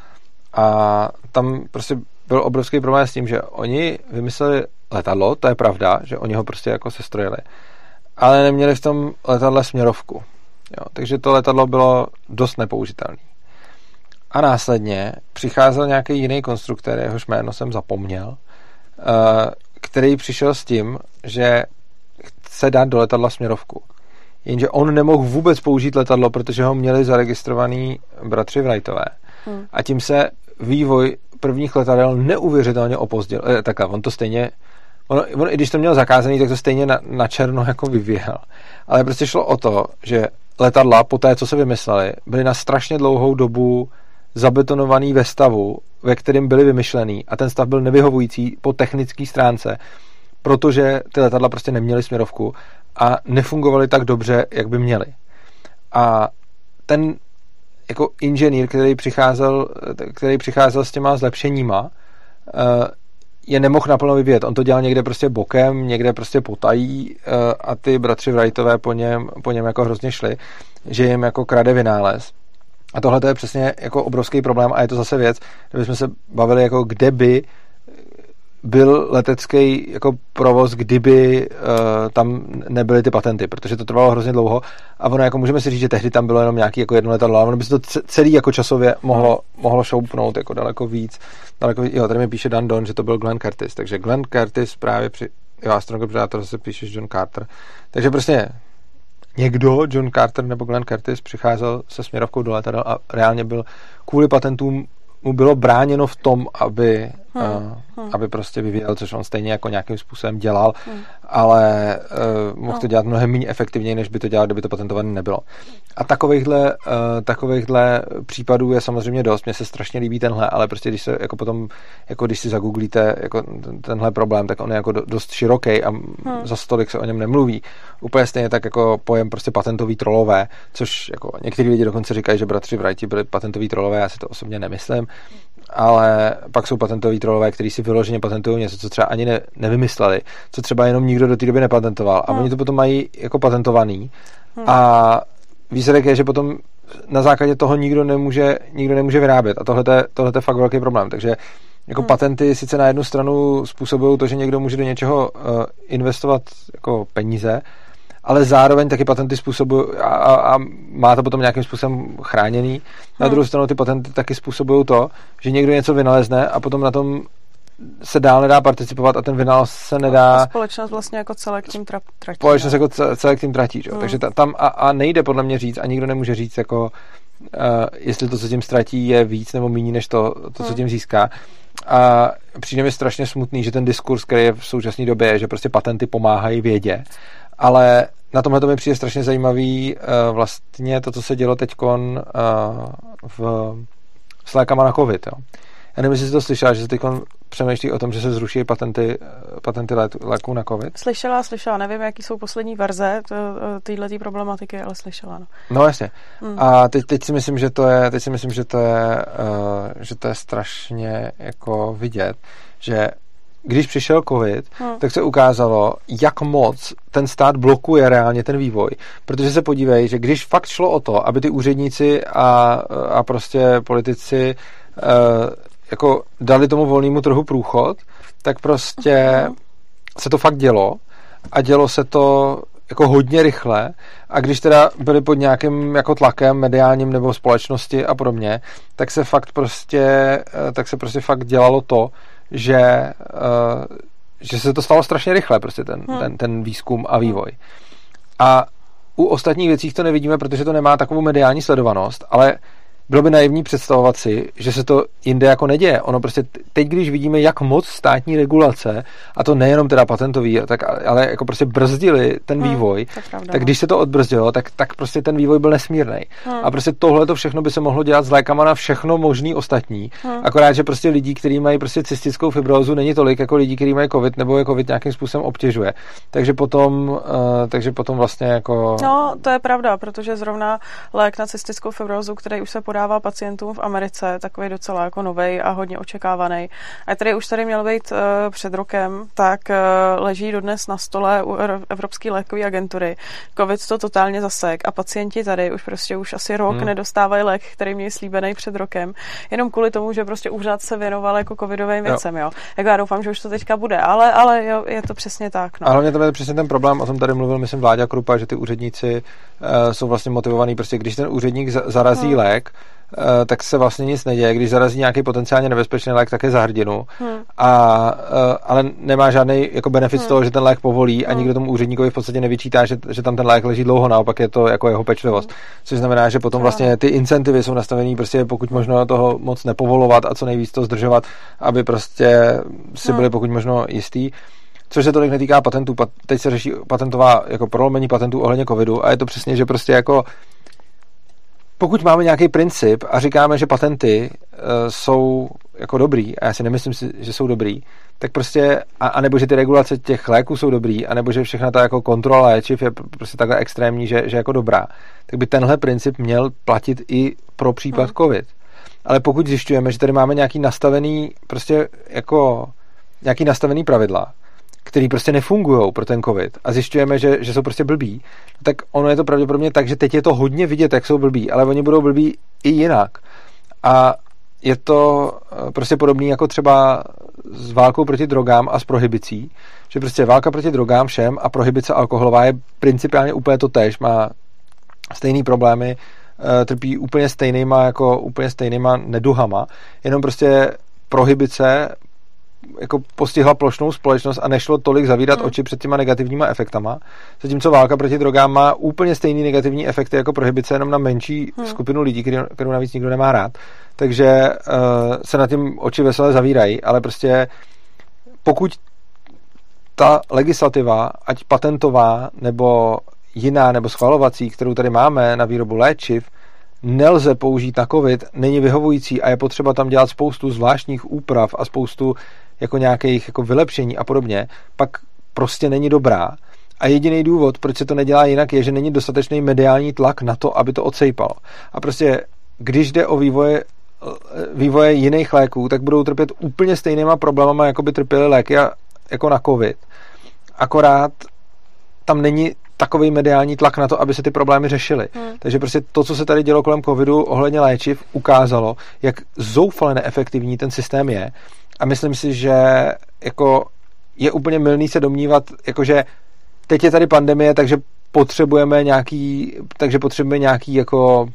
A tam prostě byl obrovský problém s tím, že oni vymysleli letadlo, to je pravda, že oni ho prostě jako sestrojili ale neměli v tom letadle směrovku. Jo, takže to letadlo bylo dost nepoužitelné. A následně přicházel nějaký jiný konstruktor, jehož jméno jsem zapomněl, eh, který přišel s tím, že chce dát do letadla směrovku. Jenže on nemohl vůbec použít letadlo, protože ho měli zaregistrovaný bratři Wrightové. Hmm. A tím se vývoj prvních letadel neuvěřitelně opozdil. Eh, takhle, on to stejně ono, on, i když to měl zakázaný, tak to stejně na, na černo jako vyvíjel. Ale prostě šlo o to, že letadla po té, co se vymysleli, byly na strašně dlouhou dobu zabetonovaný ve stavu, ve kterém byly vymyšlený a ten stav byl nevyhovující po technické stránce, protože ty letadla prostě neměly směrovku a nefungovaly tak dobře, jak by měly. A ten jako inženýr, který přicházel, který přicházel s těma zlepšeníma, eh, je nemohl naplno vyvíjet. On to dělal někde prostě bokem, někde prostě potají eh, a ty bratři Wrightové po něm, po něm jako hrozně šli, že jim jako krade vynález. A tohle to je přesně jako obrovský problém a je to zase věc, kdybychom se bavili jako kde by byl letecký jako provoz, kdyby uh, tam nebyly ty patenty, protože to trvalo hrozně dlouho a ono jako můžeme si říct, že tehdy tam bylo jenom nějaký jako jedno letadlo, ale ono by se to celý jako časově mohlo, mohlo šoupnout jako daleko víc. Daleko, jo, tady mi píše Dan Don, že to byl Glenn Curtis, takže Glenn Curtis právě při, jo, Astronaut Predator zase píšeš John Carter, takže prostě někdo, John Carter nebo Glenn Curtis, přicházel se směrovkou do letadel a reálně byl kvůli patentům mu bylo bráněno v tom, aby, hmm. Uh, aby prostě vyvíjel, což on stejně jako nějakým způsobem dělal, hmm. ale uh, mohl no. to dělat mnohem méně efektivněji, než by to dělal, kdyby to patentované nebylo. A takovýchhle, uh, takovýchhle případů je samozřejmě dost. Mně se strašně líbí tenhle, ale prostě když se jako potom, jako když si zagooglíte jako tenhle problém, tak on je jako dost široký a hmm. za stolik se o něm nemluví. Úplně stejně tak jako pojem prostě patentový trolové, což jako někteří lidi dokonce říkají, že bratři Wrighti byli patentoví trolové, já si to osobně nemyslím ale pak jsou patentoví trolové, kteří si vyloženě patentují něco, co třeba ani ne, nevymysleli, co třeba jenom nikdo do té doby nepatentoval. A hmm. oni to potom mají jako patentovaný. Hmm. A výsledek je, že potom na základě toho nikdo nemůže, nikdo nemůže vyrábět. A tohle je, tohle je fakt velký problém. Takže jako hmm. patenty sice na jednu stranu způsobují to, že někdo může do něčeho uh, investovat jako peníze, ale zároveň taky patenty způsobují a, a, a má to potom nějakým způsobem chráněný. Na hmm. druhou stranu ty patenty taky způsobují to, že někdo něco vynalezne a potom na tom se dál nedá participovat a ten vynález se nedá... A společnost vlastně jako celek tím tra- tratí. Společnost jako celek tím tratí, Hmm. takže ta, tam a, a nejde podle mě říct a nikdo nemůže říct jako uh, jestli to, co tím ztratí, je víc nebo méně než to, to co hmm. tím získá. A přijde mi strašně smutný, že ten diskurs, který je v současné době, je, že prostě patenty pomáhají vědě ale na tomhle to mi přijde strašně zajímavý uh, vlastně to, co se dělo teď uh, v, s lékama na covid. Jo. Já nevím, jestli jsi to slyšela, že se teď přemýšlí o tom, že se zruší patenty, patenty léků na COVID. Slyšela, slyšela. Nevím, jaký jsou poslední verze téhle problematiky, ale slyšela. No, no jasně. Hmm. A teď, teď, si myslím, že to je, teď si myslím, že to je, uh, že to je strašně jako vidět, že když přišel covid, hmm. tak se ukázalo, jak moc ten stát blokuje reálně ten vývoj. Protože se podívej, že když fakt šlo o to, aby ty úředníci a, a prostě politici uh, jako dali tomu volnému trhu průchod, tak prostě hmm. se to fakt dělo a dělo se to jako hodně rychle a když teda byli pod nějakým jako tlakem mediálním nebo společnosti a podobně, tak se fakt prostě, eh, tak se prostě fakt dělalo to, že, uh, že se to stalo strašně rychle, prostě ten, hmm. ten, ten výzkum a vývoj. A u ostatních věcí to nevidíme, protože to nemá takovou mediální sledovanost, ale bylo by naivní představovat si, že se to jinde jako neděje. Ono prostě teď, když vidíme, jak moc státní regulace, a to nejenom teda patentový, tak, ale jako prostě brzdili ten hmm, vývoj, pravda, tak no. když se to odbrzdilo, tak, tak prostě ten vývoj byl nesmírný. Hmm. A prostě tohle to všechno by se mohlo dělat s lékama na všechno možný ostatní. Hmm. Akorát, že prostě lidí, kteří mají prostě cystickou fibrózu, není tolik jako lidí, kteří mají covid, nebo je covid nějakým způsobem obtěžuje. Takže potom, uh, takže potom vlastně jako... No, to je pravda, protože zrovna lék na cystickou fibrózu, který už se podává pacientům v Americe, takový docela jako nový a hodně očekávaný. A tady už tady měl být uh, před rokem, tak uh, leží dodnes na stole u Evropské lékové agentury. Covid to totálně zasek a pacienti tady už prostě už asi rok hmm. nedostávají lék, který měli slíbený před rokem, jenom kvůli tomu, že prostě úřad se věnoval jako covidovým věcem, jo. jo. Jako já doufám, že už to teďka bude, ale, ale jo, je to přesně tak. No. A hlavně to je přesně ten problém, o tom tady mluvil, myslím, Vláďa Krupa, že ty úředníci uh, jsou vlastně motivovaní, prostě když ten úředník zarazí hmm. lék, tak se vlastně nic neděje. Když zarazí nějaký potenciálně nebezpečný lék, tak je za hrdinu. Hmm. A, eh, ale nemá žádný jako benefit hmm. z toho, že ten lék povolí a hmm. nikdo tomu úředníkovi v podstatě nevyčítá, že, že tam ten lék leží dlouho, naopak je to jako jeho pečlivost. Hmm. Což znamená, že potom vlastně ty incentivy jsou nastavený prostě pokud možno toho moc nepovolovat a co nejvíc to zdržovat, aby prostě si hmm. byli pokud možno jistý což se tolik netýká patentů. Teď se řeší patentová jako prolomení patentů ohledně covidu a je to přesně, že prostě jako pokud máme nějaký princip a říkáme, že patenty uh, jsou jako dobrý, a já si nemyslím, že jsou dobrý, tak prostě, a, a nebo že ty regulace těch léků jsou dobrý, a nebo že všechna ta jako kontrola léčiv je prostě takhle extrémní, že, že jako dobrá, tak by tenhle princip měl platit i pro případ hmm. COVID. Ale pokud zjišťujeme, že tady máme nějaký nastavený, prostě jako nějaký nastavený pravidla, který prostě nefungují pro ten covid a zjišťujeme, že, že jsou prostě blbí, tak ono je to pravděpodobně tak, že teď je to hodně vidět, jak jsou blbí, ale oni budou blbí i jinak. A je to eh, prostě podobný jako třeba s válkou proti drogám a s prohibicí, že prostě válka proti drogám všem a prohibice alkoholová je principiálně úplně to tež, má stejný problémy, eh, trpí úplně stejnýma jako úplně stejnýma neduhama, jenom prostě prohibice jako postihla plošnou společnost a nešlo tolik zavírat hmm. oči před těma negativníma efektama. Zatímco válka proti drogám má úplně stejný negativní efekty jako prohibice jenom na menší hmm. skupinu lidí, kterou navíc nikdo nemá rád. Takže uh, se na tím oči veselé zavírají, ale prostě pokud ta legislativa, ať patentová nebo jiná nebo schvalovací, kterou tady máme na výrobu léčiv, nelze použít na COVID, není vyhovující a je potřeba tam dělat spoustu zvláštních úprav a spoustu jako nějakých jako vylepšení a podobně, pak prostě není dobrá. A jediný důvod, proč se to nedělá jinak, je, že není dostatečný mediální tlak na to, aby to odsejpalo. A prostě, když jde o vývoje, vývoje jiných léků, tak budou trpět úplně stejnýma problémama, jako by trpěly léky a, jako na COVID. Akorát tam není takový mediální tlak na to, aby se ty problémy řešily. Hmm. Takže prostě to, co se tady dělo kolem covidu ohledně léčiv, ukázalo, jak zoufale neefektivní ten systém je. A myslím si, že jako je úplně milný se domnívat, jakože teď je tady pandemie, takže potřebujeme nějaký, takže potřebujeme nějaký jako,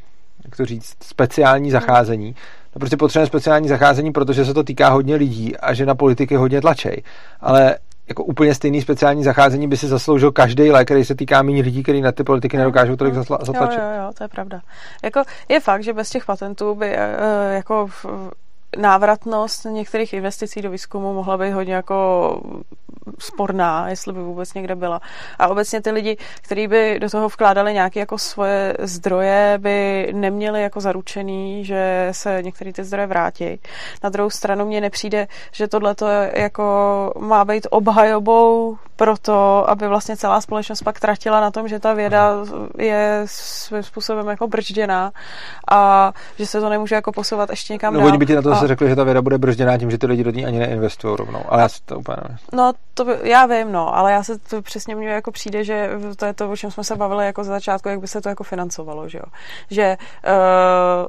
jak to říct, speciální zacházení. No prostě potřebujeme speciální zacházení, protože se to týká hodně lidí a že na politiky hodně tlačej. Ale jako úplně stejný speciální zacházení by si zasloužil každý lék, který se týká méně lidí, kteří na ty politiky nedokážou tolik zatlačit. Jo, jo, jo, to je pravda. Jako je fakt, že bez těch patentů by uh, jako návratnost některých investicí do výzkumu mohla být hodně jako sporná, jestli by vůbec někde byla. A obecně ty lidi, kteří by do toho vkládali nějaké jako svoje zdroje, by neměli jako zaručený, že se některé ty zdroje vrátí. Na druhou stranu mně nepřijde, že tohle jako má být obhajobou pro to, aby vlastně celá společnost pak tratila na tom, že ta věda je svým způsobem jako bržděná a že se to nemůže jako posouvat ještě někam no, dál. Oni by ti na to a... zase řekli, že ta věda bude bržděná tím, že ty lidi do ní ani neinvestují rovnou. Ale a... já si to úplně nevím. No, to by, já vím, no, ale já se to přesně mně jako přijde, že to je to, o čem jsme se bavili jako za začátku, jak by se to jako financovalo, že jo. Že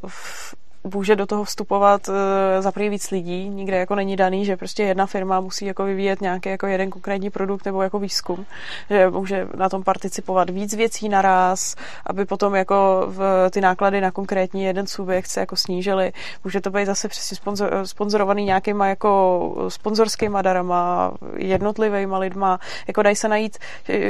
uh, může do toho vstupovat uh, za víc lidí, nikde jako není daný, že prostě jedna firma musí jako vyvíjet nějaký jako jeden konkrétní produkt nebo jako výzkum, že může na tom participovat víc věcí naraz, aby potom jako v, ty náklady na konkrétní jeden subjekt se jako snížily. Může to být zase přesně sponzor, sponzorovaný nějakýma jako sponzorskýma darama, jednotlivýma lidma, jako dají se najít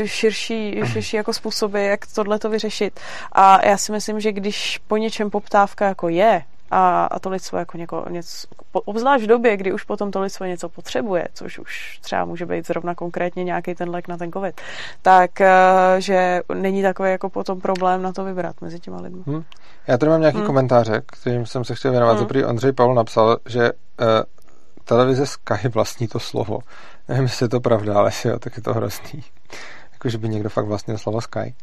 širší, širší jako způsoby, jak tohle to vyřešit. A já si myslím, že když po něčem poptávka jako je, a, a to lidstvo jako něko, něco, obzvlášť v době, kdy už potom to lidstvo něco potřebuje, což už třeba může být zrovna konkrétně nějaký ten lék na ten covid, tak eh, že není takový jako potom problém na to vybrat mezi těma lidmi. Hmm. Já tady mám nějaký hmm. komentáře, kterým jsem se chtěl věnovat. Hmm. Zaprý Ondřej Pavel napsal, že uh, televize Sky vlastní to slovo. Nevím, jestli je to pravda, ale jo, tak je to hrozný. Jako, že by někdo fakt vlastnil slovo Sky.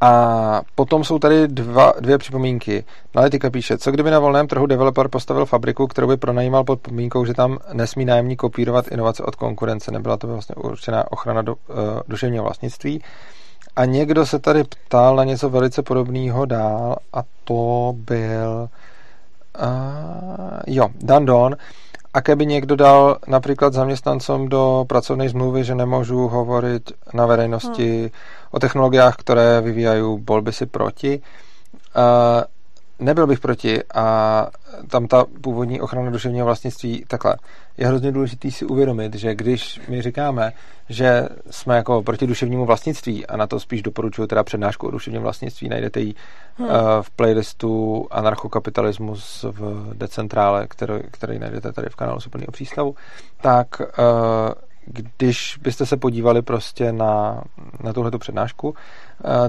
A potom jsou tady dva, dvě připomínky. Nalitika píše, co kdyby na volném trhu developer postavil fabriku, kterou by pronajímal pod podmínkou, že tam nesmí nájemní kopírovat inovace od konkurence. Nebyla to vlastně určená ochrana do, uh, duševního vlastnictví. A někdo se tady ptal na něco velice podobného dál a to byl uh, jo, Dan Don. A keby někdo dal například zaměstnancům do pracovní zmluvy, že nemůžu hovorit na verejnosti hmm. O technologiách, které vyvíjají, bol by si proti. Nebyl bych proti a tam ta původní ochrana duševního vlastnictví takhle. Je hrozně důležité si uvědomit, že když my říkáme, že jsme jako proti duševnímu vlastnictví a na to spíš doporučuji teda přednášku o duševním vlastnictví, najdete ji hmm. v playlistu Anarchokapitalismus v decentrále, který, který najdete tady v kanálu Superného přístavu, tak uh, když byste se podívali prostě na, na tuhletu přednášku,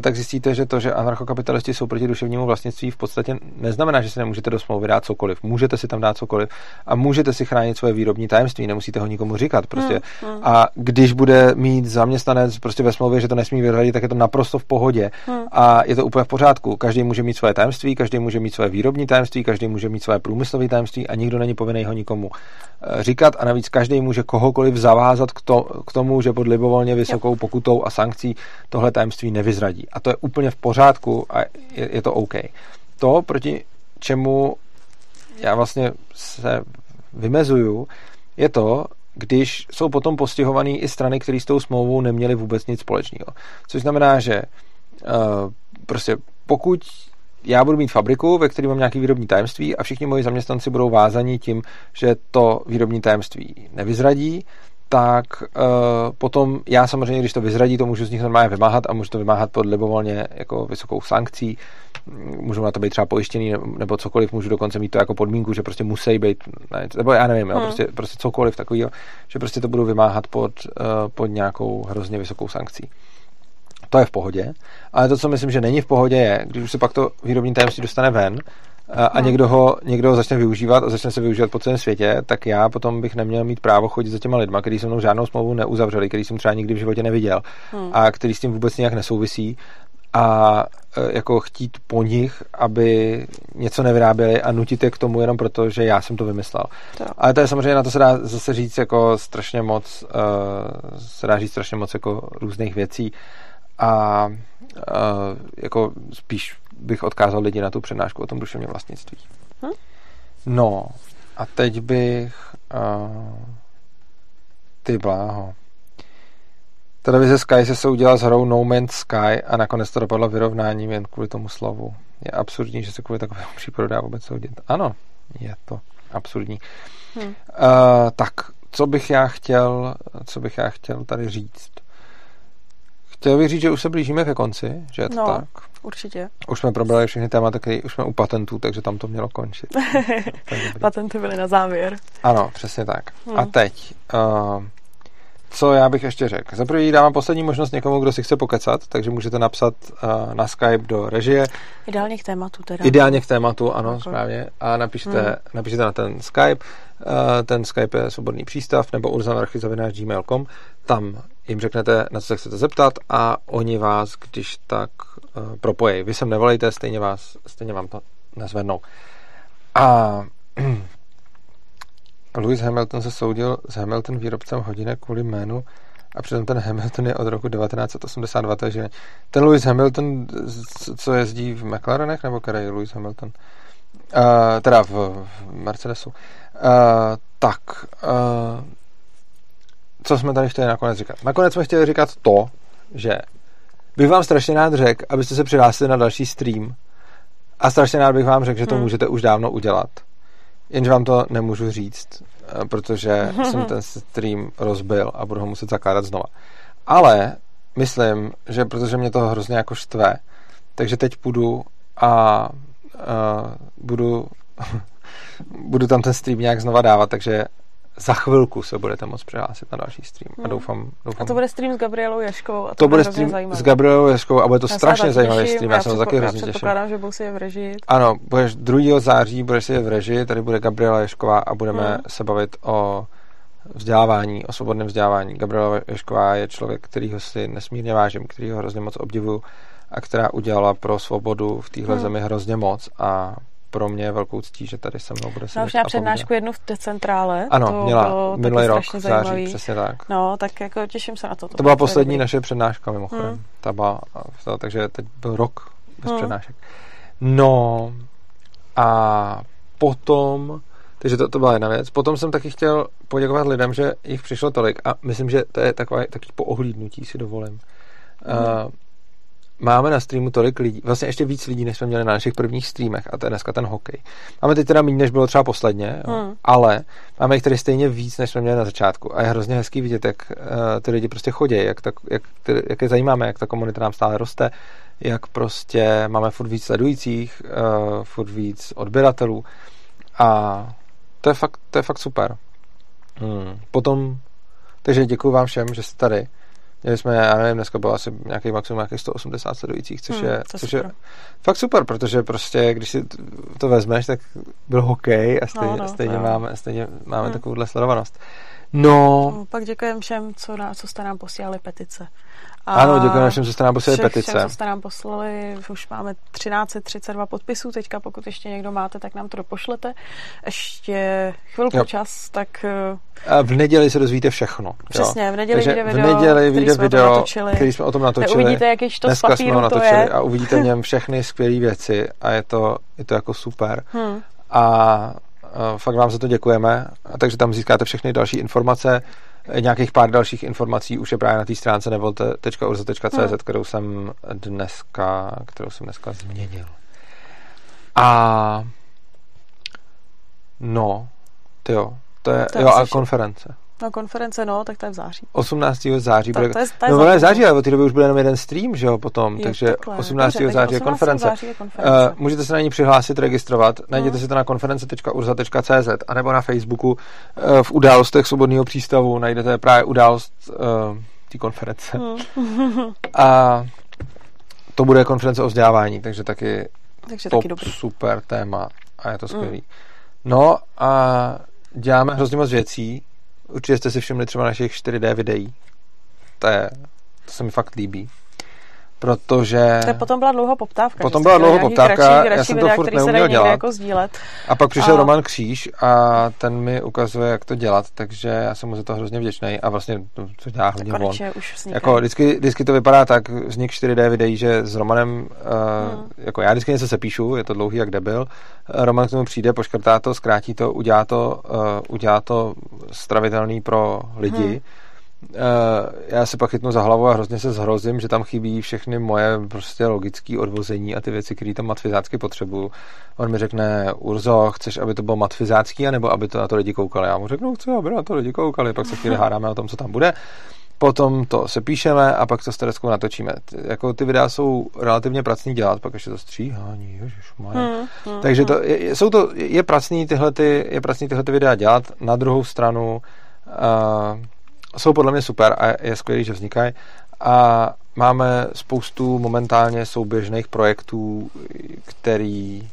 tak zjistíte, že to, že anarchokapitalisti jsou proti duševnímu vlastnictví, v podstatě neznamená, že si nemůžete do smlouvy dát cokoliv. Můžete si tam dát cokoliv a můžete si chránit svoje výrobní tajemství, nemusíte ho nikomu říkat. Prostě. Hmm, hmm. A když bude mít zaměstnanec prostě ve smlouvě, že to nesmí vyhradit, tak je to naprosto v pohodě hmm. a je to úplně v pořádku. Každý může mít svoje tajemství, každý může mít svoje výrobní tajemství, každý může mít svoje průmyslové tajemství a nikdo není povinný ho nikomu eh, říkat a navíc každý může kohokoliv zavázat k, to, k tomu, že pod libovolně vysokou pokutou a sankcí tohle tajemství nevyzradí vyřadí. A to je úplně v pořádku a je, je to OK. To, proti čemu já vlastně se vymezuju, je to, když jsou potom postihovaný i strany, které s tou smlouvou neměly vůbec nic společného. Což znamená, že uh, prostě pokud já budu mít fabriku, ve které mám nějaký výrobní tajemství a všichni moji zaměstnanci budou vázaní tím, že to výrobní tajemství nevyzradí, tak uh, potom já samozřejmě, když to vyzradí, to můžu z nich normálně vymáhat a můžu to vymáhat pod libovolně jako vysokou sankcí. Můžu na to být třeba pojištěný nebo cokoliv, můžu dokonce mít to jako podmínku, že prostě musí být, ne, nebo já nevím, jo, hmm. prostě, prostě cokoliv takového, že prostě to budu vymáhat pod, uh, pod nějakou hrozně vysokou sankcí. To je v pohodě, ale to, co myslím, že není v pohodě, je, když už se pak to výrobní tajemství dostane ven, a, a no. někdo, ho, někdo ho začne využívat a začne se využívat po celém světě, tak já potom bych neměl mít právo chodit za těma lidma, kteří se mnou žádnou smlouvu neuzavřeli, který jsem třeba nikdy v životě neviděl hmm. a který s tím vůbec nějak nesouvisí a e, jako chtít po nich, aby něco nevyráběli a nutit je k tomu jenom proto, že já jsem to vymyslel. To. Ale to je samozřejmě, na to se dá zase říct jako strašně moc, uh, se dá říct strašně moc jako různých věcí a uh, jako spíš bych odkázal lidi na tu přednášku o tom duševním vlastnictví. Hm? No, a teď bych uh, ty bláho. Televize Sky se soudila s hrou No Man's Sky a nakonec to dopadlo vyrovnáním jen kvůli tomu slovu. Je absurdní, že se kvůli takovému případu dá vůbec soudit. Ano, je to absurdní. Hmm. Uh, tak, co bych já chtěl, co bych já chtěl tady říct? Chtěl bych říct, že už se blížíme ke konci, že je to no, tak? Určitě. Už jsme probrali všechny témata, které už jsme u patentů, takže tam to mělo končit. Patenty byly na závěr. Ano, přesně tak. Hmm. A teď, uh, co já bych ještě řekl? Za prvý dávám poslední možnost někomu, kdo si chce pokecat, takže můžete napsat uh, na Skype do režie. Ideálně k tématu teda. Ideálně k tématu, ano, jako. správně. A napište, hmm. napište na ten Skype. Uh, ten Skype je svobodný přístav nebo urzanarchy.gmail.com. Tam jim řeknete, na co se chcete zeptat a oni vás, když tak uh, propojí. Vy sem nevolejte, stejně, vás, stejně vám to nezvednou. A Lewis Hamilton se soudil s Hamilton výrobcem hodinek kvůli jménu a přitom ten Hamilton je od roku 1982, takže ten Lewis Hamilton, co jezdí v McLarenech, nebo který je Lewis Hamilton? Uh, teda v, v Mercedesu. Uh, tak, uh, co jsme tady chtěli nakonec říkat? Nakonec jsme chtěli říkat to, že bych vám strašně rád řekl, abyste se přihlásili na další stream a strašně rád bych vám řekl, že to hmm. můžete už dávno udělat. Jenže vám to nemůžu říct, eh, protože jsem ten stream rozbil a budu ho muset zakládat znova. Ale myslím, že protože mě to hrozně jako štve, takže teď půjdu a uh, budu budu tam ten stream nějak znova dávat, takže za chvilku se budete moct přihlásit na další stream. Hmm. A doufám, doufám. A to bude stream s Gabrielou Ješkou. A to, to bude stream zajímavý. s Gabrielou Ješkou a bude to já strašně zajímavý těším, stream. Já, já se taky hrozně těším. předpokládám, že budu si je v režii. Ano, budeš 2. září, budeš si je v režii, tady bude Gabriela Ješková a budeme hmm. se bavit o vzdělávání, o svobodném vzdělávání. Gabriela Ješková je člověk, kterýho si nesmírně vážím, kterýho hrozně moc obdivuju a která udělala pro svobodu v téhle hmm. zemi hrozně moc a pro mě velkou ctí, že tady se mnou bude sedět. No, už měla přednášku jednu v decentrále. Ano, to měla bylo minulý rok v září, přesně tak. No, tak jako těším se na to. To, to byla poslední dobrý. naše přednáška mimochodem. Hmm. Ta byla, takže teď byl rok bez hmm. přednášek. No a potom, takže to, to byla jedna věc. Potom jsem taky chtěl poděkovat lidem, že jich přišlo tolik a myslím, že to je takové, takový poohlídnutí si dovolím. Hmm. Uh, máme na streamu tolik lidí, vlastně ještě víc lidí, než jsme měli na našich prvních streamech, a to je dneska ten hokej. Máme teď teda méně, než bylo třeba posledně, jo, hmm. ale máme jich tady stejně víc, než jsme měli na začátku. A je hrozně hezký vidět, jak uh, ty lidi prostě chodí, jak, tak, jak, ty, jak je zajímáme, jak ta komunita nám stále roste, jak prostě máme furt víc sledujících, uh, furt víc odběratelů a to je fakt, to je fakt super. Hmm. Potom, takže děkuji vám všem, že jste tady. Měli jsme, já nevím, dneska bylo asi nějaký maximum nějakých 180 sledujících, což, hmm, je, což je fakt super, protože prostě, když si to vezmeš, tak byl hokej a stejně, no, no, stejně, no. máme, stejně máme hmm. takovouhle sledovanost. No. no. Pak děkujeme všem, co, na, co jste nám posílali petice. A ano, děkujeme všem, co jste nám poslali všech, petice. Všem, co jste nám poslali, už máme 1332 podpisů teďka, pokud ještě někdo máte, tak nám to dopošlete. Ještě chvilku jo. čas, tak... A v neděli se dozvíte všechno. Přesně, v neděli vyjde video, v neděli vyjde který video, který jsme o tom natočili. Uvidíte, jaký to Dneska jsme ho natočili to je. a uvidíte v něm všechny skvělé věci a je to, je to jako super. Hmm. A fakt vám za to děkujeme. A takže tam získáte všechny další informace. Nějakých pár dalších informací už je právě na té stránce nevolte.urza.cz, hmm. kterou jsem dneska, kterou jsem dneska změnil. A no, ty jo, to je, To jo, a konference. No konference, no, tak to je v září. 18. září To- bude, to je- to je no je chvilku. září, ale od té doby už bude jenom jeden stream, že jo, potom, Jo, takže takhle. 18. Dobře, takže září je 18. konference. září je konference. Uh, můžete se na ní přihlásit, registrovat, najděte Mhm. si to na konference.urza.cz anebo na Facebooku uh, v událostech Svobodného přístavu najdete právě událost uh, té konference. Hmm. A to bude konference o vzdělávání, takže taky Takže top taky dobrý. super téma a je to skvělý. No a děláme hrozně moc věcí. Určitě jste si všimli třeba našich 4D videí. To, je, to se mi fakt líbí. Protože... To potom byla dlouho poptávka. Potom byla dlouho poptávka, Kratší, já kratší jsem to videa, furt se dají neuměl dělat. jako sdílet. A pak přišel A- Roman Kříž a ten mi ukazuje, jak to dělat, takže já jsem mu za to hrozně vděčný a vlastně to, to dělá Tak hodně on. konečně už vznikají. Jako vždycky, vždycky to vypadá tak, vznik 4D videí, že s Romanem, uh, Hmm. jako já vždycky něco sepíšu, je to dlouhý jak debil, Roman k tomu přijde, poškrtá to, zkrátí to, udělá to, uh, udělá to stravitelný pro lidi. Hmm. Uh, já se pak chytnu za hlavu a hrozně se zhrozím, že tam chybí všechny moje prostě logické odvození a ty věci, které tam matfizácky potřebuju. On mi řekne, Urzo, chceš, aby to bylo matfizácký, anebo aby to na to lidi koukali? Já mu řeknu, chci, aby na to lidi koukali, pak se chvíli hádáme o tom, co tam bude. Potom to se píšeme a pak to s Tereskou natočíme. Ty, jako ty videa jsou relativně pracný dělat, pak ještě to stříhání, ježišmarja. Hmm, hmm, Takže hmm. to je, je- jsou to, je pracný tyhle, ty, je pracný tyhle ty videa dělat. Na druhou stranu uh, jsou podle mě super a je skvělý, že vznikají. A máme spoustu momentálně souběžných projektů, který,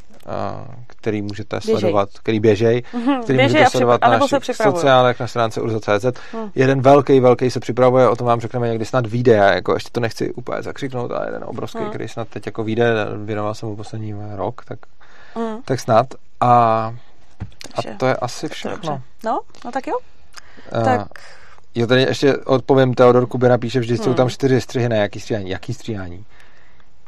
který můžete Běžej. sledovat, který běžej, Mhm, který běžej můžete sledovat na našich sociálech, na stránce urza.cz. Hmm. Jeden velký, velký se připravuje, o tom vám řekneme někdy snad vyjde, jako ještě to nechci úplně zakřiknout, ale jeden obrovský, Hmm. který snad teď jako vyjde, věnoval jsem mu poslední rok, tak, Hmm, tak snad. A, a to je asi všechno. dobře. No, no tak jo. Uh, Tak Jo, tady ještě odpovím, Teodor Kubina píše, vždy jsou Hmm. tam čtyři střihy, ne, jaký stříhání, jaký stříhání.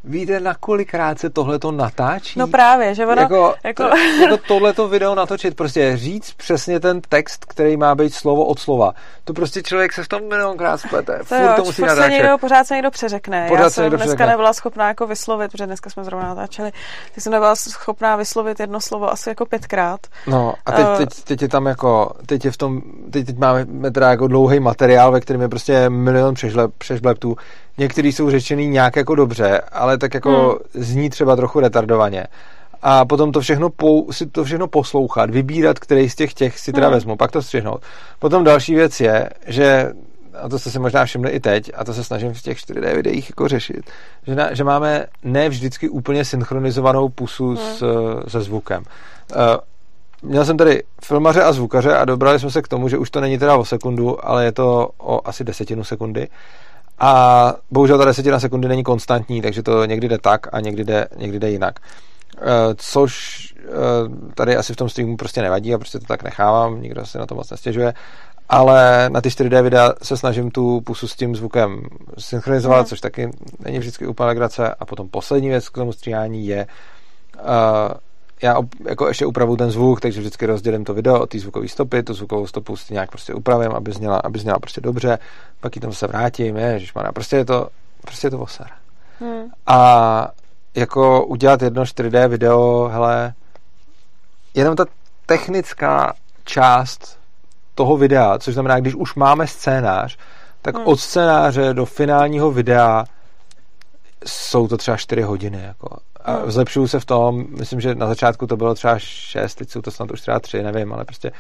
Víte, na kolikrát se tohle to natáčí? No právě, že ono, jako, jako- jako... tohleto video natočit, prostě říct přesně ten text, který má být slovo od slova. To prostě člověk se v tom milionkrát splete. to Furt jo, to musí furt se někdo, pořád se někdo přeřekne. Pořád Já se jsem dneska přeřekne. nebyla schopná jako vyslovit, protože dneska jsme zrovna natáčeli, ty jsem nebyla schopná vyslovit jedno slovo asi jako pětkrát. No a teď, Eh. teď, teď, je tam jako, teď je v tom, teď, teď máme teda jako dlouhý materiál, ve kterém je prostě milion přežlep, přežbleptů. Některý jsou řečený nějak jako dobře, ale tak jako Hmm. zní třeba trochu retardovaně. A potom to všechno, pou, si to všechno poslouchat, vybírat, který z těch těch si teda Hmm. vezmu, pak to střihnout. Potom další věc je, že a to jste si možná všimli i teď, a to se snažím v těch 4D videích jako řešit, že, na, že máme ne vždycky úplně synchronizovanou pusu s, se zvukem. Uh, Měl jsem tady filmaře a zvukaře a dobrali jsme se k tomu, že už to není teda o sekundu, ale je to o asi desetinu sekundy. A bohužel ta desetina sekundy není konstantní, takže to někdy jde tak a někdy jde, někdy jde jinak. Eh, Což eh, tady asi v tom streamu prostě nevadí a prostě to tak nechávám, nikdo si na to moc nestěžuje. Ale na ty 4D videa se snažím tu pusu s tím zvukem synchronizovat, Mhm. což taky není vždycky úplně legrace. A potom poslední věc k tomu stříhání je, uh, já op, jako ještě upravu ten zvuk, takže vždycky rozdělím to video od té zvukové stopy, tu zvukovou stopu si nějak prostě upravím, aby zněla, aby zněla prostě dobře, pak ji tam se vrátím, ježišmarja, prostě je to, prostě je to voser. Hmm. A jako udělat jedno 4D video, hele, jenom ta technická část toho videa, což znamená, když už máme scénář, tak Hmm. od scénáře do finálního videa jsou to třeba 4 hodiny. Jako. A Hmm. zlepšuju se v tom, myslím, že na začátku to bylo třeba 6, teď jsou to snad už třeba 3, nevím, ale prostě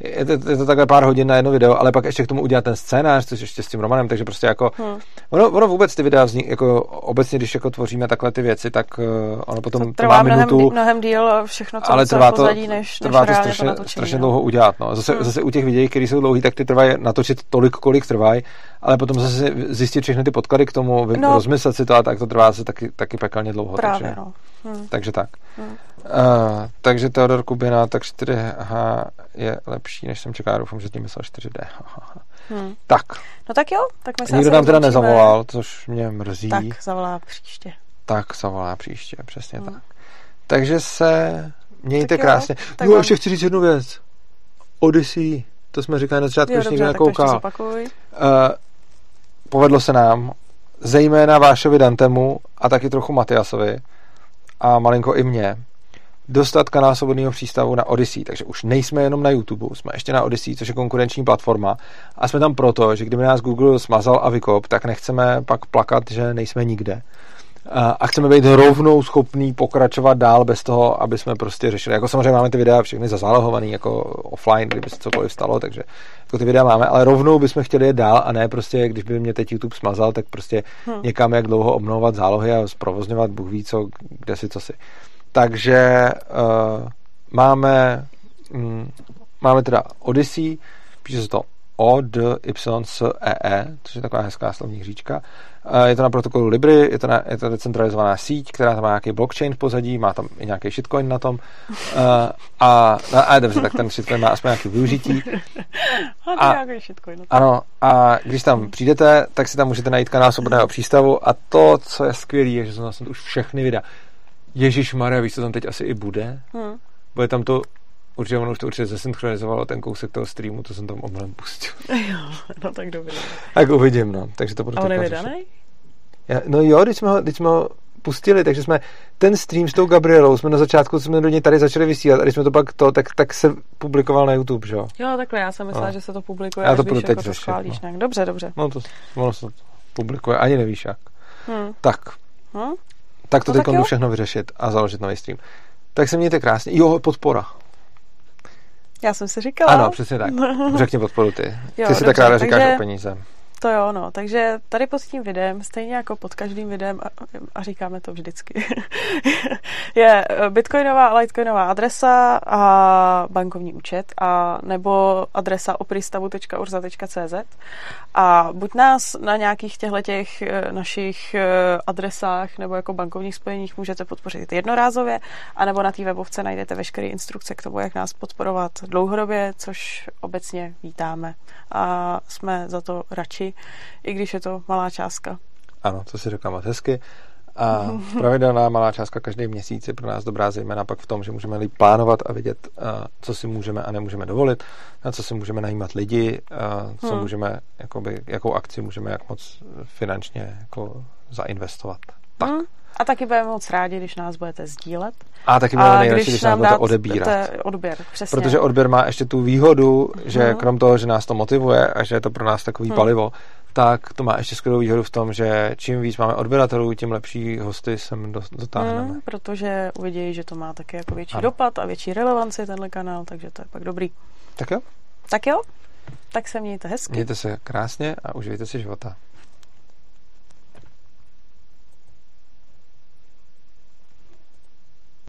je to, je to takhle pár hodin na jedno video, ale pak ještě k tomu udělat ten scénář, což ještě s tím Romanem, takže prostě jako Hmm. ono, ono vůbec ty videa vznik, jako obecně, když jako tvoříme takhle ty věci, tak uh, ono potom To trvá trvá mnohem, minutu, mnohem díl a všechno, co ale trvá to, pozadí, než, trvá než to strašně, to natočení. strašně no. dlouho udělat. No. Zase, Hmm. zase u těch videí, které jsou dlouhé, tak ty trvají natočit tolik, kolik trvají, ale potom zase zjistit všechny ty podklady k tomu, vy, No. rozmyslet si to a tak to trvá se taky, taky pekelně dlouho. Právě, takže, no. Hmm. takže tak. Hmm. Uh, takže Teodor Kubina, tak 4H je lepší, než jsem čekal. Doufám, že tím myslel 4D. Hmm. tak, No tak jo, tak my se nikdo nám teda nezavolal, což mě mrzí. Tak zavolá příště. Tak zavolá příště, přesně Hmm. tak. Takže se mějte Tak jo, krásně. tak jo, vám- ještě chci říct jednu věc. Odyssey, to jsme říkali na začátku, když někdo nekoukal. Uh, povedlo se nám, zejména Vášovi Dantemu a taky trochu Matiasovi a malinko i mně, dostat kanál Svobodného přístavu na Odyssey, takže už nejsme jenom na YouTube, jsme ještě na Odyssey, což je konkurenční platforma a jsme tam proto, že kdyby nás Google smazal a vykop, tak nechceme pak plakat, že nejsme nikde a chceme být rovnou schopný pokračovat dál bez toho, aby jsme prostě řešili. Jako samozřejmě máme ty videa všechny zazálohovaný jako offline, kdyby se cokoliv stalo, takže jako ty videa máme, ale rovnou bychom chtěli jít dál a ne prostě, když by mě teď YouTube smazal, tak prostě hmm. někam jak dlouho obnovovat zálohy a zprovozňovat, Bůh ví co, kde si, co si. Takže uh, máme um, máme teda Odyssey, píše se to O, D, Y, S, E, E, což je taková hezká slovní hříčka. Je to na protokolu Libry, je to, na, je to decentralizovaná síť, která tam má nějaký blockchain v pozadí, má tam i nějaký shitcoin na tom. A, a, a dobře, tak ten shitcoin má aspoň nějaké využití. A, nějaký shitcoin. Ano, a když tam přijdete, tak si tam můžete najít kanál Svobodného přístavu a to, co je skvělé, je, že jsou tam už všechny videa. Ježíš Maria, víš, co tam teď asi i bude? Hmm. Bude tam to Určitě ono už to určitě zesynchronizovalo ten kousek toho streamu, to jsem tam omylem pustil. Jo, no tak dobrý. Tak uvidím, no. Takže to budu A on je vydaný? No jo, když jsme, ho, když jsme ho pustili, takže jsme ten stream s tou Gabrielou jsme na začátku jsme do něj tady začali vysílat a když jsme to pak to, tak, tak se publikoval na YouTube, že jo? Jo, takhle, já jsem myslela, no. že se to publikuje, já to budu teď jako řešit, to no. Dobře, dobře. No to, ono se to publikuje, ani nevíš jak. Hmm. Tak. Hmm? Tak to no, teď jdu všechno vyřešit a založit nový stream. Tak se mějte krásně. Jo, podpora. Já jsem si říkala. Ano, přesně tak. Řekni podporu ty. Ty jo, si tak ráda říkáš takže... o peníze. To jo, no. Takže tady pod tím videem, stejně jako pod každým videem, a, a říkáme to vždycky, je bitcoinová a litecoinová adresa a bankovní účet a nebo adresa opristavu.urza.cz a buď nás na nějakých těchto těch eh, našich eh, adresách nebo jako bankovních spojeních můžete podpořit jednorázově, anebo na té webovce najdete veškeré instrukce k tomu, jak nás podporovat dlouhodobě, což obecně vítáme a jsme za to radši, i když je to malá částka. Ano, to si říká moc hezky. A pravidelná malá částka každý měsíc je pro nás dobrá, zejména pak v tom, že můžeme líp plánovat a vidět, co si můžeme a nemůžeme dovolit, na co si můžeme najímat lidi, co hmm. můžeme, jakoby, jakou akci můžeme jak moc finančně jako zainvestovat. Tak. Hmm. A taky budeme moc rádi, když nás budete sdílet. A taky budeme nejradši, když, když nás budete odebírat. Odběr, přesně. Protože odběr má ještě tu výhodu, že uh-huh. krom toho, že nás to motivuje a že je to pro nás takový uh-huh. palivo, tak to má ještě skvělou výhodu v tom, že čím víc máme odběratelů, tím lepší hosty sem dotáhneme. Hmm, protože uvidí, že to má také jako větší ano. dopad a větší relevanci tenhle kanál, takže to je pak dobrý. Tak jo. Tak jo. Tak se mějte hezky. Mějte se krásně a užijte si života.